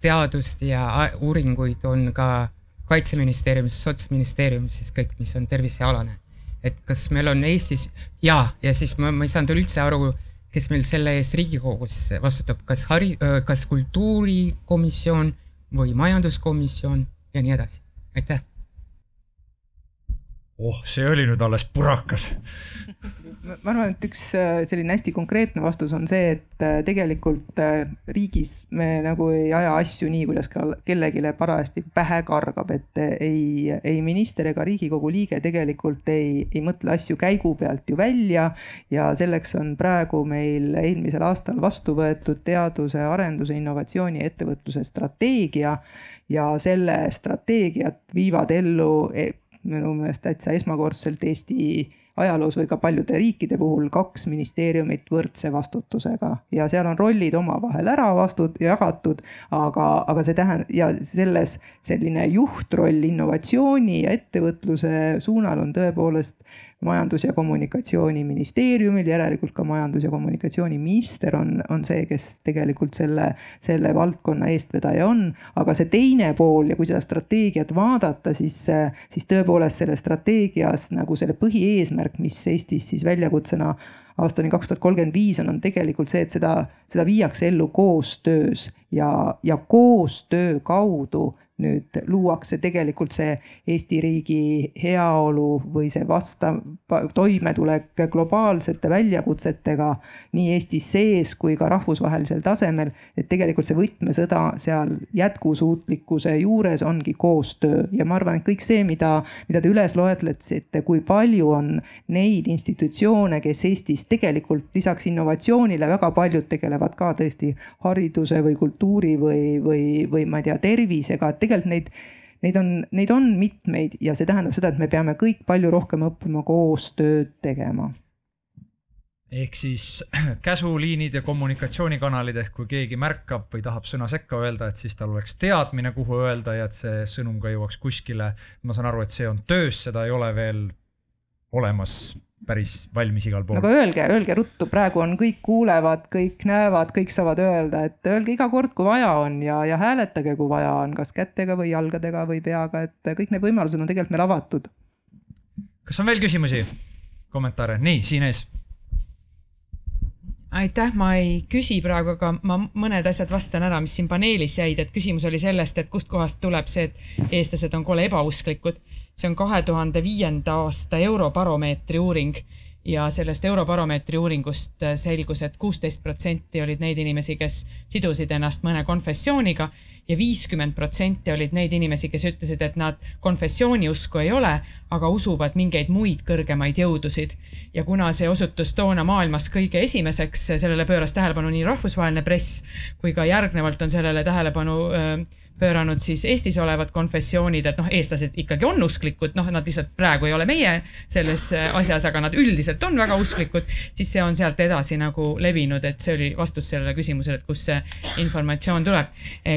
K: teadust ja uuringuid on ka kaitseministeeriumis, sotsministeeriumis siis kõik, mis on tervisealane. et kas meil on Eestis ja, ja siis ma, ma ei saanud üldse aru kes meil selle eest Riigikogus vastutab, kas hari-, kas kultuurikomisjon või majanduskomisjon ja nii edasi, aitäh.
L: Oh, see oli nüüd alles purakas
C: ma arvan, et üks äh, selline hästi konkreetne vastus on see, et äh, tegelikult äh, riigis me nagu ei aja asju nii, kuidas kellelegi parajasti pähe kargab, et ei, ei minister ega Riigikogu liige tegelikult ei, ei mõtle asju käigu pealt ju välja. ja selleks on praegu meil eelmisel aastal vastu võetud teaduse, arenduse, innovatsiooni, ettevõtluse strateegia ja selle strateegiat viivad ellu minu meelest täitsa esmakordselt Eesti ajaloos või ka paljude riikide puhul kaks ministeeriumit võrdse vastutusega. Ja seal on rollid omavahel ära vastud, jagatud, aga, aga see tähendab ja selles selline juhtroll innovatsiooni ja ettevõtluse suunal on tõepoolest majandus- ja kommunikatsiooniministeeriumil, järelikult ka majandus- ja kommunikatsiooniminister on, on see, kes tegelikult selle, selle valdkonna eestvedaja on. aga see teine pool ja kui seda strateegiat vaadata, siis, siis tõepoolest selles strateegias nagu selle põhieesmärk, mis Eestis siis väljakutsena aastani kaks tuhat kolmkümmend viis on, on tegelikult see, et seda, seda viiakse ellu koostöös ja, ja koostöö kaudu nüüd luuakse tegelikult see Eesti riigi heaolu või see vastav toimetulek globaalsete väljakutsetega nii Eestis sees kui ka rahvusvahelisel tasemel. et tegelikult see võtmesõda seal jätkusuutlikkuse juures ongi koostöö ja ma arvan, et kõik see, mida, mida te üles loetlesite, kui palju on neid institutsioone, kes Eestis tegelikult lisaks innovatsioonile väga paljud tegelevad ka tõesti hariduse või kultuuri või, või, või ma ei tea, tervisega, et tegelikult tegelikult neid, neid on, neid on mitmeid ja see tähendab seda, et me peame kõik palju rohkem õppima koostööd tegema
L: ehk siis käsuliinid ja kommunikatsioonikanalid ehk kui keegi märkab või tahab sõna sekka öelda, et siis tal oleks teadmine, kuhu öelda ja et see sõnum ka jõuaks kuskile. ma saan aru, et see on töös, seda ei ole veel olemas päris valmis igal pool.
C: aga öelge, öelge ruttu, praegu on, kõik kuulevad, kõik näevad, kõik saavad öelda, et öelge iga kord, kui vaja on ja, ja hääletage, kui vaja on, kas kätega või jalgadega või peaga, et kõik need võimalused on tegelikult meil avatud.
L: kas on veel küsimusi, kommentaare? nii, siin ees
H: aitäh, ma ei küsi praegu, aga ma mõned asjad vastan ära, mis siin paneelis jäid, et küsimus oli sellest, et kustkohast tuleb see, et eestlased on kole ebausklikud see on kahe tuhande viienda aasta Eurobaromeetri uuring ja sellest Eurobaromeetri uuringust äh, selgus et, et kuusteist protsenti olid neid inimesi, kes sidusid ennast mõne konfessiooniga ja viiskümmend protsenti olid neid inimesi, kes ütlesid, et nad konfessiooniusku ei ole, aga usuvad mingeid muid kõrgemaid jõudusid. ja kuna see osutus toona maailmas kõige esimeseks, sellele pööras tähelepanu nii rahvusvaheline press kui ka järgnevalt on sellele tähelepanu äh, pööranud siis Eestis olevad konfessioonid, et noh, eestlased ikkagi on usklikud, noh, nad lihtsalt praegu ei ole meie selles asjas, aga nad üldiselt on väga usklikud, siis see on sealt edasi nagu levinud, et see oli vastus sellele küsimusele, et kust see informatsioon tuleb.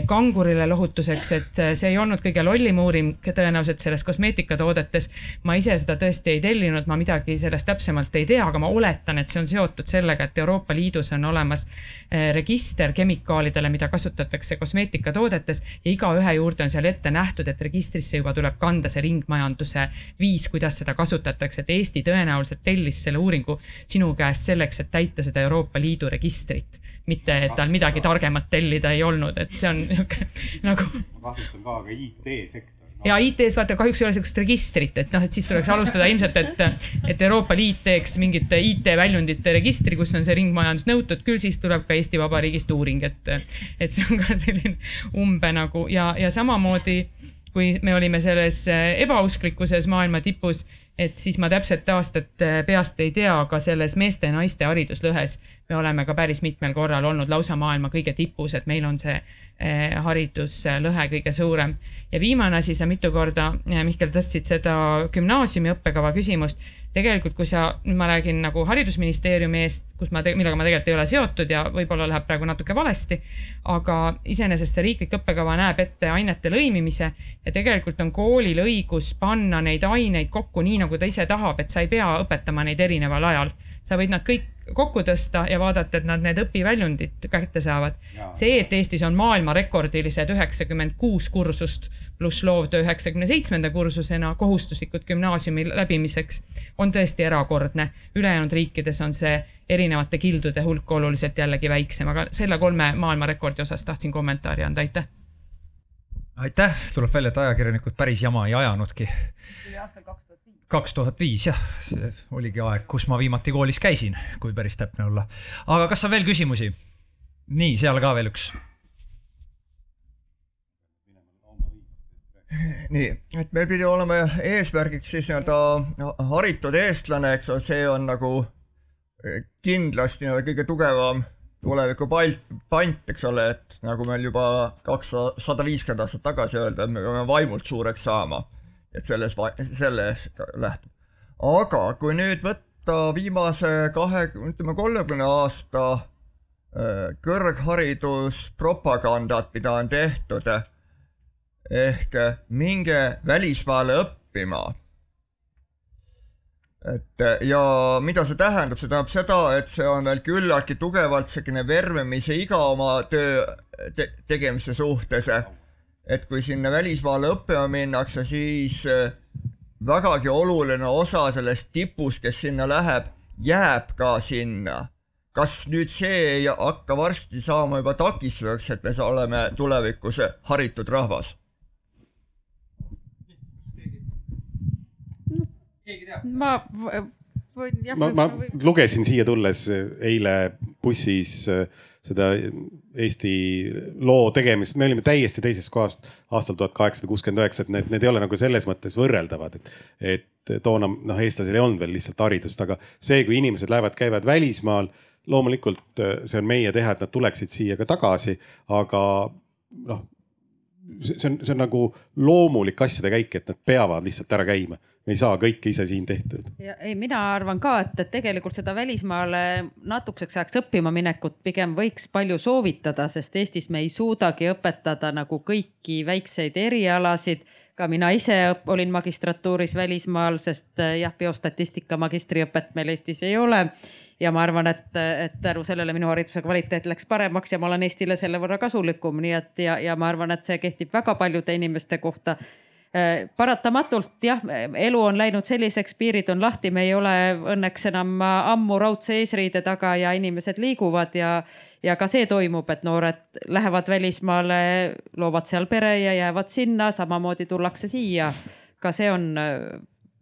H: kangurile lohutuseks, et see ei olnud kõige lollim uuring tõenäoliselt selles kosmeetikatoodetes. ma ise seda tõesti ei tellinud, ma midagi sellest täpsemalt ei tea, aga ma oletan, et see on seotud sellega, et Euroopa Liidus on olemas eh, register kemikaalidele, mida kasutatakse kosmeetikatoodetes ja igaühe juurde on seal ette nähtud, et registrisse juba tuleb kanda see ringmajanduse viis, kuidas seda kasutatakse, et Eesti tõenäoliselt tellis selle uuringu sinu käest selleks, et täita seda Euroopa Liidu registrit. mitte, et tal midagi targemat tellida ei olnud, et see on niisugune nagu.
E: ma kahtlustan ka, aga IT-sektor
H: ja IT-s vaata kahjuks ei ole sihukest registrit, et noh, et siis tuleks alustada ilmselt, et, et Euroopa Liit teeks mingite IT-väljundite registri, kus on see ringmajandus nõutud, küll siis tuleb ka Eesti Vabariigist uuring, et, et see on ka selline umbe nagu. Ja, ja samamoodi kui me olime selles ebausklikuses maailma tipus, et siis ma täpset aastat äh, peast ei tea, aga selles meeste-naiste hariduslõhes me oleme ka päris mitmel korral olnud lausa maailma kõige tipus, et meil on see äh, hariduslõhe kõige suurem. ja viimane asi, sa mitu korda, äh, Mihkel, tõstsid seda gümnaasiumi õppekava küsimust tegelikult, kui sa, nüüd ma räägin nagu haridusministeeriumi eest, kus ma, millega ma tegelikult ei ole seotud ja võib-olla läheb praegu natuke valesti. aga iseenesest see riiklik õppekava näeb ette ainete lõimimise ja tegelikult on koolil õigus panna neid aineid kokku nii, nagu ta ise tahab, et sa ei pea õpetama neid erineval ajal. sa võid nad kõik kokku tõsta ja vaadata, et nad need õpiväljundid kätte saavad. see, et Eestis on maailmarekordilised üheksakümmend kuus kursust pluss loovtöö üheksakümne seitsmenda kursusena kohustuslikud gümnaasiumi läbimiseks, on tõesti erakordne. ülejäänud riikides on see erinevate kildude hulk oluliselt jällegi väiksem, aga selle kolme maailmarekordi osas tahtsin kommentaari anda, aitäh.
B: aitäh, tuleb välja, et ajakirjanikud päris jama ei ajanudki.
C: see oli aastal kaks.
B: Kaks tuhat viis jah, see oligi aeg, kus ma viimati koolis käisin, kui päris täpne olla. aga kas on veel küsimusi? nii, seal ka veel üks
M: nii, et meil pidi olema eesmärgiks siis nii-öelda haritud eestlane, eks ole, see on nagu eh, kindlasti nii-öelda kõige tugevam tuleviku palt, pant, eks ole, et nagu meil juba kakssada viiskümmend aastat tagasi öelda, et me peame vaimult suureks saama. Et selles, sellest lähtub. aga kui nüüd võtta viimase kahe, ütleme kolmekümne aasta eh, kõrgharidudspropagandat, mida on tehtud ehk äh, minge välismaale õppima. et äh, ja mida see tähendab, see tähendab seda, et see on veel küllaltki tugevalt selline vervemise iga oma töö te tegemise suhtes. Et kui sinna välismaale õppima minnakse, siis äh, vägagi oluline osa sellest tipust, kes sinna läheb, jääb ka sinna kas nüüd see ei hakka varsti saama juba takistuseks, et me oleme tulevikus haritud rahvas?
D: ma võin jah.
E: ma, ma lugesin siia tulles eile bussis äh, seda Eesti loo tegemist, me olime täiesti teisest kohast aastal tuhat kaheksasada kuuskümmend üheksa, et need, need ei ole nagu selles mõttes võrreldavad, et. et toona noh, eestlasel ei olnud veel lihtsalt haridust, aga see, kui inimesed lähevad, käivad välismaal, loomulikult äh, see on meie teha, et nad tuleksid siia ka tagasi, aga noh see on, see on nagu loomulik asjade käik, et nad peavad lihtsalt ära käima me ei saa kõike ise siin tehtud.
D: ja ei, mina arvan ka, et, et tegelikult seda välismaale natukeseks ajaks õppima minekut pigem võiks palju soovitada, sest Eestis me ei suudagi õpetada nagu kõiki väikseid erialasid. Ka mina ise olin magistratuuris välismaal, sest jah, biostatistika magistriõpet meil Eestis ei ole. ja ma arvan, et, et tänu sellele minu hariduse kvaliteet läks paremaks ja ma olen Eestile selle võrra kasulikum, nii et ja, ja ma arvan, et see kehtib väga paljude inimeste kohta paratamatult jah, elu on läinud selliseks, piirid on lahti, me ei ole õnneks enam ammu raudse eesriide taga ja inimesed liiguvad ja, ja ka see toimub, et noored lähevad välismaale, loovad seal pere ja jäävad sinna, samamoodi tullakse siia. ka see on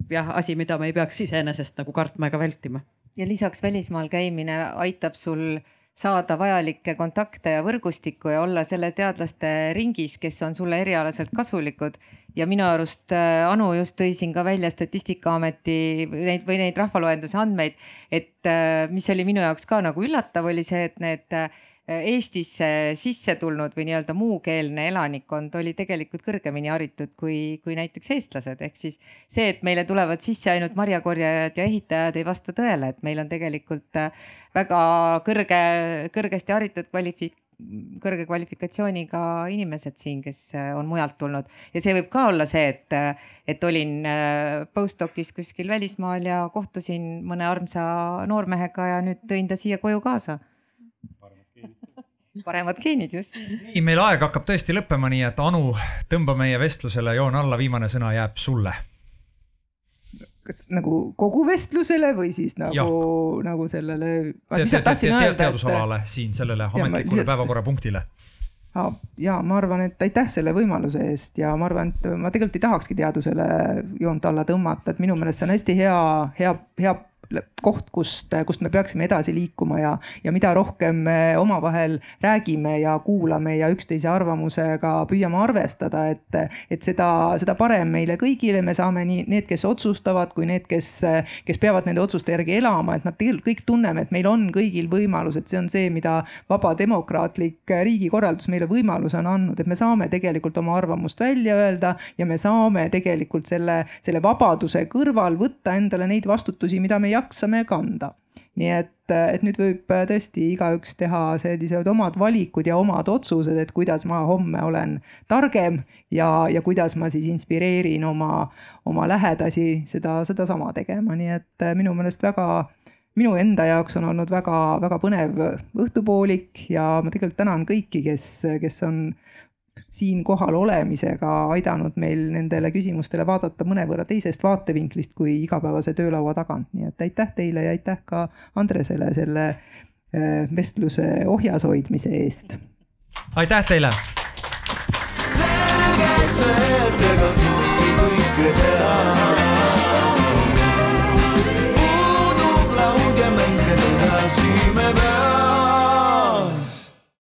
D: jah, asi, mida me ei peaks iseenesest nagu kartma ega vältima.
F: ja lisaks välismaal käimine aitab sul saada vajalikke kontakte ja võrgustikku ja olla selle teadlaste ringis, kes on sulle erialaselt kasulikud. ja minu arust äh, Anu just tõi siin ka välja Statistikaameti neid või neid rahvaloenduse andmeid, et äh, mis oli minu jaoks ka nagu üllatav, oli see, et need äh, Eestisse sisse tulnud või nii-öelda muukeelne elanikkond oli tegelikult kõrgemini haritud kui, kui näiteks eestlased, ehk siis see, et meile tulevad sisse ainult marjakorjajad ja ehitajad, ei vasta tõele, et meil on tegelikult äh, väga kõrge, kõrgesti haritud kvalifik-, kõrge kvalifikatsiooniga inimesed siin, kes äh, on mujalt tulnud. Ja see võib ka olla see, et, äh, et olin postdoc'is kuskil välismaal ja kohtusin mõne armsa noormehega ja nüüd tõin ta siia koju kaasa paremad geenid just.
B: nii, meil aeg hakkab tõesti lõppema, nii et Anu, tõmba meie vestlusele joon alla, viimane sõna jääb sulle.
C: kas nagu kogu vestlusele või siis nagu, nagu sellele
B: te,. Te, te, te, teadusalale et... siin sellele ametlikule lihtsalt... päevakorrapunktile
C: ja ma arvan, et aitäh selle võimaluse eest ja ma arvan, et ma tegelikult ei tahakski teadusele joont alla tõmmata, et minu meelest see on hästi hea, hea, hea koht, kust, kust me peaksime edasi liikuma ja, ja mida rohkem me omavahel räägime ja kuulame ja üksteise arvamusega püüame arvestada, et, et seda, seda parem meile kõigile, me saame nii need, kes otsustavad, kui need, kes, kes peavad nende otsuste järgi elama, et nad tegelikult kõik tunneme, et meil on kõigil võimalus, et see on see, mida vaba demokraatlik riigikorraldus meile võimaluse on andnud, et me saame tegelikult oma arvamust välja öelda ja me saame tegelikult selle, selle vabaduse kõrval võtta endale neid vastutusi, mida me jaksame kanda. Nii et, et nüüd võib tõesti igaüks teha sellised omad valikud ja omad otsused, et kuidas ma homme olen targem ja, ja kuidas ma siis inspireerin oma, oma lähedasi seda, sedasama tegema, nii et minu meelest väga minu enda jaoks on olnud väga-väga põnev õhtupoolik ja ma tegelikult tänan kõiki, kes, kes on siin kohal olemisega aidanud meil nendele küsimustele vaadata mõnevõrra teisest vaatevinklist kui igapäevase töölaua tagant, nii et aitäh teile ja aitäh ka Andresele selle äh, vestluse ohjas hoidmise eest.
L: aitäh teile.
A: selge see, et ega kõike kõike teha